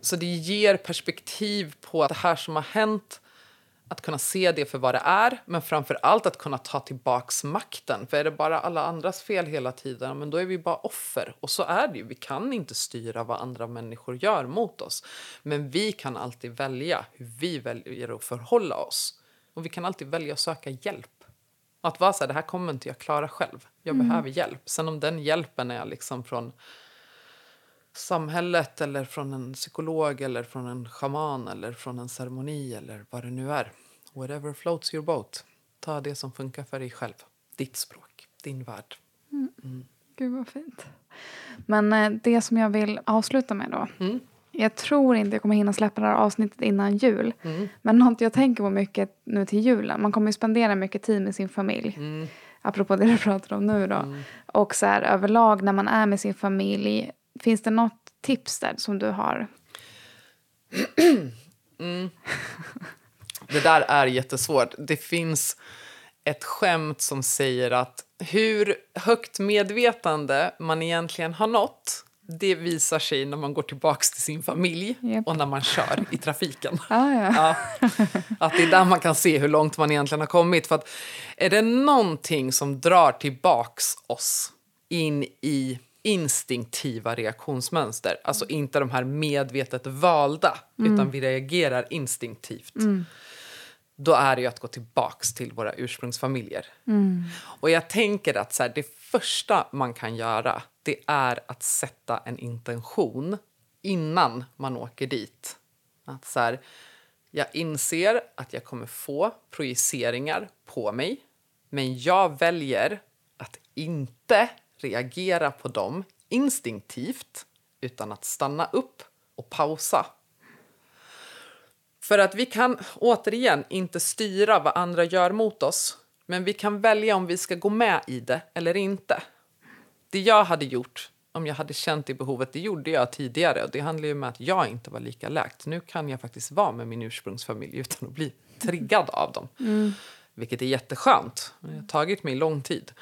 Så det ger perspektiv på att det här som har hänt, att kunna se det för vad det är, men framför allt att kunna ta tillbaks makten. För är det bara alla andras fel hela tiden, men då är vi bara offer. Och så är det ju. Vi kan inte styra vad andra människor gör mot oss. Men vi kan alltid välja hur vi väljer att förhålla oss. Och vi kan alltid välja att söka hjälp. Att vara så här, det här kommer inte jag klara själv. Jag behöver hjälp. Sen om den hjälpen är liksom från samhället eller från en psykolog eller från en shaman eller från en ceremoni eller vad det nu är. Whatever floats your boat. Ta det som funkar för dig själv. Ditt språk, din värld. Gud vad fint. Men eh, det som jag vill avsluta med då. Mm. Jag tror inte jag kommer hinna släppa det här avsnittet innan jul. Mm. Men något jag tänker på mycket nu till julen. Man kommer ju spendera mycket tid med sin familj. Mm. Apropå det du pratar om nu då. Och så här överlag när man är med sin familj. Finns det något tips där som du har? [CLEARS THROAT] Det där är jättesvårt. Det finns ett skämt som säger att hur högt medvetande man egentligen har nått det visar sig när man går tillbaka till sin familj Japp. och när man kör i trafiken. [LAUGHS] Ah, ja. Ja, att det är där man kan se hur långt man egentligen har kommit. För att är det någonting som drar tillbaks oss in i instinktiva reaktionsmönster, alltså inte de här medvetet valda, utan vi reagerar instinktivt, då är det ju att gå tillbaks till våra ursprungsfamiljer. Och jag tänker att så här, det första man kan göra, det är att sätta en intention innan man åker dit. Att så här, jag inser att jag kommer få projiceringar på mig, men jag väljer att inte reagera på dem instinktivt, utan att stanna upp och pausa. För att vi kan återigen inte styra vad andra gör mot oss, Men vi kan välja om vi ska gå med i det eller inte. Det jag hade gjort om jag hade känt det behovet, det gjorde jag tidigare. Och det handlar ju om att jag inte var lika läkt. Nu kan jag faktiskt vara med min ursprungsfamilj utan att bli triggad av dem. Mm. Vilket är jätteskönt. Det har tagit mig lång tid.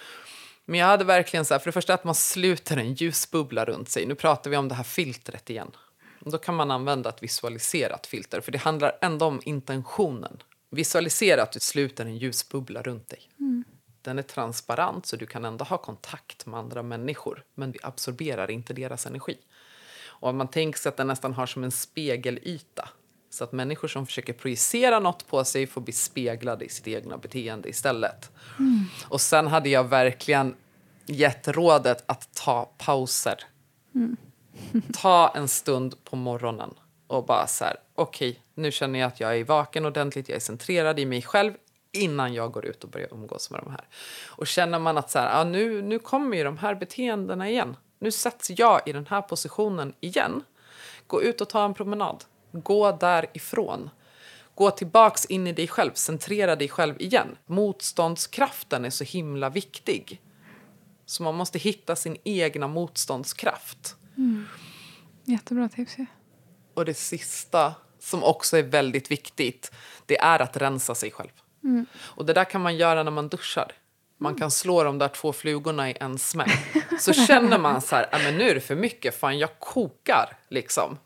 Men jag hade verkligen så här, för det första att man sluter en ljusbubbla runt sig. Nu pratar vi om det här filtret igen. Då kan man använda ett visualiserat filter, för det handlar ändå om intentionen. Visualisera att du sluter en ljusbubbla runt dig. Mm. Den är transparent så du kan ändå ha kontakt med andra människor men vi absorberar inte deras energi. Och man tänker sig att den nästan har som en spegelyta. Så att människor som försöker projicera något på sig får bli speglade i sitt egna beteende istället. Mm. Och sen hade jag verkligen gett rådet att ta pauser. Mm. [LAUGHS] ta en stund på morgonen och bara så här, okej, okay, nu känner jag att jag är vaken ordentligt, jag är centrerad i mig själv, innan jag går ut och börjar umgås med de här. Och känner man att så här, ja, nu, nu kommer ju de här beteendena igen. Nu sätts jag i den här positionen igen. Gå ut och ta en promenad. Gå därifrån. Gå tillbaks in i dig själv. Centrera dig själv igen. Motståndskraften är så himla viktig. Så man måste hitta sin egna motståndskraft. Mm. Jättebra tips. Ja. Och det sista, som också är väldigt viktigt, det är att rensa sig själv. Mm. Och det där kan man göra när man duschar. Man kan slå de där två flugorna i en smäll. [LAUGHS] Så känner man så här, men nu är det för mycket, fan jag kokar liksom.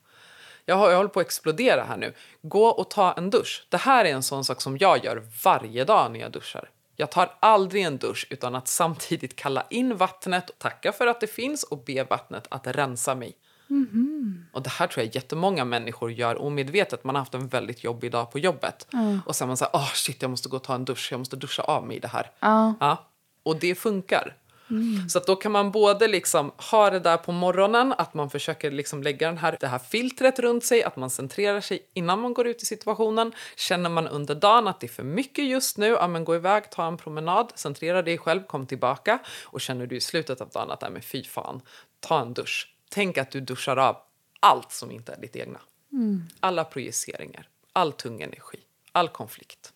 Jag, jag håller på att explodera här nu. Gå och ta en dusch. Det här är en sån sak som jag gör varje dag när jag duschar. Jag tar aldrig en dusch utan att samtidigt kalla in vattnet, tacka för att det finns och be vattnet att rensa mig. Mm. Och det här tror jag jättemånga människor gör omedvetet. Man har haft en väldigt jobbig dag på jobbet. Mm. Och sen man säger, oh, shit jag måste gå och ta en dusch, jag måste duscha av mig det här. Mm. Ja. Och det funkar. Mm. Så då kan man både liksom ha det där på morgonen, att man försöker liksom lägga den här, det här filtret runt sig, att man centrerar sig innan man går ut i situationen. Känner man under dagen att det är för mycket just nu, ja, men gå iväg, ta en promenad, centrera dig själv, kom tillbaka. Och känner du i slutet av dagen att, nej men fy fan, ta en dusch Tänk att du duschar av allt som inte är ditt egna. Mm. Alla projiceringar, all tung energi, all konflikt.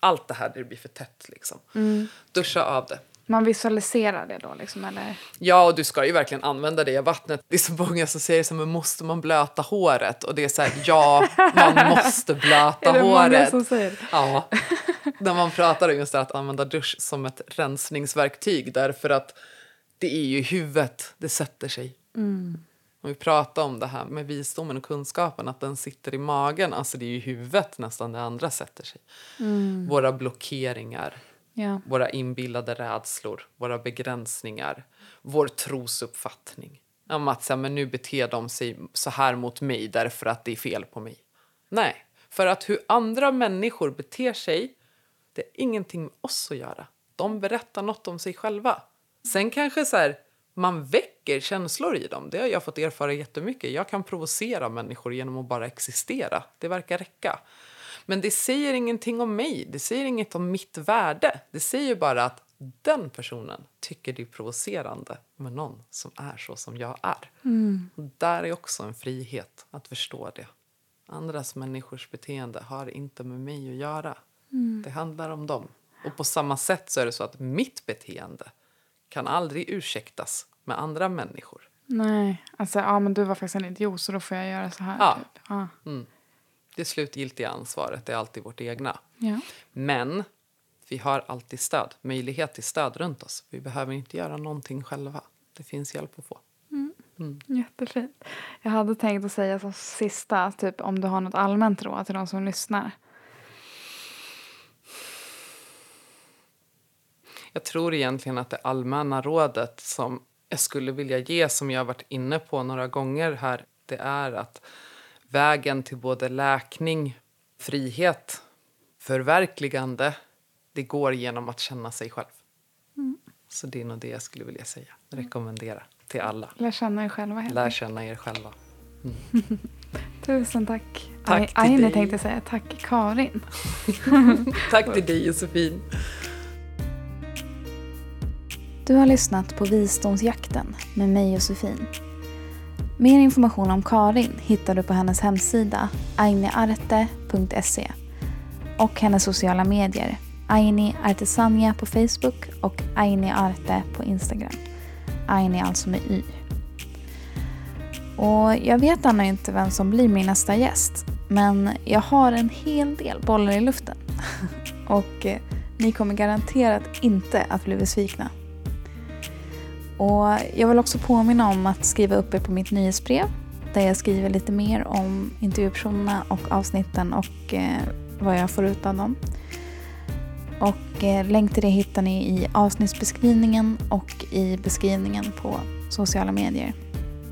Allt det här där det blir för tätt. Liksom. Mm. Duscha av det. Man visualiserar det då? Liksom, eller? Ja, och du ska ju verkligen använda det vattnet. Det är så många som säger så men måste man blöta håret? Och det är så här, ja, man [LAUGHS] måste blöta är det håret. Många som säger? Ja, när man pratar om just det att använda dusch som ett rensningsverktyg därför att det är ju huvudet det sätter sig. Mm. Om vi pratar om det här med visdomen och kunskapen, att den sitter i magen. Alltså det är i huvudet nästan det andra sätter sig. Mm. Våra blockeringar, ja. våra inbillade rädslor, våra begränsningar, vår trosuppfattning. Om att säga, men nu beter de sig så här mot mig därför att det är fel på mig. Nej, för att hur andra människor beter sig, det har ingenting med oss att göra. De berättar något om sig själva. Sen kanske så här, man väcker känslor i dem. Det har jag fått erfara jättemycket. Jag kan provocera människor genom att bara existera. Det verkar räcka. Men det säger ingenting om mig. Det säger inget om mitt värde. Det säger bara att den personen tycker det är provocerande med någon som är så som jag är. Mm. Där är också en frihet att förstå det. Andras människors beteende har inte med mig att göra. Mm. Det handlar om dem. Och på samma sätt så är det så att mitt beteende kan aldrig ursäktas med andra människor. Nej, alltså ja men du var faktiskt en idiot så då får jag göra så här. Ja. Typ. ja. Mm. Det slutgiltiga ansvaret är alltid vårt egna. Ja. Men vi har alltid stöd, möjlighet till stöd runt oss. Vi behöver inte göra någonting själva. Det finns hjälp att få. Mm. Mm. Jättefint. Jag hade tänkt att säga som sista, typ om du har något allmänt råd till de som lyssnar. Jag tror egentligen att det allmänna rådet som jag skulle vilja ge, som jag har varit inne på några gånger här, det är att vägen till både läkning, frihet, förverkligande, det går genom att känna sig själv. Mm. Så det är nog det jag skulle vilja säga, rekommendera till alla. Lär känna er själva. Helt Lär känna er själva. Mm. [LAUGHS] Tusen tack. Tack till Aine dig. tänkte säga. Tack Karin. [LAUGHS] tack till dig Josefin. Du har lyssnat på Visdomsjakten med mig Josefin. Mer information om Karin hittar du på hennes hemsida ainearte.se och hennes sociala medier Aini Artesania på Facebook och Aini Arte på Instagram. Aini alltså med Y. Och jag vet ännu inte vem som blir min nästa gäst. Men jag har en hel del bollar i luften. [LAUGHS] och eh, ni kommer garanterat inte att bli besvikna. Och jag vill också påminna om att skriva upp er på mitt nyhetsbrev där jag skriver lite mer om intervjupersonerna och avsnitten och eh, vad jag får ut av dem. Och eh, länk till det hittar ni i avsnittsbeskrivningen och i beskrivningen på sociala medier.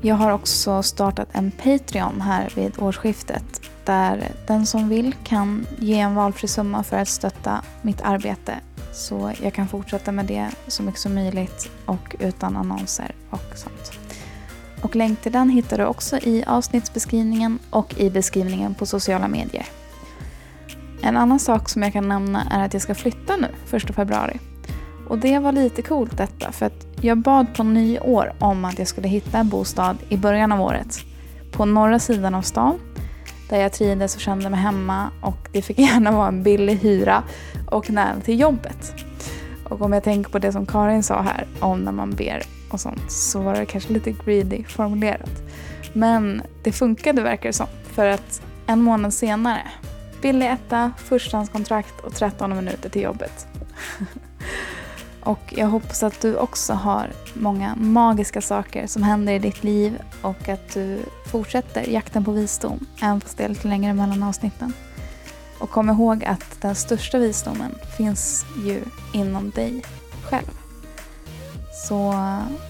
Jag har också startat en Patreon här vid årsskiftet där den som vill kan ge en valfri summa för att stötta mitt arbete så jag kan fortsätta med det så mycket som möjligt och utan annonser och sånt. Och länk till den hittar du också i avsnittsbeskrivningen och i beskrivningen på sociala medier. En annan sak som jag kan nämna är att jag ska flytta nu, 1 februari. Och det var lite coolt detta, för att jag bad på nyår om att jag skulle hitta en bostad i början av året. På norra sidan av stan, där jag trivdes och kände mig hemma och det fick [LAUGHS] gärna vara en billig hyra och nära till jobbet. Och om jag tänker på det som Karin sa här om när man ber och sånt så var det kanske lite greedy formulerat. Men det funkade verkar det som. För att en månad senare, billig etta, förstahandskontrakt och 13 minuter till jobbet. [LAUGHS] och jag hoppas att du också har många magiska saker som händer i ditt liv och att du fortsätter jakten på visdom, även fast det är lite längre mellan avsnitten. Och kom ihåg att den största visdomen finns ju inom dig själv. Så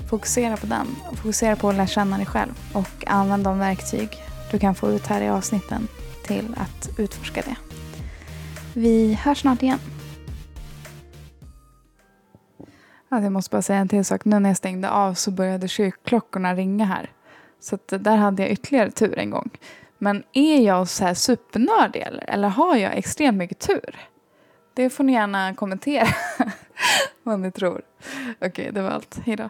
fokusera på den. Fokusera på att lära känna dig själv och använd de verktyg du kan få ut här i avsnitten till att utforska det. Vi hörs snart igen. Jag måste bara säga en till sak. Nu när jag stängde av så började kyrkklockorna ringa här. Så där hade jag ytterligare tur en gång. Men är jag så här supernördig eller? Eller har jag extremt mycket tur? Det får ni gärna kommentera [LAUGHS] vad ni tror. Okej, det var allt. Hejdå.